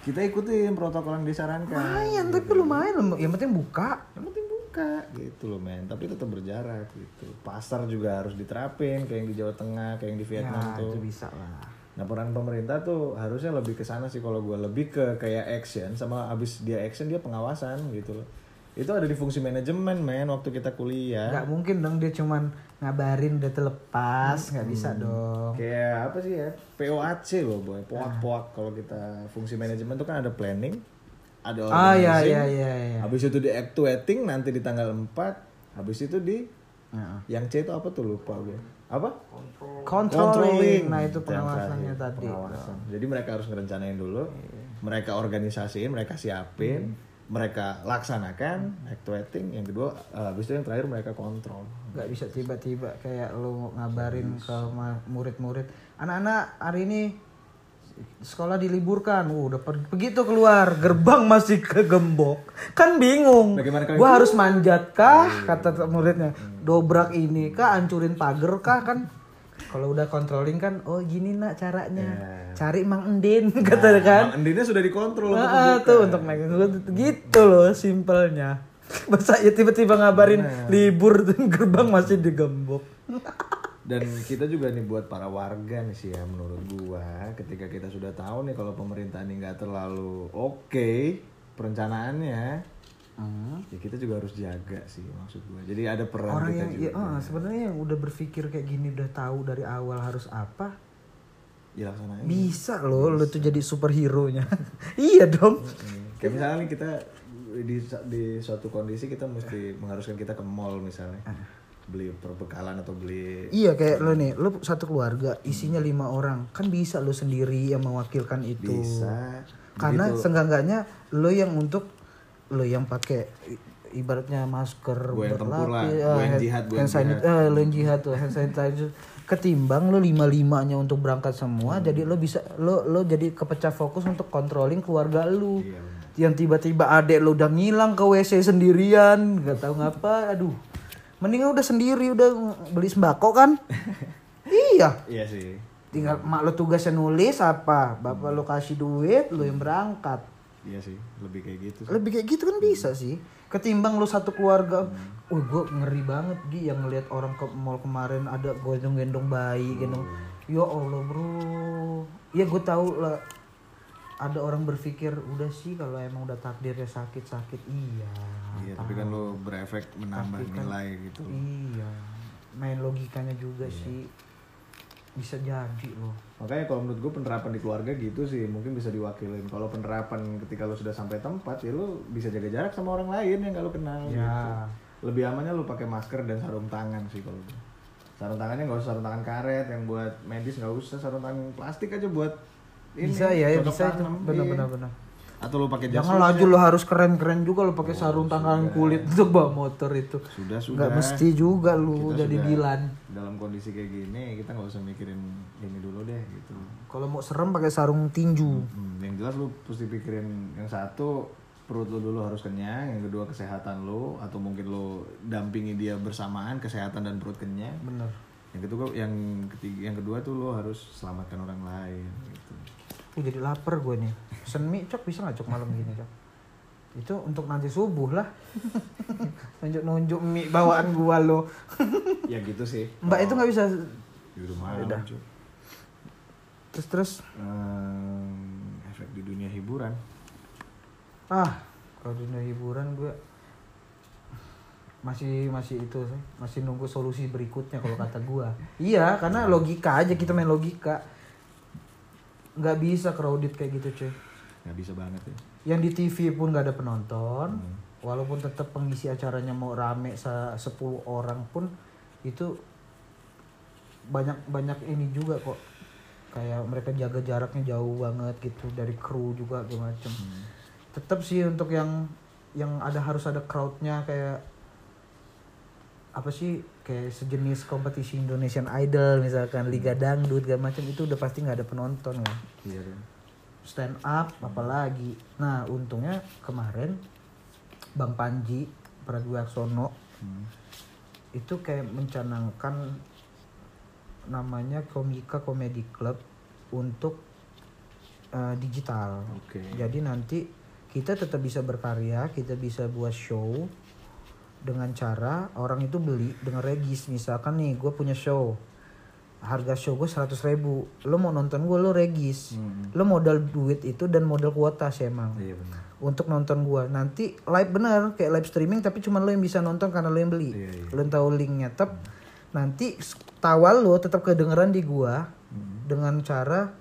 kita ikutin protokol yang disarankan. lumayan, tapi lumayan. Yang penting buka. yang penting buka gitu loh men tapi tetap berjarak gitu pasar juga harus diterapin kayak yang di Jawa Tengah kayak yang di Vietnam Ya, tuh itu bisa lah. nah peran pemerintah tuh harusnya lebih ke sana sih kalau gue lebih ke kayak action sama abis dia action dia pengawasan gitu loh itu ada di fungsi manajemen men waktu kita kuliah Nggak mungkin dong dia cuman ngabarin udah terlepas, nggak bisa dong. kayak apa sih ya POAC loh boy poak-poak kalau kita fungsi manajemen tuh kan ada planning ada Ah ya organizing, ya ya ya. habis itu di actuating nanti di tanggal 4 habis itu di Heeh. Yang C itu apa tuh lupa gue. Apa? Controlling. Nah itu pengawasannya tadi. pengawasan. Jadi mereka harus ngerencanain dulu. Mereka organisasiin, mereka siapin, mereka laksanakan, actuating. Yang kedua, eh, habis itu yang terakhir mereka kontrol. nggak bisa tiba-tiba kayak lo ngabarin ke ma- murid-murid. Anak-anak hari ini sekolah diliburkan. Uh, udah per- begitu keluar gerbang masih kegembok. Kan bingung. Gua harus manjat kah kata muridnya. Dobrak ini kah? Hancurin pagar kah kan kalau udah controlling kan oh gini nak caranya. Cari mang endin kata kan. Mang Endinnya sudah dikontrol. untuk Ah, membuka. tuh untuk megang gitu loh simpelnya. Masa ya tiba-tiba ngabarin libur tuh gerbang masih digembok. Dan kita juga nih buat para warga nih sih ya menurut gua. Ketika kita sudah tahu nih kalau pemerintah ini nggak terlalu oke perencanaannya ya kita juga harus jaga sih maksud gua. Jadi ada peran orang kita yang juga ya, ah, sebenarnya yang udah berpikir kayak gini udah tahu dari awal harus apa ya laksanain. bisa loh lo tuh jadi superhero nya iya dong. Hmm, kayak misalnya nih kita di di suatu kondisi kita mesti mengharuskan kita ke mall misalnya. Beli perbekalan atau beli iya kayak lo nih lo satu keluarga isinya lima orang kan bisa lo sendiri yang mewakilkan itu. Bisa. Karena seenggaknya lo yang untuk lo yang pakai ibaratnya masker Gua yang tempur lah, berlapis, gua ah, yang hand- jihad, gua hand yang sanit- eh, lo yang jihad tuh hand sanitizer. Ketimbang lo lima limanya untuk berangkat semua Hmm. jadi lo bisa lo lo jadi kepecah fokus untuk controlling keluarga lo. Iya, yang tiba-tiba adek lo udah ngilang ke WC sendirian nggak tahu ngapa aduh. Mendingan udah sendiri udah beli sembako kan? Iya. Iya sih. Tinggal mak lo tugasnya nulis apa bapak lo kasih duit lo yang berangkat iya sih lebih kayak gitu sih. lebih kayak gitu kan bisa sih. Ketimbang lo satu keluarga Wih gue ngeri banget Gi yang ngelihat orang ke mall kemarin ada gendong-gendong bayi gendong. Ya allah bro. Ya gue tahu lah. Ada orang berpikir udah sih kalau emang udah takdirnya sakit sakit iya iya tapi kan lo berefek menambah nilai gitu. iya. Main logikanya juga sih bisa jadi loh makanya kalau menurut gue penerapan di keluarga gitu sih mungkin bisa diwakilin kalau penerapan ketika lo sudah sampai tempat ya lo bisa jaga jarak sama orang lain yang gak lo kenal Ya. gitu. lebih amannya lo pakai masker dan sarung tangan sih kalau gue. sarung tangannya nggak usah sarung tangan karet yang buat medis nggak usah sarung tangan plastik aja buat ini, bisa ya, ya bisa tanam. Iya. benar benar Atau lu pakai jas Jangan laju lo harus keren-keren juga lo pakai sarung tangan kulit untuk bawa motor itu. Sudah sudah. Nggak mesti juga lu Kita jadi Dilan. Dalam kondisi kayak gini kita nggak usah mikirin ini dulu deh gitu. Kalau mau serem pakai sarung tinju. Hmm, yang jelas lu mesti pikirin yang satu perut lu dulu harus kenyang, yang kedua kesehatan lu atau mungkin lu dampingi dia bersamaan kesehatan dan perut kenyang. Bener. Yang kedua yang ketiga yang kedua tuh lu harus selamatkan orang lain gitu. Uh, jadi lapar gue nih. Pesen mie cok bisa nggak cok malam gini cok? Itu untuk nanti subuh lah. Nunjuk-nunjuk mie bawaan gua lo. ya gitu sih. Mbak itu nggak bisa. di rumah Udah. cuy. Terus terus. Ehm, efek di dunia hiburan. Ah, kalau dunia hiburan gue masih masih itu sih, masih nunggu solusi berikutnya kalau kata gua. Iya, karena logika aja kita main logika. Nggak bisa crowded kayak gitu cuy. Nggak bisa banget ya. Yang di TV pun nggak ada penonton, walaupun tetap pengisi acaranya mau rame se 10 orang pun itu banyak banyak ini juga kok. Kayak mereka jaga jaraknya jauh banget gitu dari kru juga segala macem. Tetap sih untuk yang yang ada harus ada crowdnya kayak apa sih kayak sejenis kompetisi Indonesian Idol misalkan Liga Dangdut segala macam itu udah pasti nggak ada penonton kan Iya. Stand up apalagi nah untungnya kemarin Bang Panji Pragiwaksono Hmm. itu kayak mencanangkan namanya Komika Comedy Club untuk uh, digital Oke. jadi nanti kita tetap bisa berkarya kita bisa buat show dengan cara orang itu beli dengan regis misalkan nih gue punya show harga show gue 100 ribu. Lo mau nonton gue lo regis. Hmm. lo modal duit itu dan modal kuota sih emang. Iya benar. untuk nonton gua. Nanti live bener kayak live streaming tapi cuma lo yang bisa nonton karena lo yang beli. Iya, iya. lo yang tahu linknya. Tep nanti s- tawal lo tetap kedengeran di gua Hmm. dengan cara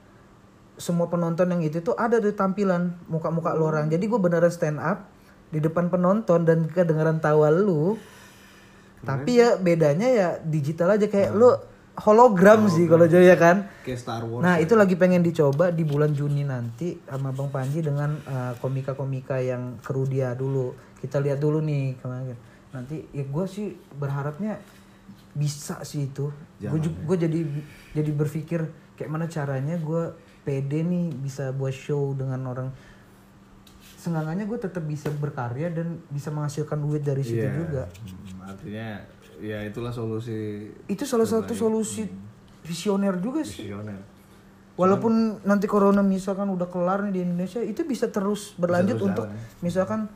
semua penonton yang itu tuh ada di tampilan muka-muka lo orang. Jadi gua beneran stand up di depan penonton dan kedengeran tawa lu. Tapi ya bedanya ya digital aja. Kayak lu hologram sih kalau Jaya kan Kayak Star Wars. Nah itu lagi pengen dicoba di bulan Juni nanti sama Bang Panji dengan uh, komika-komika yang kru dia dulu. Kita lihat dulu nih kemarin. Nanti ya gue sih berharapnya bisa sih itu. Gue gue jadi jadi berpikir kayak mana caranya gue pede nih bisa buat show dengan orang. Senggangannya gue tetap bisa berkarya dan bisa menghasilkan duit dari situ Iya. juga. Hmm, artinya ya itulah solusi Itu salah satu solusi visioner juga sih. visioner. Walaupun nanti corona misalkan udah kelar nih di Indonesia, itu bisa terus berlanjut terus untuk misalkan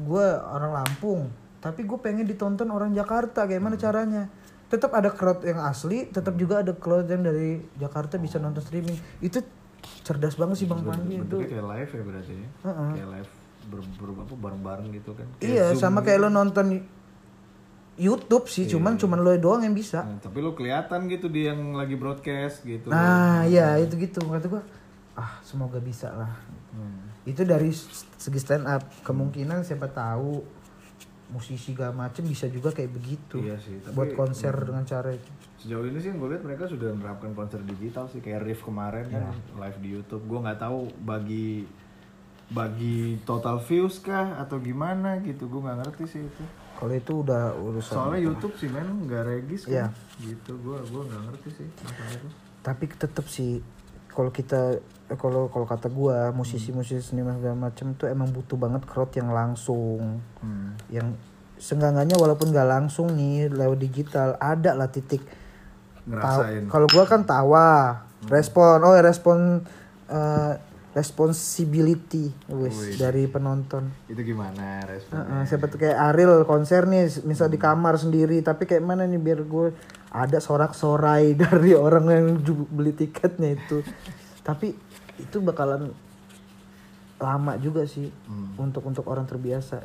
gue orang Lampung, tapi gue pengen ditonton orang Jakarta, kayak mana caranya? Tetap ada crowd yang asli, tetap juga ada crowd yang dari Jakarta bisa nonton streaming. Itu cerdas banget sih Bang Panji itu. Kayak live ya berarti ya. Kayak live ber, ber- apa bareng-bareng gitu kan. Kayak Iya, Zoom sama gitu. kayak lo nonton YouTube sih, cuman cuman lo doang yang bisa. Nah, tapi lo kelihatan gitu dia yang lagi broadcast gitu. Nah, iya itu gitu kata gue. Ah, semoga bisa lah. Itu dari segi stand up. Kemungkinan siapa tahu musisi gak macem bisa juga kayak begitu. Iya sih, tapi- buat konser dengan cara itu. Sejauh ini sih yang gue lihat mereka sudah menerapkan konser digital sih kayak Riff kemarin kan live di YouTube. Gue nggak tahu bagi bagi total views kah atau gimana gitu. Gue nggak ngerti sih itu. Kalau itu udah urusan. Soalnya YouTube sih men nggak regis kan. Gitu. Gue gua nggak ngerti sih masalah itu. Tapi tetap sih kalau kita kalau kalau kata gua musisi-musisi seniman segala macem tuh emang butuh banget crowd yang langsung. Hmm. Yang senggangannya walaupun gak langsung nih lewat digital ada lah titik Kalau gua kan tawa, respon, oh respon eh, responsibility wis dari penonton. Itu gimana responnya? Heeh, siapa tuh kayak Ariel konser nih, misal di kamar sendiri, tapi kayak mana nih biar gue ada sorak-sorai dari orang yang beli tiketnya itu. tapi itu bakalan lama juga sih untuk untuk orang terbiasa.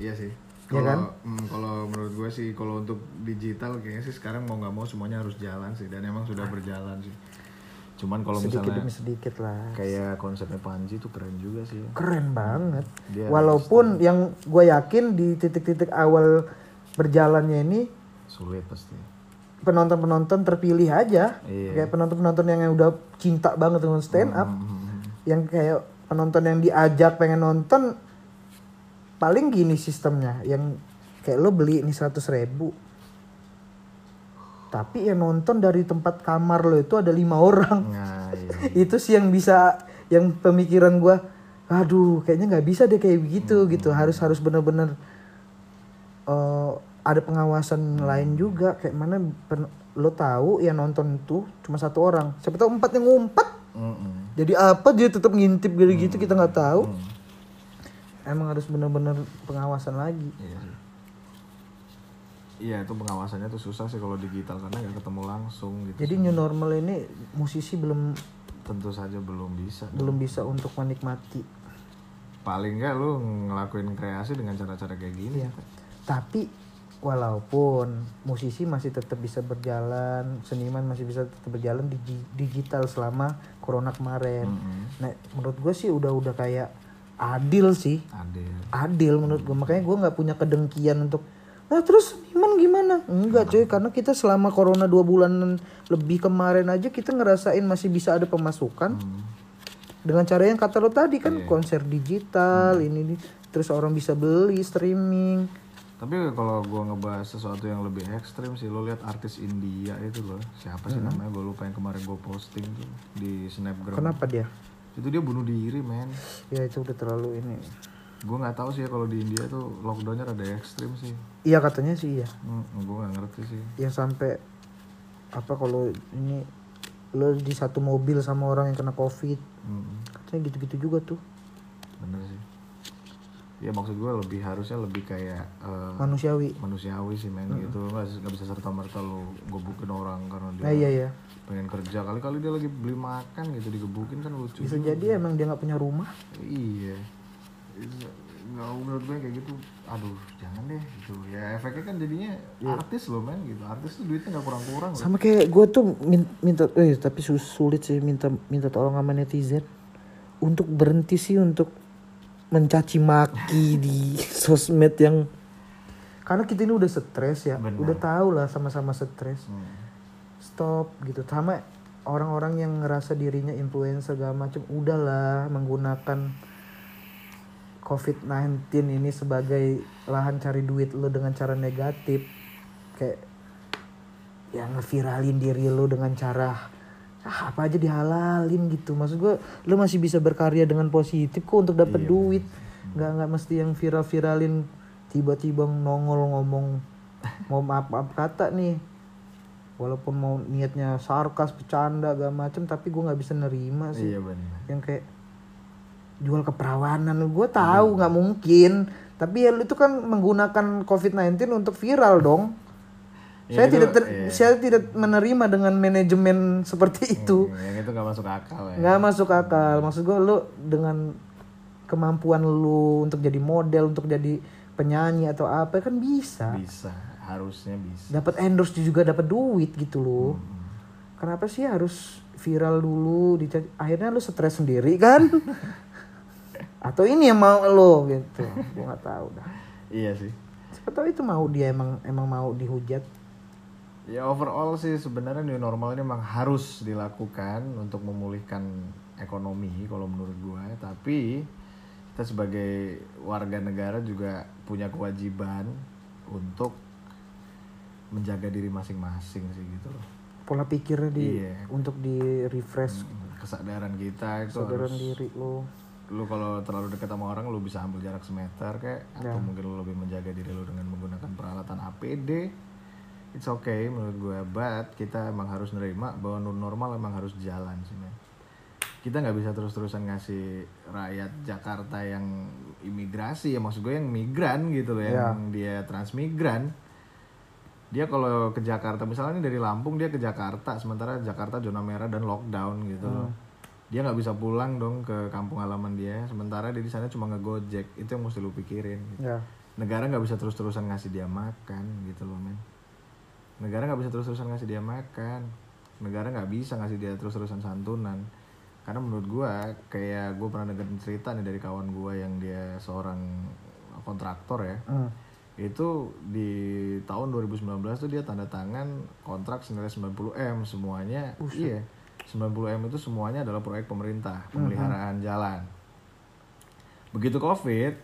Iya sih. Iya Kalau kan? hmm, kalau menurut gue sih kalau untuk digital kayaknya sih sekarang mau nggak mau semuanya harus jalan sih dan emang sudah berjalan sih. Cuman kalau Sedikit misalnya demi sedikit lah. kayak konsepnya Panji tuh keren juga sih. keren banget. Dia Walaupun yang gue yakin di titik-titik awal berjalannya ini Sulit pasti. penonton-penonton terpilih aja, Iya. kayak penonton-penonton yang udah cinta banget dengan stand up, Hmm, yang kayak penonton yang diajak pengen nonton paling gini sistemnya yang kayak lo beli ini 100 ribu tapi yang nonton dari tempat kamar lo itu ada lima orang. Nah, iya. itu sih yang bisa yang pemikiran gua aduh kayaknya nggak bisa deh kayak begitu gitu. Harus harus bener-bener eh, ada pengawasan lain juga. Kayak mana pen- lo tahu yang nonton itu cuma satu orang. Siapa tahu empat yang ngumpet. Mm-mm. jadi apa dia tetap ngintip gitu gitu kita nggak tahu. Emang harus bener-bener pengawasan lagi. Iya. sih. Iya itu pengawasannya tuh susah sih kalau digital karena nggak ketemu langsung gitu. jadi new normal ini musisi belum Tentu saja belum bisa. belum bisa untuk menikmati Paling nggak lu ngelakuin kreasi dengan cara-cara kayak gini. Iya. Tapi walaupun musisi masih tetap bisa berjalan, seniman masih bisa tetap berjalan di di- digital selama corona kemarin. Mm-mm. Nah, menurut gue sih udah udah kayak adil sih, Adil. adil menurut gue. Makanya gue nggak punya kedengkian untuk Nah terus seniman gimana? Enggak cuy, karena kita selama corona dua bulan lebih kemarin aja kita ngerasain masih bisa ada pemasukan. Dengan cara yang kata lo tadi kan konser digital ini nih terus orang bisa beli streaming. Tapi kalau gua ngebahas sesuatu yang lebih ekstrim sih, lo lihat artis India itu loh, siapa sih namanya? Gue lupa yang kemarin gue posting tuh di snapgram. kenapa dia? Itu dia bunuh diri, men. ya itu udah terlalu ini Gue nggak tahu sih ya kalau di India tuh lockdownnya rada ekstrim sih. iya katanya sih iya. Hmm, gue nggak ngerti sih. yang sampai apa kalau ini lo di satu mobil sama orang yang kena covid. Hmm, katanya gitu-gitu juga tuh. Bener sih. Ya maksud gue lebih harusnya lebih kayak eh, manusiawi. manusiawi sih men gitu. Nggak bisa serta merta lo gebukin orang karena dia nah iya iya. pengen kerja. Kali-kali dia lagi beli makan gitu digebukin kan lucu bisa juga. jadi emang dia nggak punya rumah. Iya nggak menurut gue kayak gitu aduh jangan deh gitu. Ya efeknya kan jadinya artis loh men gitu. Artis tuh duitnya nggak kurang-kurang loh. sama kayak gue tuh min- minta eh tapi sulit sih minta minta tolong sama netizen. Untuk berhenti sih untuk mencaci maki di sosmed yang karena kita ini udah stres ya. Benar. udah tahu lah sama-sama stres. Hmm. stop gitu. Sama orang-orang yang ngerasa dirinya influencer segala macam udahlah menggunakan COVID-19 ini sebagai lahan cari duit lo dengan cara negatif kayak yang ngeviralin diri lo dengan cara ah, apa aja dihalalin gitu. Maksud gue lo masih bisa berkarya dengan positif kok untuk dapat duit. nggak nggak mesti yang viral viralin tiba-tiba nongol ngomong mau apa apa kata nih. Walaupun mau niatnya sarkas bercanda gak macem tapi gue nggak bisa nerima sih. Iya benar yang kayak jual keperawanan. Gue tahu nggak mungkin. Tapi ya lu itu kan menggunakan covid-19 untuk viral dong. Ya, saya itu, tidak ter- iya. saya tidak menerima dengan manajemen seperti itu. yang itu nggak masuk akal ya. Nggak masuk akal. Maksud gue lu dengan kemampuan lu untuk jadi model untuk jadi penyanyi atau apa kan bisa. Bisa harusnya bisa. Dapat endorse juga dapat duit gitu loh kenapa sih harus viral dulu akhirnya lu stres sendiri kan atau ini yang mau lo gitu gue nggak tahu dah iya sih siapa tahu itu mau dia emang emang mau dihujat Ya overall sih sebenarnya new normal ini memang harus dilakukan untuk memulihkan ekonomi kalau menurut gue. Tapi kita sebagai warga negara juga punya kewajiban untuk menjaga diri masing-masing sih gitu loh. pola pikirnya di Iya. untuk di refresh Kesadaran kita itu kesadaran harus diri lo lu kalau terlalu dekat sama orang lu bisa ambil jarak semeter kayak atau mungkin lu lebih menjaga diri lu dengan menggunakan peralatan APD it's okay menurut gue but kita emang harus nerima bahwa normal emang harus jalan sih men. Kita nggak bisa terus-terusan ngasih rakyat Jakarta yang imigrasi ya maksud gue yang migran gitu loh yang dia transmigran. Dia kalau ke Jakarta misalnya ini dari Lampung dia ke Jakarta sementara Jakarta zona merah dan lockdown gitu loh dia nggak bisa pulang dong ke kampung halaman dia. Sementara dia di sana cuma ngegojek. Itu yang mesti lu pikirin. Gitu. ya. Negara nggak bisa terus-terusan ngasih dia makan gitu loh men. Negara nggak bisa terus-terusan ngasih dia makan. Negara nggak bisa ngasih dia terus-terusan santunan. Karena menurut gua kayak gue pernah dengerin cerita nih dari kawan gua yang dia seorang kontraktor ya. Hmm. itu di tahun 2019 tuh dia tanda tangan kontrak senilai 90 m semuanya. Iya 90 m itu semuanya adalah proyek pemerintah pemeliharaan jalan. Begitu covid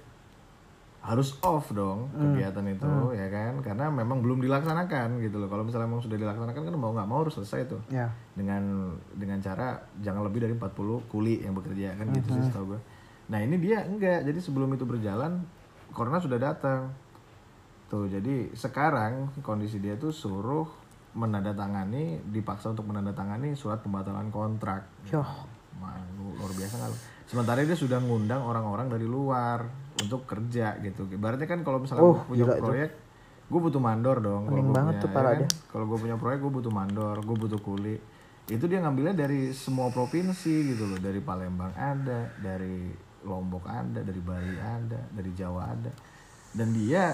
harus off dong kegiatan itu ya kan? Karena memang belum dilaksanakan gitu loh. Kalau misalnya memang sudah dilaksanakan kan mau nggak mau harus selesai tuh. Ya. dengan dengan cara jangan lebih dari 40 kuli yang bekerja kan gitu sih setahu gue. Nah ini dia enggak. Jadi sebelum itu berjalan corona sudah datang. Tuh jadi sekarang kondisi dia tuh suruh menandatangani dipaksa untuk menandatangani surat pembatalan kontrak. Yoh. Ma- lu- luar biasa nggak lu? Sementara dia sudah ngundang orang-orang dari luar untuk kerja gitu. Ibaratnya kan kalau misalnya Oh, gua punya gila proyek, gue butuh mandor dong. Kalau banget punya, tuh ya pala kan? Kalau gue punya proyek, gue butuh mandor, gue butuh kuli. Itu dia ngambilnya dari semua provinsi gitu loh. Dari Palembang ada, dari Lombok ada, dari Bali ada, dari Jawa ada. Dan dia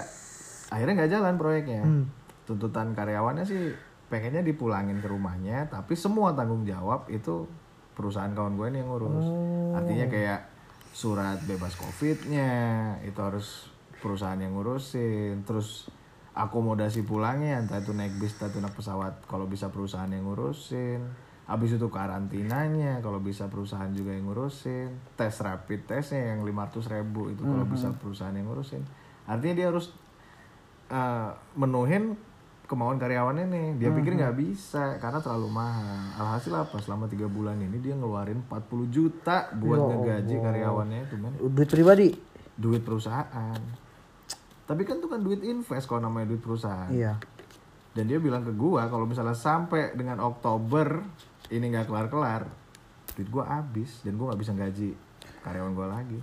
akhirnya nggak jalan proyeknya. Hmm. Tuntutan karyawannya sih pengennya dipulangin ke rumahnya, tapi semua tanggung jawab itu perusahaan kawan gue ini yang ngurus. Oh. Artinya kayak surat bebas covidnya itu harus perusahaan yang ngurusin. Terus akomodasi pulangnya entah itu naik bis entah itu naik pesawat kalau bisa perusahaan yang ngurusin. Habis itu karantinanya kalau bisa perusahaan juga yang ngurusin. Tes rapid testnya yang 500 ribu itu kalau bisa perusahaan yang ngurusin. Artinya dia harus eh, menuhin kemauan karyawannya nih dia pikir nggak bisa karena terlalu mahal. Alhasil apa? Selama tiga bulan ini dia ngeluarin 40 juta buat ngegaji karyawannya itu men. Duit pribadi. duit perusahaan. Tapi kan itu kan duit invest kalau namanya duit perusahaan. Iya. dan dia bilang ke gua kalau misalnya sampai dengan Oktober ini nggak kelar kelar duit gua habis dan gua nggak bisa gaji karyawan gua lagi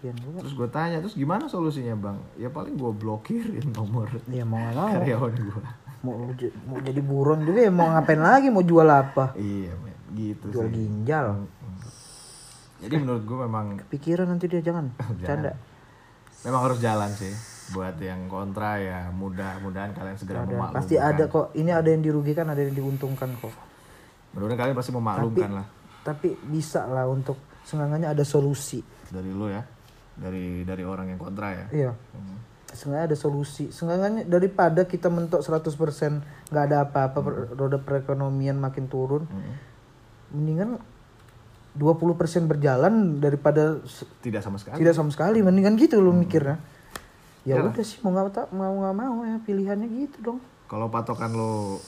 Kasian juga. terus gue tanya terus gimana solusinya bang ya paling gua blokirin nomor Iya mau karyawan gua Mau, mau jadi buron juga ya mau ngapain lagi mau jual apa? Iya, men. gitu Jual sih. ginjal. Jadi menurut gue memang Pikiran nanti dia jangan. Canda. memang harus jalan sih buat yang kontra ya mudah-mudahan kalian segera memaklumkan. Pasti ada kok. Ini ada yang dirugikan, ada yang diuntungkan kok. Mudah-mudahan kalian pasti memaklumkan lah Tapi bisa lah untuk seenggaknya ada solusi. dari lu ya, dari dari orang yang kontra ya. Iya. Seenggaknya ada solusi. Seenggaknya daripada kita mentok 100% nggak ada apa-apa per- roda perekonomian makin turun. Mendingan 20% berjalan daripada Tidak sama sekali. tidak sama sekali. Mendingan gitu lo mikirnya. Ya udah sih mau nggak ta- mau nggak mau ya pilihannya gitu dong. Kalau patokan lo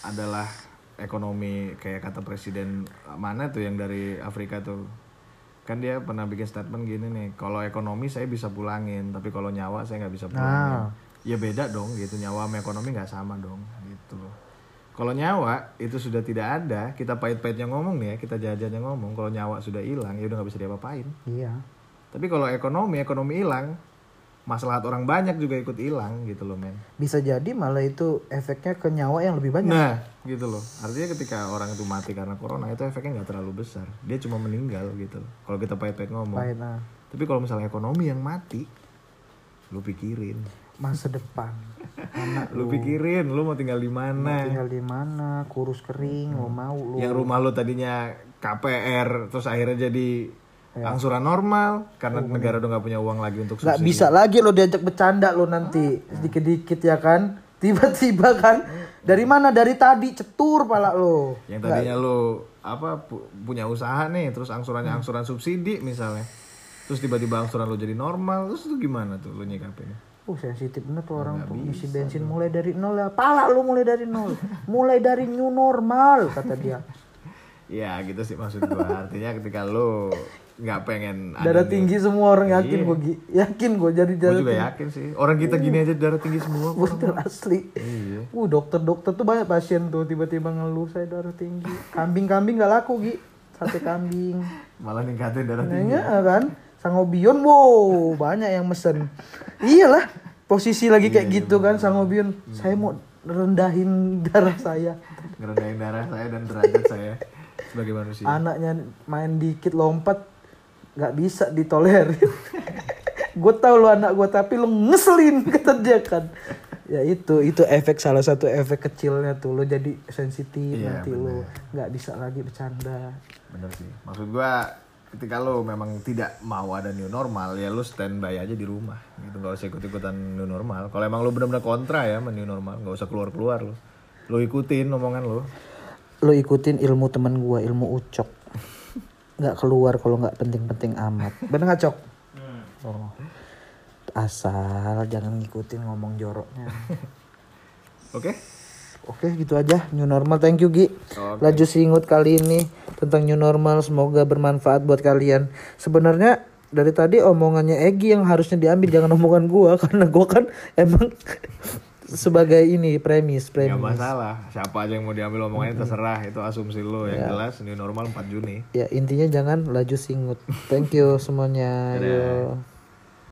adalah ekonomi kayak kata presiden mana tuh yang dari Afrika tuh kan dia pernah bikin statement gini nih kalau ekonomi saya bisa pulangin tapi kalau nyawa saya nggak bisa pulangin. Ya beda dong gitu nyawa sama ekonomi nggak sama dong gitu. Kalau nyawa itu sudah tidak ada kita pahit-pahitnya ngomong nih ya kita jajannya ngomong kalau nyawa sudah hilang ya udah nggak bisa diapa-apain. Iya. tapi kalau ekonomi ekonomi hilang masalah orang banyak juga ikut hilang gitu loh men Bisa jadi malah itu efeknya ke nyawa yang lebih banyak. Nah, gitu loh. Artinya ketika orang itu mati karena corona itu efeknya nggak terlalu besar. Dia cuma meninggal gitu. Kalau kita pahit-pahit ngomong. Pahit, nah. Tapi kalau misalnya ekonomi yang mati, lu pikirin. Masa depan. Anak Lu pikirin, lu mau tinggal di mana? tinggal di mana, kurus kering, mau mau lu. Yang rumah lu tadinya KPR, terus akhirnya jadi angsuran normal karena negara udah nggak punya uang lagi untuk subsidi. bisa lagi lo diajak bercanda lo nanti. Sedikit-dikit ya kan? Tiba-tiba kan? Dari mana? Dari tadi cetur pala lo. Yang tadinya lu apa pu- punya usaha nih, terus angsurannya Hmm. angsuran subsidi misalnya. Terus tiba-tiba angsuran lu jadi normal, terus itu gimana tuh lu nyikapinnya? Uh sensitif bener tuh orang tuh. isi bensin mulai dari nol ya. Pala lo mulai dari nol. Mulai dari new normal kata dia. Ya gitu sih maksud gua. Artinya ketika lu nggak pengen darah tinggi semua orang yakin Iya. gue yakin gue jadi darah juga yakin sih. Orang kita gini aja darah tinggi semua. bener asli. Iya. uh dokter-dokter tuh banyak pasien tuh tiba-tiba ngeluh saya darah tinggi. Kambing-kambing nggak laku Gi. Sate kambing. Malah ningkatin darah tinggi. Nanya kan? Sangobion wow banyak yang mesen. Iyalah posisi lagi kayak gitu kan Sangobion. Saya mau rendahin darah saya. Ngerendahin darah saya dan derajat saya sebagai manusia. anaknya main dikit lompat nggak bisa ditolerir gue tau lu anak gue tapi lu ngeselin kata dia kan. Ya itu itu efek salah satu efek kecilnya tuh. Lo jadi sensitif Iya, nanti lo nggak bisa lagi bercanda. Bener sih. Maksud gua ketika lu memang tidak mau ada new normal ya lu standby aja di rumah. Gitu nggak usah ikut ikutan new normal. Kalau emang lu benar-benar kontra ya sama new normal nggak usah keluar keluar lu. Lu ikutin omongan lu. Lo ikutin ilmu teman gue ilmu ucok nggak keluar kalau nggak penting-penting amat. Bener nggak cok? Oh. Asal jangan ngikutin ngomong joroknya. Oke? Oke gitu aja. New normal. Thank you Gi. Laju singut kali ini tentang new normal. Semoga bermanfaat buat kalian. Sebenarnya dari tadi omongannya Egi yang harusnya diambil jangan omongan gua karena gua kan emang sebagai ini premis Gak premis masalah. Siapa aja yang mau diambil omongannya terserah. Itu asumsi lo. Yang jelas new normal 4 Juni. ya intinya jangan laju singut thank you semuanya yo